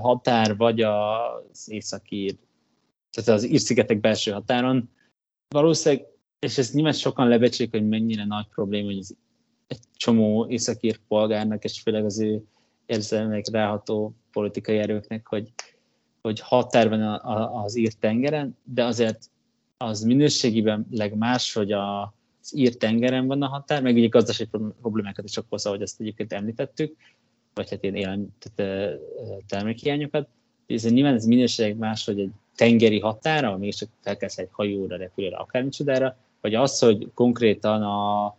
határ, vagy az északír, tehát az ír-szigetek belső határon. Valószínűleg, és ezt nyilván sokan lebecsik, hogy mennyire nagy probléma, hogy az egy csomó északír polgárnak, és főleg az ő érzelmek ráható politikai erőknek, hogy, hogy határ van a, a, az ír tengeren, de azért az minőségiben legmás, hogy a, az ír tengeren van a határ, meg ugye gazdasági problémákat is okoz, ahogy ezt egyébként említettük, vagy hát ilyen élelmi, tehát, termékhiányokat. Ez nyilván ez minőség más, hogy egy tengeri határa, még csak felkelsz egy hajóra, repülőre, akármicsodára, vagy az, hogy konkrétan a,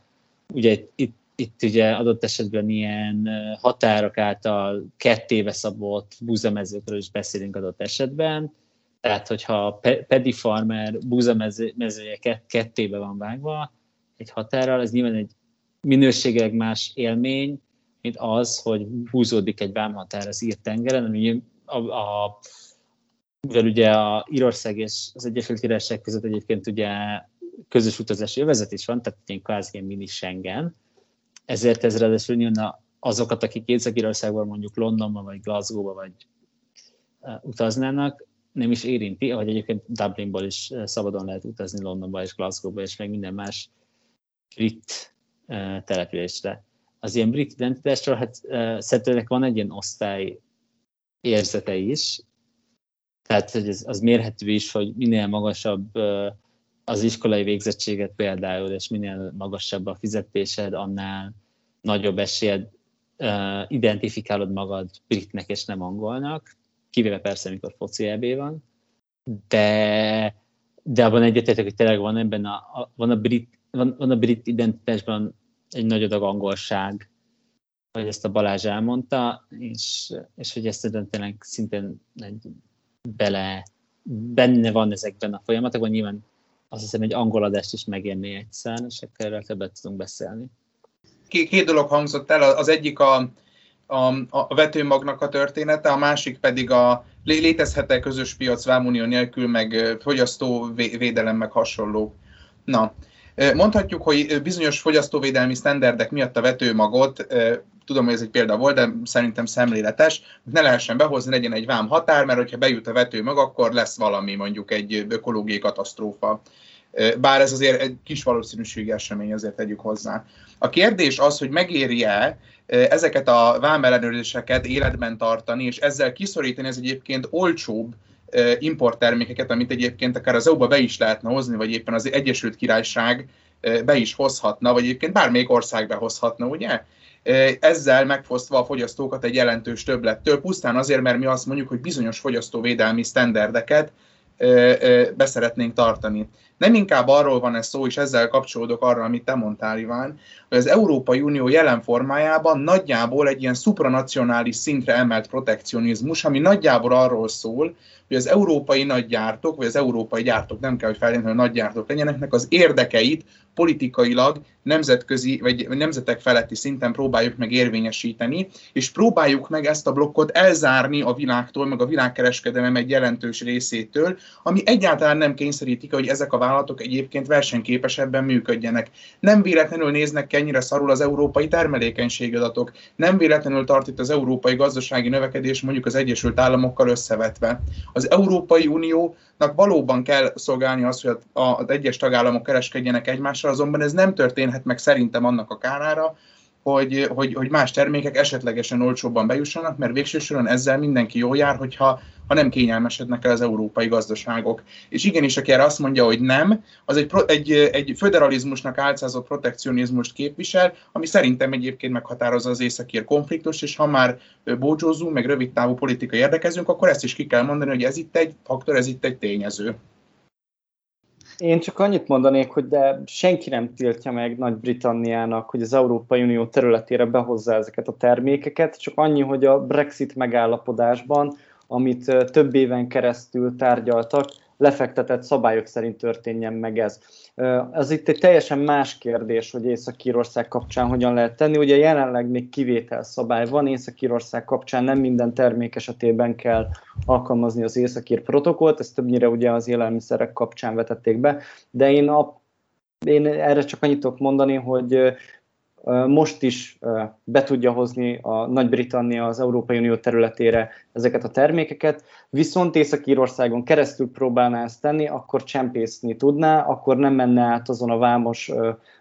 ugye itt itt ugye adott esetben ilyen határok által kettéve szabott búzamezőkről is beszélünk adott esetben. Tehát, hogyha pedi farmer búzamezője kettébe van vágva, egy határral, ez nyilván egy minőségileg más élmény, mint az, hogy húzódik egy vámhatár az ír tengeren, ami a, a, mivel ugye a Írország és az Egyesült Királyság között egyébként ugye közös utazási övezet is van, tehát egy kvázi ilyen mini Schengen, ezért ez ráadásul azokat, akik Észak-Írországban mondjuk Londonba, vagy Glasgow-ba, vagy utaznának, nem is érinti, ahogy egyébként Dublinból is szabadon lehet utazni Londonba és Glasgow-ba, és meg minden más brit településre. Az ilyen brit identitásról, hát szerintem van egy ilyen osztály érzete is, tehát hogy ez, az mérhető is, hogy minél magasabb az iskolai végzettséget például, és minél magasabb a fizetésed, annál nagyobb esélyed identifikálod magad britnek és nem angolnak kivéve persze, amikor foci EB van, de, de abban egyetértek, hogy tényleg van ebben a, a, van a brit, van, van a brit identitásban egy nagy adag angolság, hogy ezt a Balázs elmondta, és, és hogy ezt tényleg szintén egy bele, benne van ezekben a folyamatokban, nyilván azt hiszem egy angol adást is megérné egyszer, és akkor erről többet tudunk beszélni. Két, két dolog hangzott el, az egyik a, a, a vetőmagnak a története, a másik pedig a létezhet-e közös piac vámunió nélkül, meg fogyasztóvédelem, meg hasonló. Na, mondhatjuk, hogy bizonyos fogyasztóvédelmi sztenderdek miatt a vetőmagot, tudom, hogy ez egy példa volt, de szerintem szemléletes, ne lehessen behozni, legyen egy vám határ, mert hogyha bejut a vetőmag, akkor lesz valami, mondjuk egy ökológiai katasztrófa. Bár ez azért egy kis valószínűségi esemény, azért tegyük hozzá. A kérdés az, hogy megéri-e ezeket a vámellenőrzéseket életben tartani, és ezzel kiszorítani ez egyébként olcsóbb importtermékeket, amit egyébként akár az EU-ba be is lehetne hozni, vagy éppen az Egyesült Királyság be is hozhatna, vagy egyébként bármelyik ország behozhatna, ugye? Ezzel megfosztva a fogyasztókat egy jelentős többlettől, pusztán azért, mert mi azt mondjuk, hogy bizonyos fogyasztóvédelmi sztenderdeket beszeretnénk tartani. Nem inkább arról van ez szó, és ezzel kapcsolódok arra, amit te mondtál, Iván, hogy az Európai Unió jelen formájában nagyjából egy ilyen supranacionális szintre emelt protekcionizmus, ami nagyjából arról szól, hogy az európai nagygyártók, vagy az európai gyártók, nem kell, hogy feltétlenül nagygyártók legyenek, az érdekeit politikailag nemzetközi, vagy nemzetek feletti szinten próbáljuk meg érvényesíteni, és próbáljuk meg ezt a blokkot elzárni a világtól, meg a világkereskedelem egy jelentős részétől, ami egyáltalán nem kényszerítik, hogy ezek a vállalatok egyébként versenyképesebben működjenek. Nem véletlenül néznek ki ennyire szarul az európai termelékenységi adatok, nem véletlenül tart itt az európai gazdasági növekedés mondjuk az Egyesült Államokkal összevetve. Az Európai Uniónak valóban kell szolgálni az, hogy az egyes tagállamok kereskedjenek egymással, azonban ez nem történhet meg szerintem annak a kárára, hogy, hogy, hogy más termékek esetlegesen olcsóbban bejussanak, mert végső soron ezzel mindenki jól jár, hogyha ha nem kényelmesednek el az európai gazdaságok. És igenis, aki erre azt mondja, hogy nem, az egy, egy, egy föderalizmusnak álcázott protekcionizmust képvisel, ami szerintem egyébként meghatározza az északír konfliktus, és ha már bócsózunk, meg rövid távú politikai érdekezünk, akkor ezt is ki kell mondani, hogy ez itt egy faktor, ez itt egy tényező. Én csak annyit mondanék, hogy de senki nem tiltja meg Nagy-Britanniának, hogy az Európai Unió területére behozza ezeket a termékeket, csak annyi, hogy a Brexit megállapodásban, amit több éven keresztül tárgyaltak, lefektetett szabályok szerint történjen meg ez. Ez itt egy teljesen más kérdés, hogy Észak-Írország kapcsán hogyan lehet tenni. Ugye jelenleg még kivétel szabály van, Észak-Írország kapcsán nem minden termék esetében kell alkalmazni az Észak-Ír protokollt, ezt többnyire ugye az élelmiszerek kapcsán vetették be, de én, a, én erre csak annyit tudok mondani, hogy most is be tudja hozni a Nagy-Britannia az Európai Unió területére ezeket a termékeket, viszont Észak-Írországon keresztül próbálná ezt tenni, akkor csempészni tudná, akkor nem menne át azon a vámos,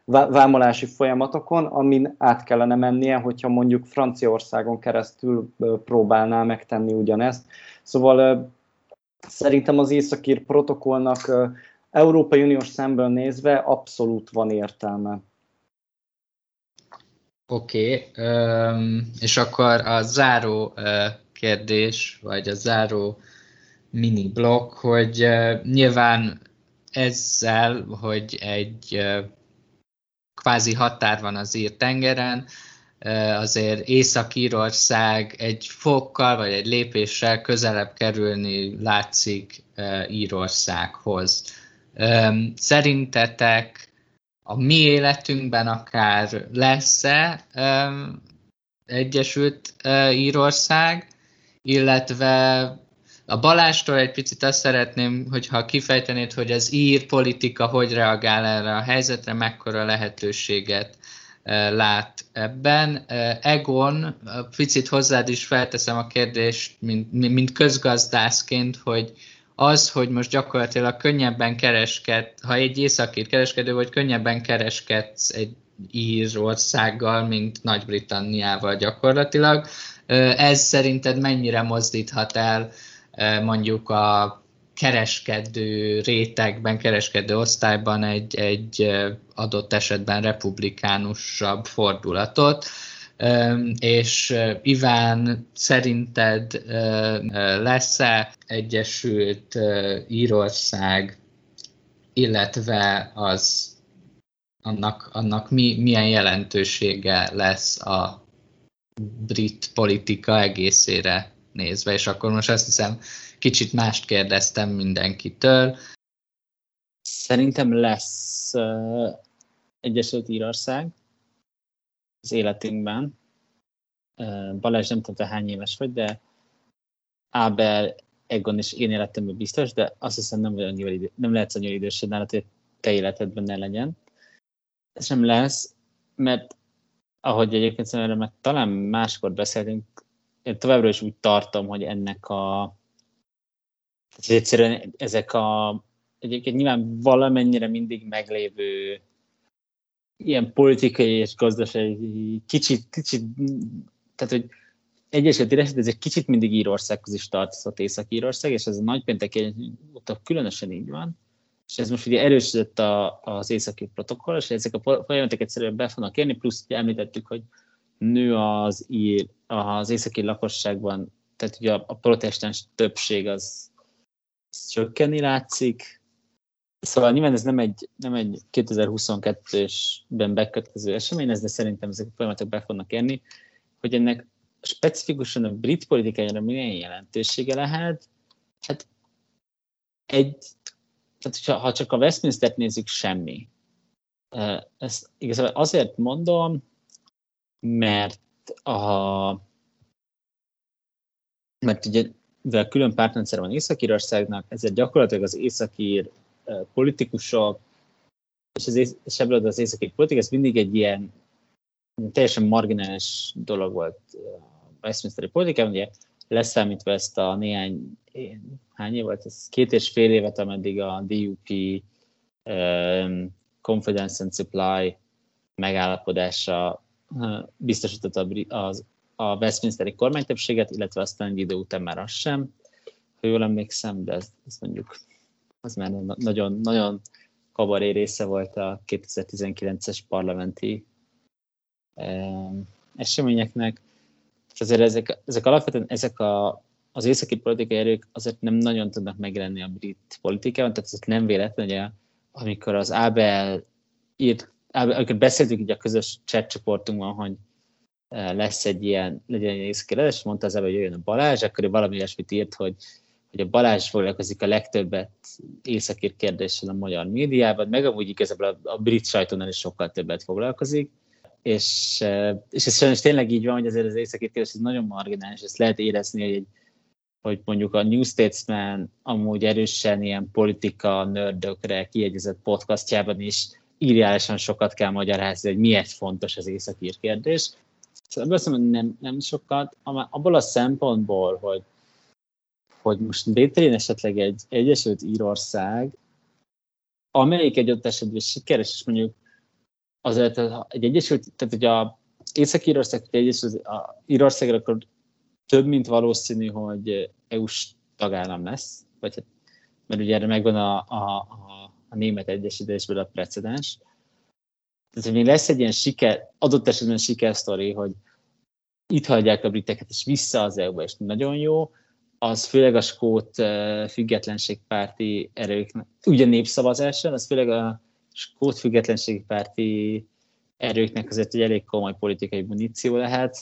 vámolási folyamatokon, amin át kellene mennie, hogyha mondjuk Franciaországon keresztül próbálná megtenni ugyanezt. Szóval szerintem az Északír protokollnak Európai Uniós szemből nézve abszolút van értelme. Oké, okay, és akkor a záró kérdés, vagy a záró mini blokk, hogy nyilván ezzel, hogy egy kvázi határ van az ír tengeren, azért Észak-Írország egy fokkal vagy egy lépéssel közelebb kerülni látszik Írországhoz. Szerintetek a mi életünkben akár lesz-e Egyesült Írország, illetve a Balástól egy picit azt szeretném, hogyha kifejtenéd, hogy az ír politika hogy reagál erre a helyzetre, mekkora lehetőséget lát ebben. Egon, picit hozzád is felteszem a kérdést, mint, mint közgazdászként, hogy az, hogy most gyakorlatilag könnyebben keresked, ha egy északír kereskedő vagy, könnyebben kereskedsz egy Írországgal, mint Nagy-Britanniával gyakorlatilag. Ez szerinted mennyire mozdíthat el mondjuk a kereskedő rétegben, kereskedő osztályban egy, egy adott esetben republikánusabb fordulatot, és Iván, szerinted lesz-e Egyesült Írország, illetve az annak, annak mi, milyen jelentősége lesz a brit politika egészére nézve, és akkor most azt hiszem, kicsit mást kérdeztem mindenkitől. Szerintem lesz uh, Egyesült Írország az életünkben. Balázs nem tudom, hány éves vagy, de Ábel, Egon és én életemben biztos, de azt hiszem nem, vagy annyira idő, nem lehetsz annyira idősed nálad, hogy te életedben ne legyen. Ez sem lesz, mert ahogy egyébként szerintem meg talán máskor beszéltünk, én továbbra is úgy tartom, hogy ennek a egyszerűen ezek a egyébként nyilván valamennyire mindig meglévő ilyen politikai és gazdasági kicsit, kicsit, tehát hogy Egyesült Éreset, ez egy kicsit mindig Írországhoz is tartozott Észak-Írország, és ez a nagypéntek ott különösen így van. És ez most ugye erősödött a, az északi protokoll, és ezek a folyamatok egyszerűen be fognak érni, plusz ugye említettük, hogy nő az, ír, az északi lakosságban, tehát ugye a, a protestáns többség az csökkenni látszik. Szóval nyilván ez nem egy, nem egy 2022-ben bekötkező esemény, ez, de szerintem ezek a folyamatok be fognak érni, hogy ennek specifikusan a brit politikájára milyen jelentősége lehet, hát egy, tehát ha csak a Westminster-t nézzük, semmi. Ezt igazából azért mondom, mert a mert ugye mivel külön pártrendszer van Észak-Írországnak, ezért gyakorlatilag az északír politikusok, és, az, és ebből az északír politika, ez mindig egy ilyen teljesen marginális dolog volt a Westminsteri politikában, ugye leszámítva ezt a néhány, hány év volt, ez két és fél évet, ameddig a DUP um, Confidence and Supply megállapodása biztosította az a Westminsteri kormánytöbbséget, illetve aztán egy idő után már az sem, ha jól emlékszem, de ezt, ezt mondjuk az már nagyon, nagyon kabaré része volt a 2019-es parlamenti eh, eseményeknek. Azért ezek, ezek alapvetően ezek a, az északi politikai erők azért nem nagyon tudnak megjelenni a brit politikában, tehát ez nem véletlen, hogy amikor az Ábel írt, Ábel, amikor beszéltük így a közös chat csoportunkban, hogy lesz egy ilyen, legyen egy északi és mondta az hogy jöjjön a Balázs, akkor ő valami ilyesmit írt, hogy, hogy a Balázs foglalkozik a legtöbbet északír kérdéssel a magyar médiában, meg amúgy igazából a, a brit sajtónál is sokkal többet foglalkozik, és, és ez sajnos tényleg így van, hogy azért az északír kérdés ez nagyon marginális, ezt lehet érezni, hogy, hogy mondjuk a New Statesman amúgy erősen ilyen politika nördökre kiegyezett podcastjában is írjálisan sokat kell magyarázni, hogy miért fontos az északír kérdés, Szóval ebből nem, nem sokat, abból a szempontból, hogy, hogy most létrejön esetleg egy Egyesült Írország, amelyik egy ott esetben sikeres, és mondjuk azért egy Egyesült, tehát hogy a Észak-Írország, egy Egyesült Írországra, akkor több, mint valószínű, hogy EU-s tagállam lesz, vagy hát, mert ugye erre megvan a, a, a, a német egyesítésből a precedens, tehát, hogy még lesz egy ilyen siker, adott esetben sikersztori, hogy itt hagyják a briteket, és vissza az EU-ba, és nagyon jó, az főleg a skót függetlenségpárti erők, ugye népszavazáson, az főleg a skót függetlenségpárti erőknek azért egy elég komoly politikai muníció lehet.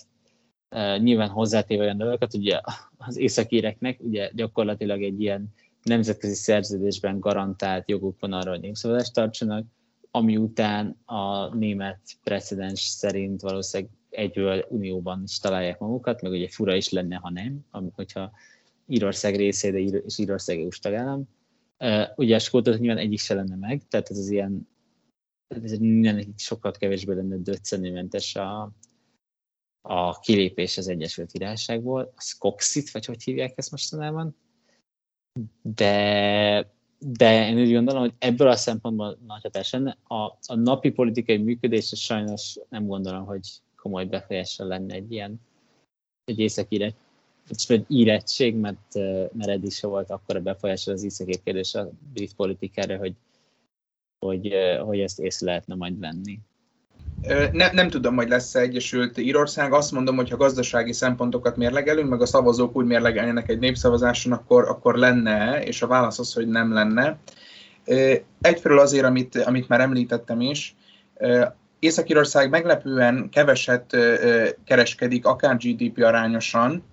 nyilván hozzátéve olyan dolgokat, ugye az északíreknek ugye gyakorlatilag egy ilyen nemzetközi szerződésben garantált joguk van arra, hogy népszavazást tartsanak, ami után a német precedens szerint valószínűleg egyből unióban is találják magukat, meg ugye fura is lenne, ha nem, amikor hogyha Írország része, de Ír- és Írország EU-s tagállam. Uh, ugye a skótot nyilván egyik se lenne meg, tehát ez az ilyen, ez minden sokkal kevésbé lenne döccenőmentes a, a kilépés az Egyesült Királyságból, a Skoxit, vagy hogy hívják ezt mostanában, de, de én úgy gondolom, hogy ebből a szempontból nagy hatás lenne. A, a napi politikai működésre sajnos nem gondolom, hogy komoly befolyással lenne egy ilyen egy északíre egy írettség, mert, mert eddig se volt akkor a befolyással az északi kérdés a brit politikára, hogy, hogy, hogy ezt észre lehetne majd venni. Nem, nem tudom, hogy lesz -e Egyesült Írország. Azt mondom, hogy ha gazdasági szempontokat mérlegelünk, meg a szavazók úgy mérlegelnének egy népszavazáson, akkor, akkor lenne, és a válasz az, hogy nem lenne. Egyfelől azért, amit, amit már említettem is, Észak-Írország meglepően keveset kereskedik, akár GDP arányosan,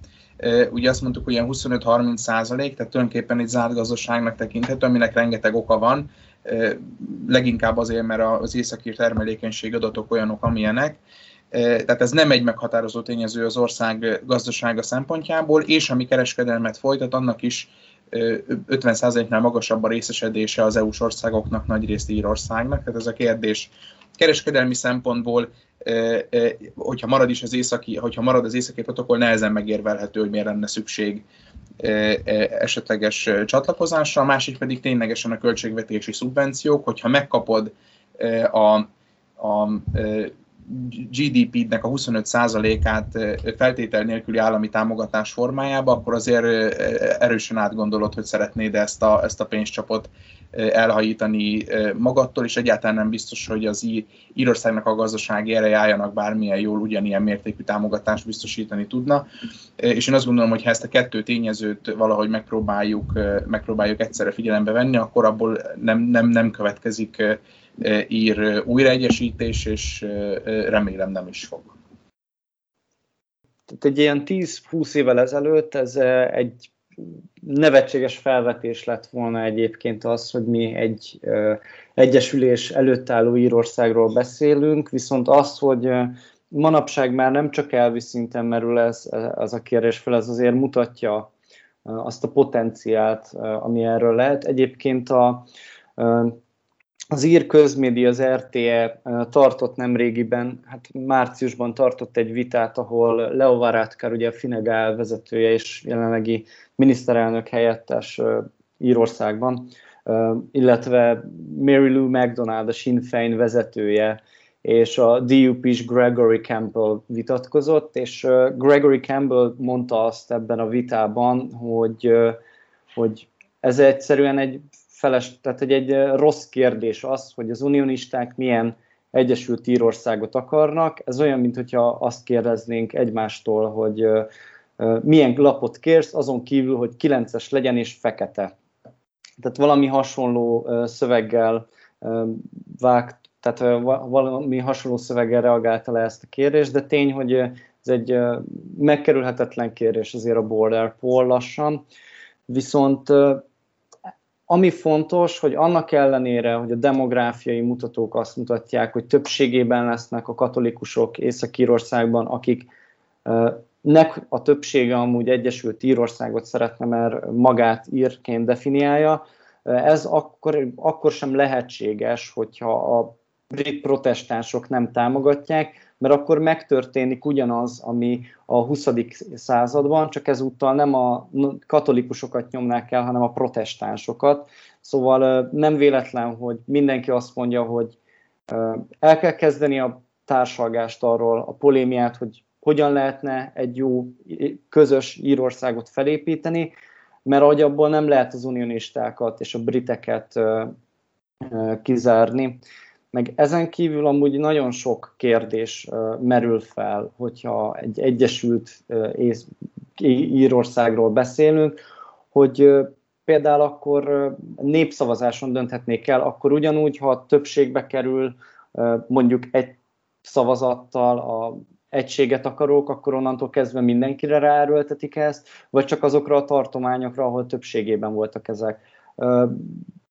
ugye azt mondtuk, hogy ilyen 25-30 százalék, tehát tulajdonképpen egy zárt gazdaságnak tekinthető, aminek rengeteg oka van, leginkább azért, mert az északír termelékenység adatok olyanok, amilyenek, tehát ez nem egy meghatározó tényező az ország gazdasága szempontjából, és ami kereskedelmet folytat, annak is 50%-nál magasabb a részesedése az EU-s országoknak, nagyrészt Írországnak. Tehát ez a kérdés kereskedelmi szempontból, hogyha marad is az északi, hogyha marad az északi protokoll, nehezen megérvelhető, hogy miért lenne szükség esetleges csatlakozásra, a másik pedig ténylegesen a költségvetési szubvenciók, hogyha megkapod a, a GDP-nek a 25%-át feltétel nélküli állami támogatás formájába, akkor azért erősen átgondolod, hogy szeretnéd ezt a, ezt a pénzcsapot elhajítani magadtól, és egyáltalán nem biztos, hogy az Írországnak a gazdasági ereje álljanak bármilyen jól ugyanilyen mértékű támogatást biztosítani tudna. És én azt gondolom, hogy ha ezt a kettő tényezőt valahogy megpróbáljuk, megpróbáljuk egyszerre figyelembe venni, akkor abból nem, nem, nem következik ír újraegyesítés, és remélem nem is fog. Tehát egy ilyen 10-20 évvel ezelőtt ez egy nevetséges felvetés lett volna egyébként az, hogy mi egy egyesülés előtt álló Írországról beszélünk, viszont az, hogy manapság már nem csak elvi szinten merül ez, ez a kérdés fel, ez azért mutatja azt a potenciált, ami erről lehet. Egyébként a, az ír közmédia, az RTE tartott nemrégiben, hát márciusban tartott egy vitát, ahol Leo Varadkar, ugye a Finegál vezetője és jelenlegi miniszterelnök helyettes Írországban, illetve Mary Lou McDonald, a Sinn Féin vezetője, és a DUP is Gregory Campbell vitatkozott, és Gregory Campbell mondta azt ebben a vitában, hogy, hogy ez egyszerűen egy feles, tehát egy, egy rossz kérdés az, hogy az unionisták milyen Egyesült Írországot akarnak. Ez olyan, mintha azt kérdeznénk egymástól, hogy milyen lapot kérsz, azon kívül, hogy 9-es legyen és fekete. Tehát valami hasonló szöveggel vágt, tehát valami hasonló szöveggel reagálta le ezt a kérdést, de tény, hogy ez egy megkerülhetetlen kérdés azért a border poll lassan, viszont ami fontos, hogy annak ellenére, hogy a demográfiai mutatók azt mutatják, hogy többségében lesznek a katolikusok Észak-Írországban, akik nek a többsége amúgy Egyesült Írországot szeretne, mert magát írként definiálja, ez akkor, akkor sem lehetséges, hogyha a brit protestánsok nem támogatják, mert akkor megtörténik ugyanaz, ami a 20. században, csak ezúttal nem a katolikusokat nyomnák el, hanem a protestánsokat. Szóval nem véletlen, hogy mindenki azt mondja, hogy el kell kezdeni a társalgást arról, a polémiát, hogy hogyan lehetne egy jó közös Írországot felépíteni, mert ahogy abból nem lehet az unionistákat és a briteket kizárni. Meg ezen kívül amúgy nagyon sok kérdés merül fel, hogyha egy egyesült Írországról beszélünk, hogy például akkor népszavazáson dönthetnék el, akkor ugyanúgy, ha többségbe kerül mondjuk egy szavazattal a egységet akarok, akkor onnantól kezdve mindenkire ráerőltetik ezt, vagy csak azokra a tartományokra, ahol többségében voltak ezek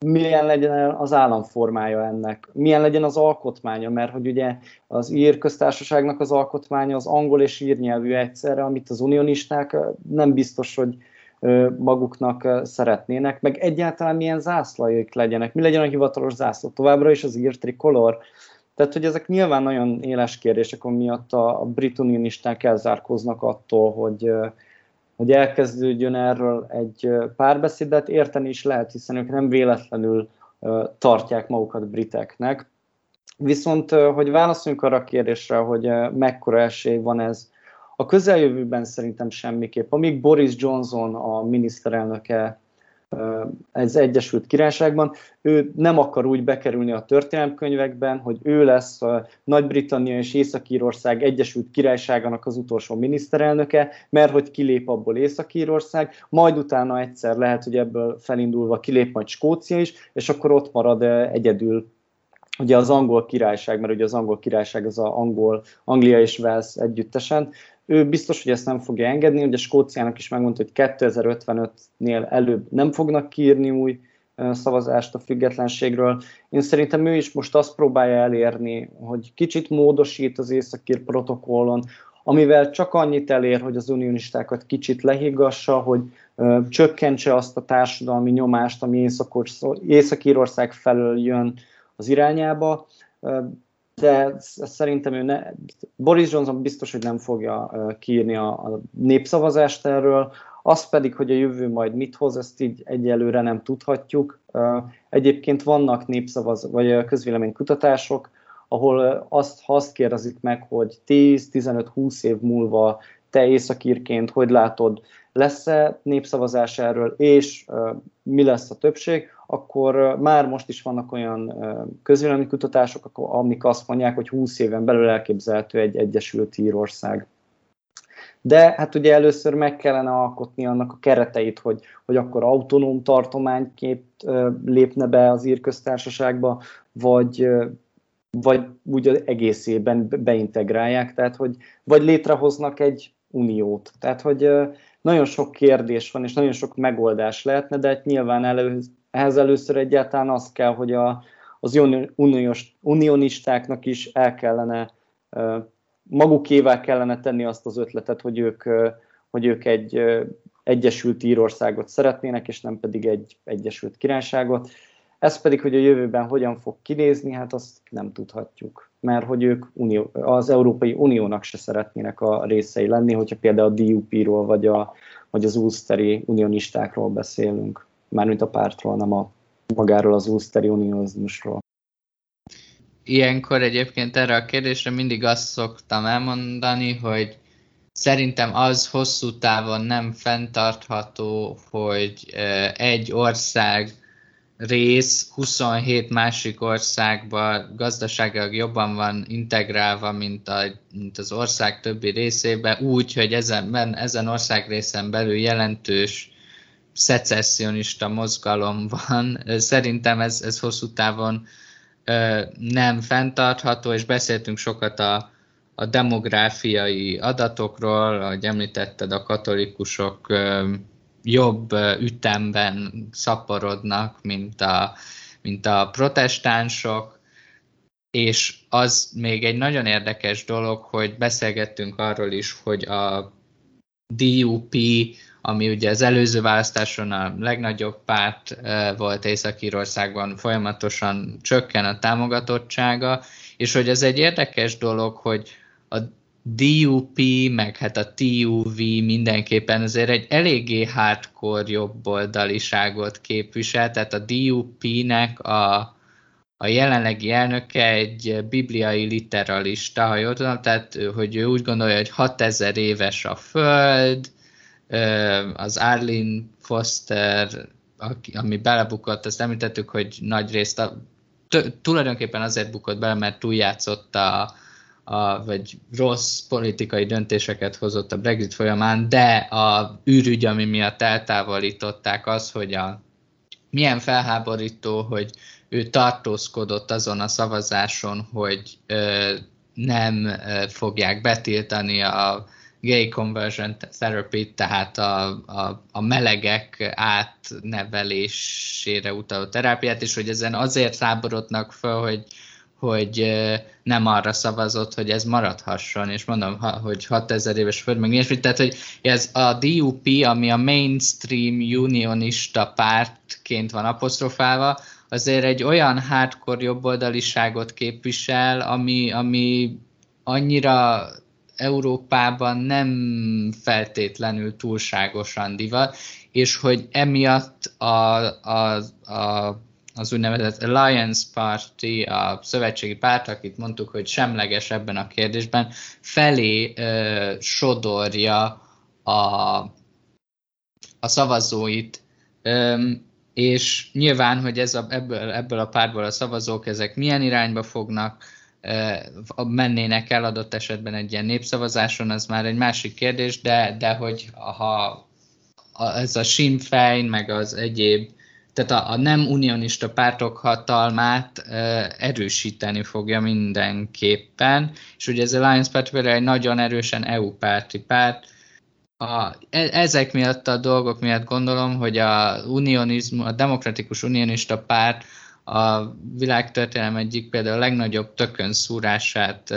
milyen legyen az államformája ennek, milyen legyen az alkotmánya, mert hogy ugye az ír köztársaságnak az alkotmánya az angol és ír nyelvű egyszerre, amit az unionisták nem biztos, hogy maguknak szeretnének, meg egyáltalán milyen zászlajaik legyenek, mi legyen a hivatalos zászló, továbbra is az ír trikolor. Tehát, hogy ezek nyilván nagyon éles kérdések, miatt a, a brit unionisták elzárkóznak attól, hogy, hogy elkezdődjön erről egy párbeszédet, érteni is lehet, hiszen ők nem véletlenül tartják magukat briteknek. Viszont, hogy válaszoljunk arra a kérdésre, hogy mekkora esély van ez a közeljövőben szerintem semmiképp. Amíg Boris Johnson a miniszterelnöke ez Egyesült Királyságban, ő nem akar úgy bekerülni a történelemkönyvekben, hogy ő lesz Nagy-Britannia és Észak-Írország Egyesült Királyságának az utolsó miniszterelnöke, mert hogy kilép abból Észak-Írország, majd utána egyszer lehet, hogy ebből felindulva kilép majd Skócia is, és akkor ott marad egyedül ugye az angol királyság, mert ugye az angol királyság az a angol, Anglia és Wales együttesen, ő biztos, hogy ezt nem fogja engedni, ugye Skóciának is megmondta, hogy 2055-nél előbb nem fognak kiírni új szavazást a függetlenségről. Én szerintem ő is most azt próbálja elérni, hogy kicsit módosít az északír protokollon, amivel csak annyit elér, hogy az unionistákat kicsit lehiggassa, hogy ö, csökkentse azt a társadalmi nyomást, ami Észak-Írország felől jön az irányába de szerintem ő ne, Boris Johnson biztos, hogy nem fogja kiírni a, a népszavazást erről, az pedig, hogy a jövő majd mit hoz, ezt így egyelőre nem tudhatjuk. Egyébként vannak népszavaz, vagy közvéleménykutatások, ahol azt, ha azt kérdezik meg, hogy 10-15-20 év múlva te északírként hogy látod, lesz-e népszavazás erről, és mi lesz a többség, akkor már most is vannak olyan közvélemény kutatások, amik azt mondják, hogy 20 éven belül elképzelhető egy Egyesült Írország. De hát ugye először meg kellene alkotni annak a kereteit, hogy, hogy akkor autonóm tartományként lépne be az ír köztársaságba, vagy, vagy úgy egészében beintegrálják, tehát hogy vagy létrehoznak egy uniót. Tehát, hogy nagyon sok kérdés van, és nagyon sok megoldás lehetne, de hát nyilván elő, ehhez először egyáltalán az kell, hogy a, az uniós, unionistáknak is el kellene, magukével kellene tenni azt az ötletet, hogy ők, hogy ők egy Egyesült Írországot szeretnének, és nem pedig egy Egyesült Királyságot. Ez pedig, hogy a jövőben hogyan fog kinézni, hát azt nem tudhatjuk, mert hogy ők unió, az Európai Uniónak se szeretnének a részei lenni, hogyha például a DUP-ról vagy, a, vagy az Ulsteri unionistákról beszélünk mármint a pártról, nem a magáról az Ulsteri unionizmusról. Ilyenkor egyébként erre a kérdésre mindig azt szoktam elmondani, hogy szerintem az hosszú távon nem fenntartható, hogy egy ország rész 27 másik országba gazdaságilag jobban van integrálva, mint, a, mint az ország többi részébe, úgy, hogy ezen, ezen ország részen belül jelentős szecessionista mozgalom van. Szerintem ez, ez hosszú távon nem fenntartható, és beszéltünk sokat a, a demográfiai adatokról, ahogy említetted, a katolikusok jobb ütemben szaporodnak, mint a, mint a protestánsok, és az még egy nagyon érdekes dolog, hogy beszélgettünk arról is, hogy a DUP ami ugye az előző választáson a legnagyobb párt volt Észak-Írországban, folyamatosan csökken a támogatottsága, és hogy ez egy érdekes dolog, hogy a DUP, meg hát a TUV mindenképpen azért egy eléggé hardcore jobboldaliságot képvisel, tehát a DUP-nek a, a jelenlegi elnöke egy bibliai literalista, ha jól tudom, tehát hogy ő úgy gondolja, hogy 6000 éves a föld, az Arlene Foster, ami belebukott, azt említettük, hogy nagy részt a, tulajdonképpen azért bukott bele, mert túljátszott a, a, vagy rossz politikai döntéseket hozott a Brexit folyamán, de a űrügy, ami miatt eltávolították az, hogy a, milyen felháborító, hogy ő tartózkodott azon a szavazáson, hogy ö, nem ö, fogják betiltani a gay conversion therapy, tehát a, a, a melegek átnevelésére utaló terápiát, és hogy ezen azért száborodnak föl, hogy, hogy nem arra szavazott, hogy ez maradhasson, és mondom, hogy 6000 éves föld, meg ilyesmi, tehát hogy ez a DUP, ami a mainstream unionista pártként van apostrofálva, azért egy olyan hardcore jobboldaliságot képvisel, ami, ami annyira Európában nem feltétlenül túlságosan divat, és hogy emiatt a, a, a, az úgynevezett Alliance Party, a szövetségi párt, akit mondtuk, hogy semleges ebben a kérdésben, felé ö, sodorja a, a szavazóit, ö, és nyilván, hogy ez a, ebből, ebből a párból a szavazók, ezek milyen irányba fognak mennének el adott esetben egy ilyen népszavazáson, az már egy másik kérdés, de, de hogy ha ez a Sinn Féin, meg az egyéb, tehát a, a nem unionista pártok hatalmát erősíteni fogja mindenképpen, és ugye ez a Lions Party egy nagyon erősen EU-párti párt, a, e, ezek miatt a dolgok miatt gondolom, hogy a, unionizm, a demokratikus unionista párt a világtörténelem egyik például a legnagyobb tökön szúrását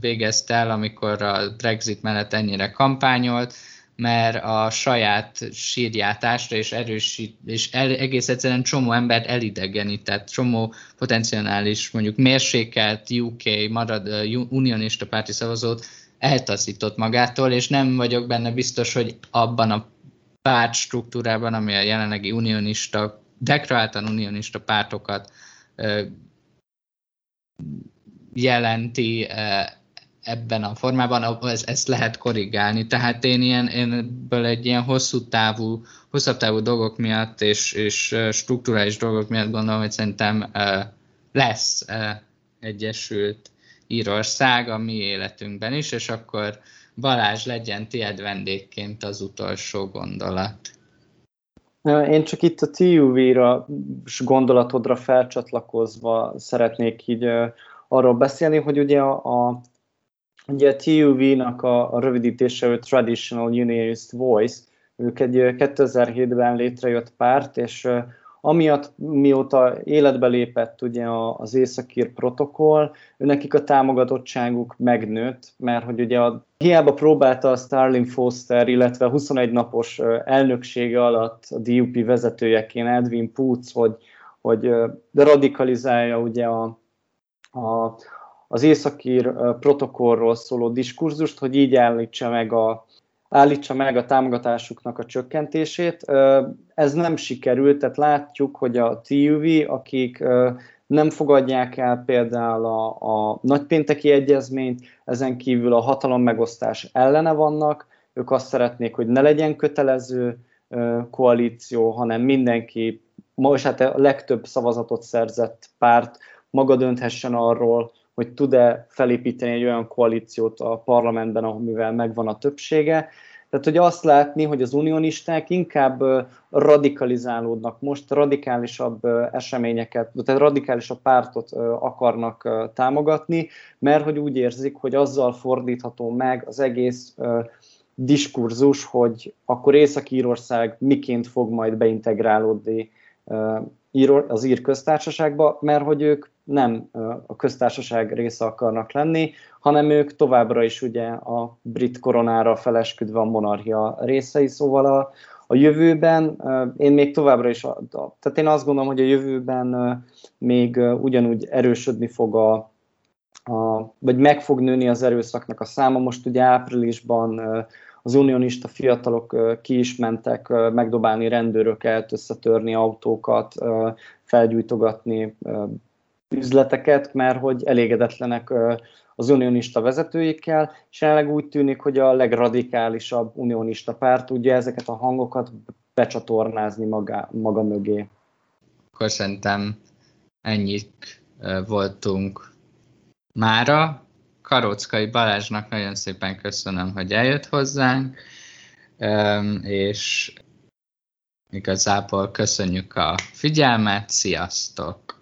végezte el, amikor a Brexit mellett ennyire kampányolt, mert a saját sírjátásra és erősít, és el, egész egyszerűen csomó embert elidegenített, csomó potenciális, mondjuk mérsékelt UK, marad, unionista párti szavazót eltaszított magától, és nem vagyok benne biztos, hogy abban a párt struktúrában, ami a jelenlegi unionista deklaráltan unionista pártokat jelenti ebben a formában, ez, lehet korrigálni. Tehát én, ilyen, én ebből egy ilyen hosszú távú, hosszabb távú dolgok miatt és, és strukturális dolgok miatt gondolom, hogy szerintem lesz Egyesült Írország a mi életünkben is, és akkor Balázs legyen tied vendégként az utolsó gondolat. Én csak itt a TUV-ra gondolatodra felcsatlakozva szeretnék így arról beszélni, hogy ugye a, a, ugye a TUV-nak a, a rövidítése, a Traditional Unionist Voice, ők egy 2007-ben létrejött párt, és Amiatt, mióta életbe lépett ugye az Északír protokoll, nekik a támogatottságuk megnőtt, mert hogy ugye a, hiába próbálta a Starling Foster, illetve 21 napos elnöksége alatt a DUP vezetőjeként Edwin Putz, hogy, hogy radikalizálja ugye a, a, az északír protokollról szóló diskurzust, hogy így állítsa meg a, állítsa meg a támogatásuknak a csökkentését. Ez nem sikerült, tehát látjuk, hogy a TUV, akik nem fogadják el például a, a nagypénteki egyezményt, ezen kívül a hatalom megosztás ellene vannak, ők azt szeretnék, hogy ne legyen kötelező koalíció, hanem mindenki, most hát a legtöbb szavazatot szerzett párt maga dönthessen arról, hogy tud-e felépíteni egy olyan koalíciót a parlamentben, amivel megvan a többsége. Tehát, hogy azt látni, hogy az unionisták inkább radikalizálódnak most, radikálisabb eseményeket, tehát radikálisabb pártot akarnak támogatni, mert hogy úgy érzik, hogy azzal fordítható meg az egész diskurzus, hogy akkor Észak-Írország miként fog majd beintegrálódni az ír köztársaságba, mert hogy ők nem a köztársaság része akarnak lenni, hanem ők továbbra is ugye a brit koronára felesküdve a monarchia részei, szóval a, a jövőben én még továbbra is, tehát én azt gondolom, hogy a jövőben még ugyanúgy erősödni fog a, a vagy meg fog nőni az erőszaknak a száma. Most ugye áprilisban az unionista fiatalok ki is mentek megdobálni rendőröket, összetörni autókat, felgyújtogatni üzleteket, mert hogy elégedetlenek az unionista vezetőikkel, és jelenleg úgy tűnik, hogy a legradikálisabb unionista párt tudja ezeket a hangokat becsatornázni maga, maga mögé. Akkor szerintem ennyit voltunk mára. Karockai Balázsnak nagyon szépen köszönöm, hogy eljött hozzánk, és igazából köszönjük a figyelmet, sziasztok!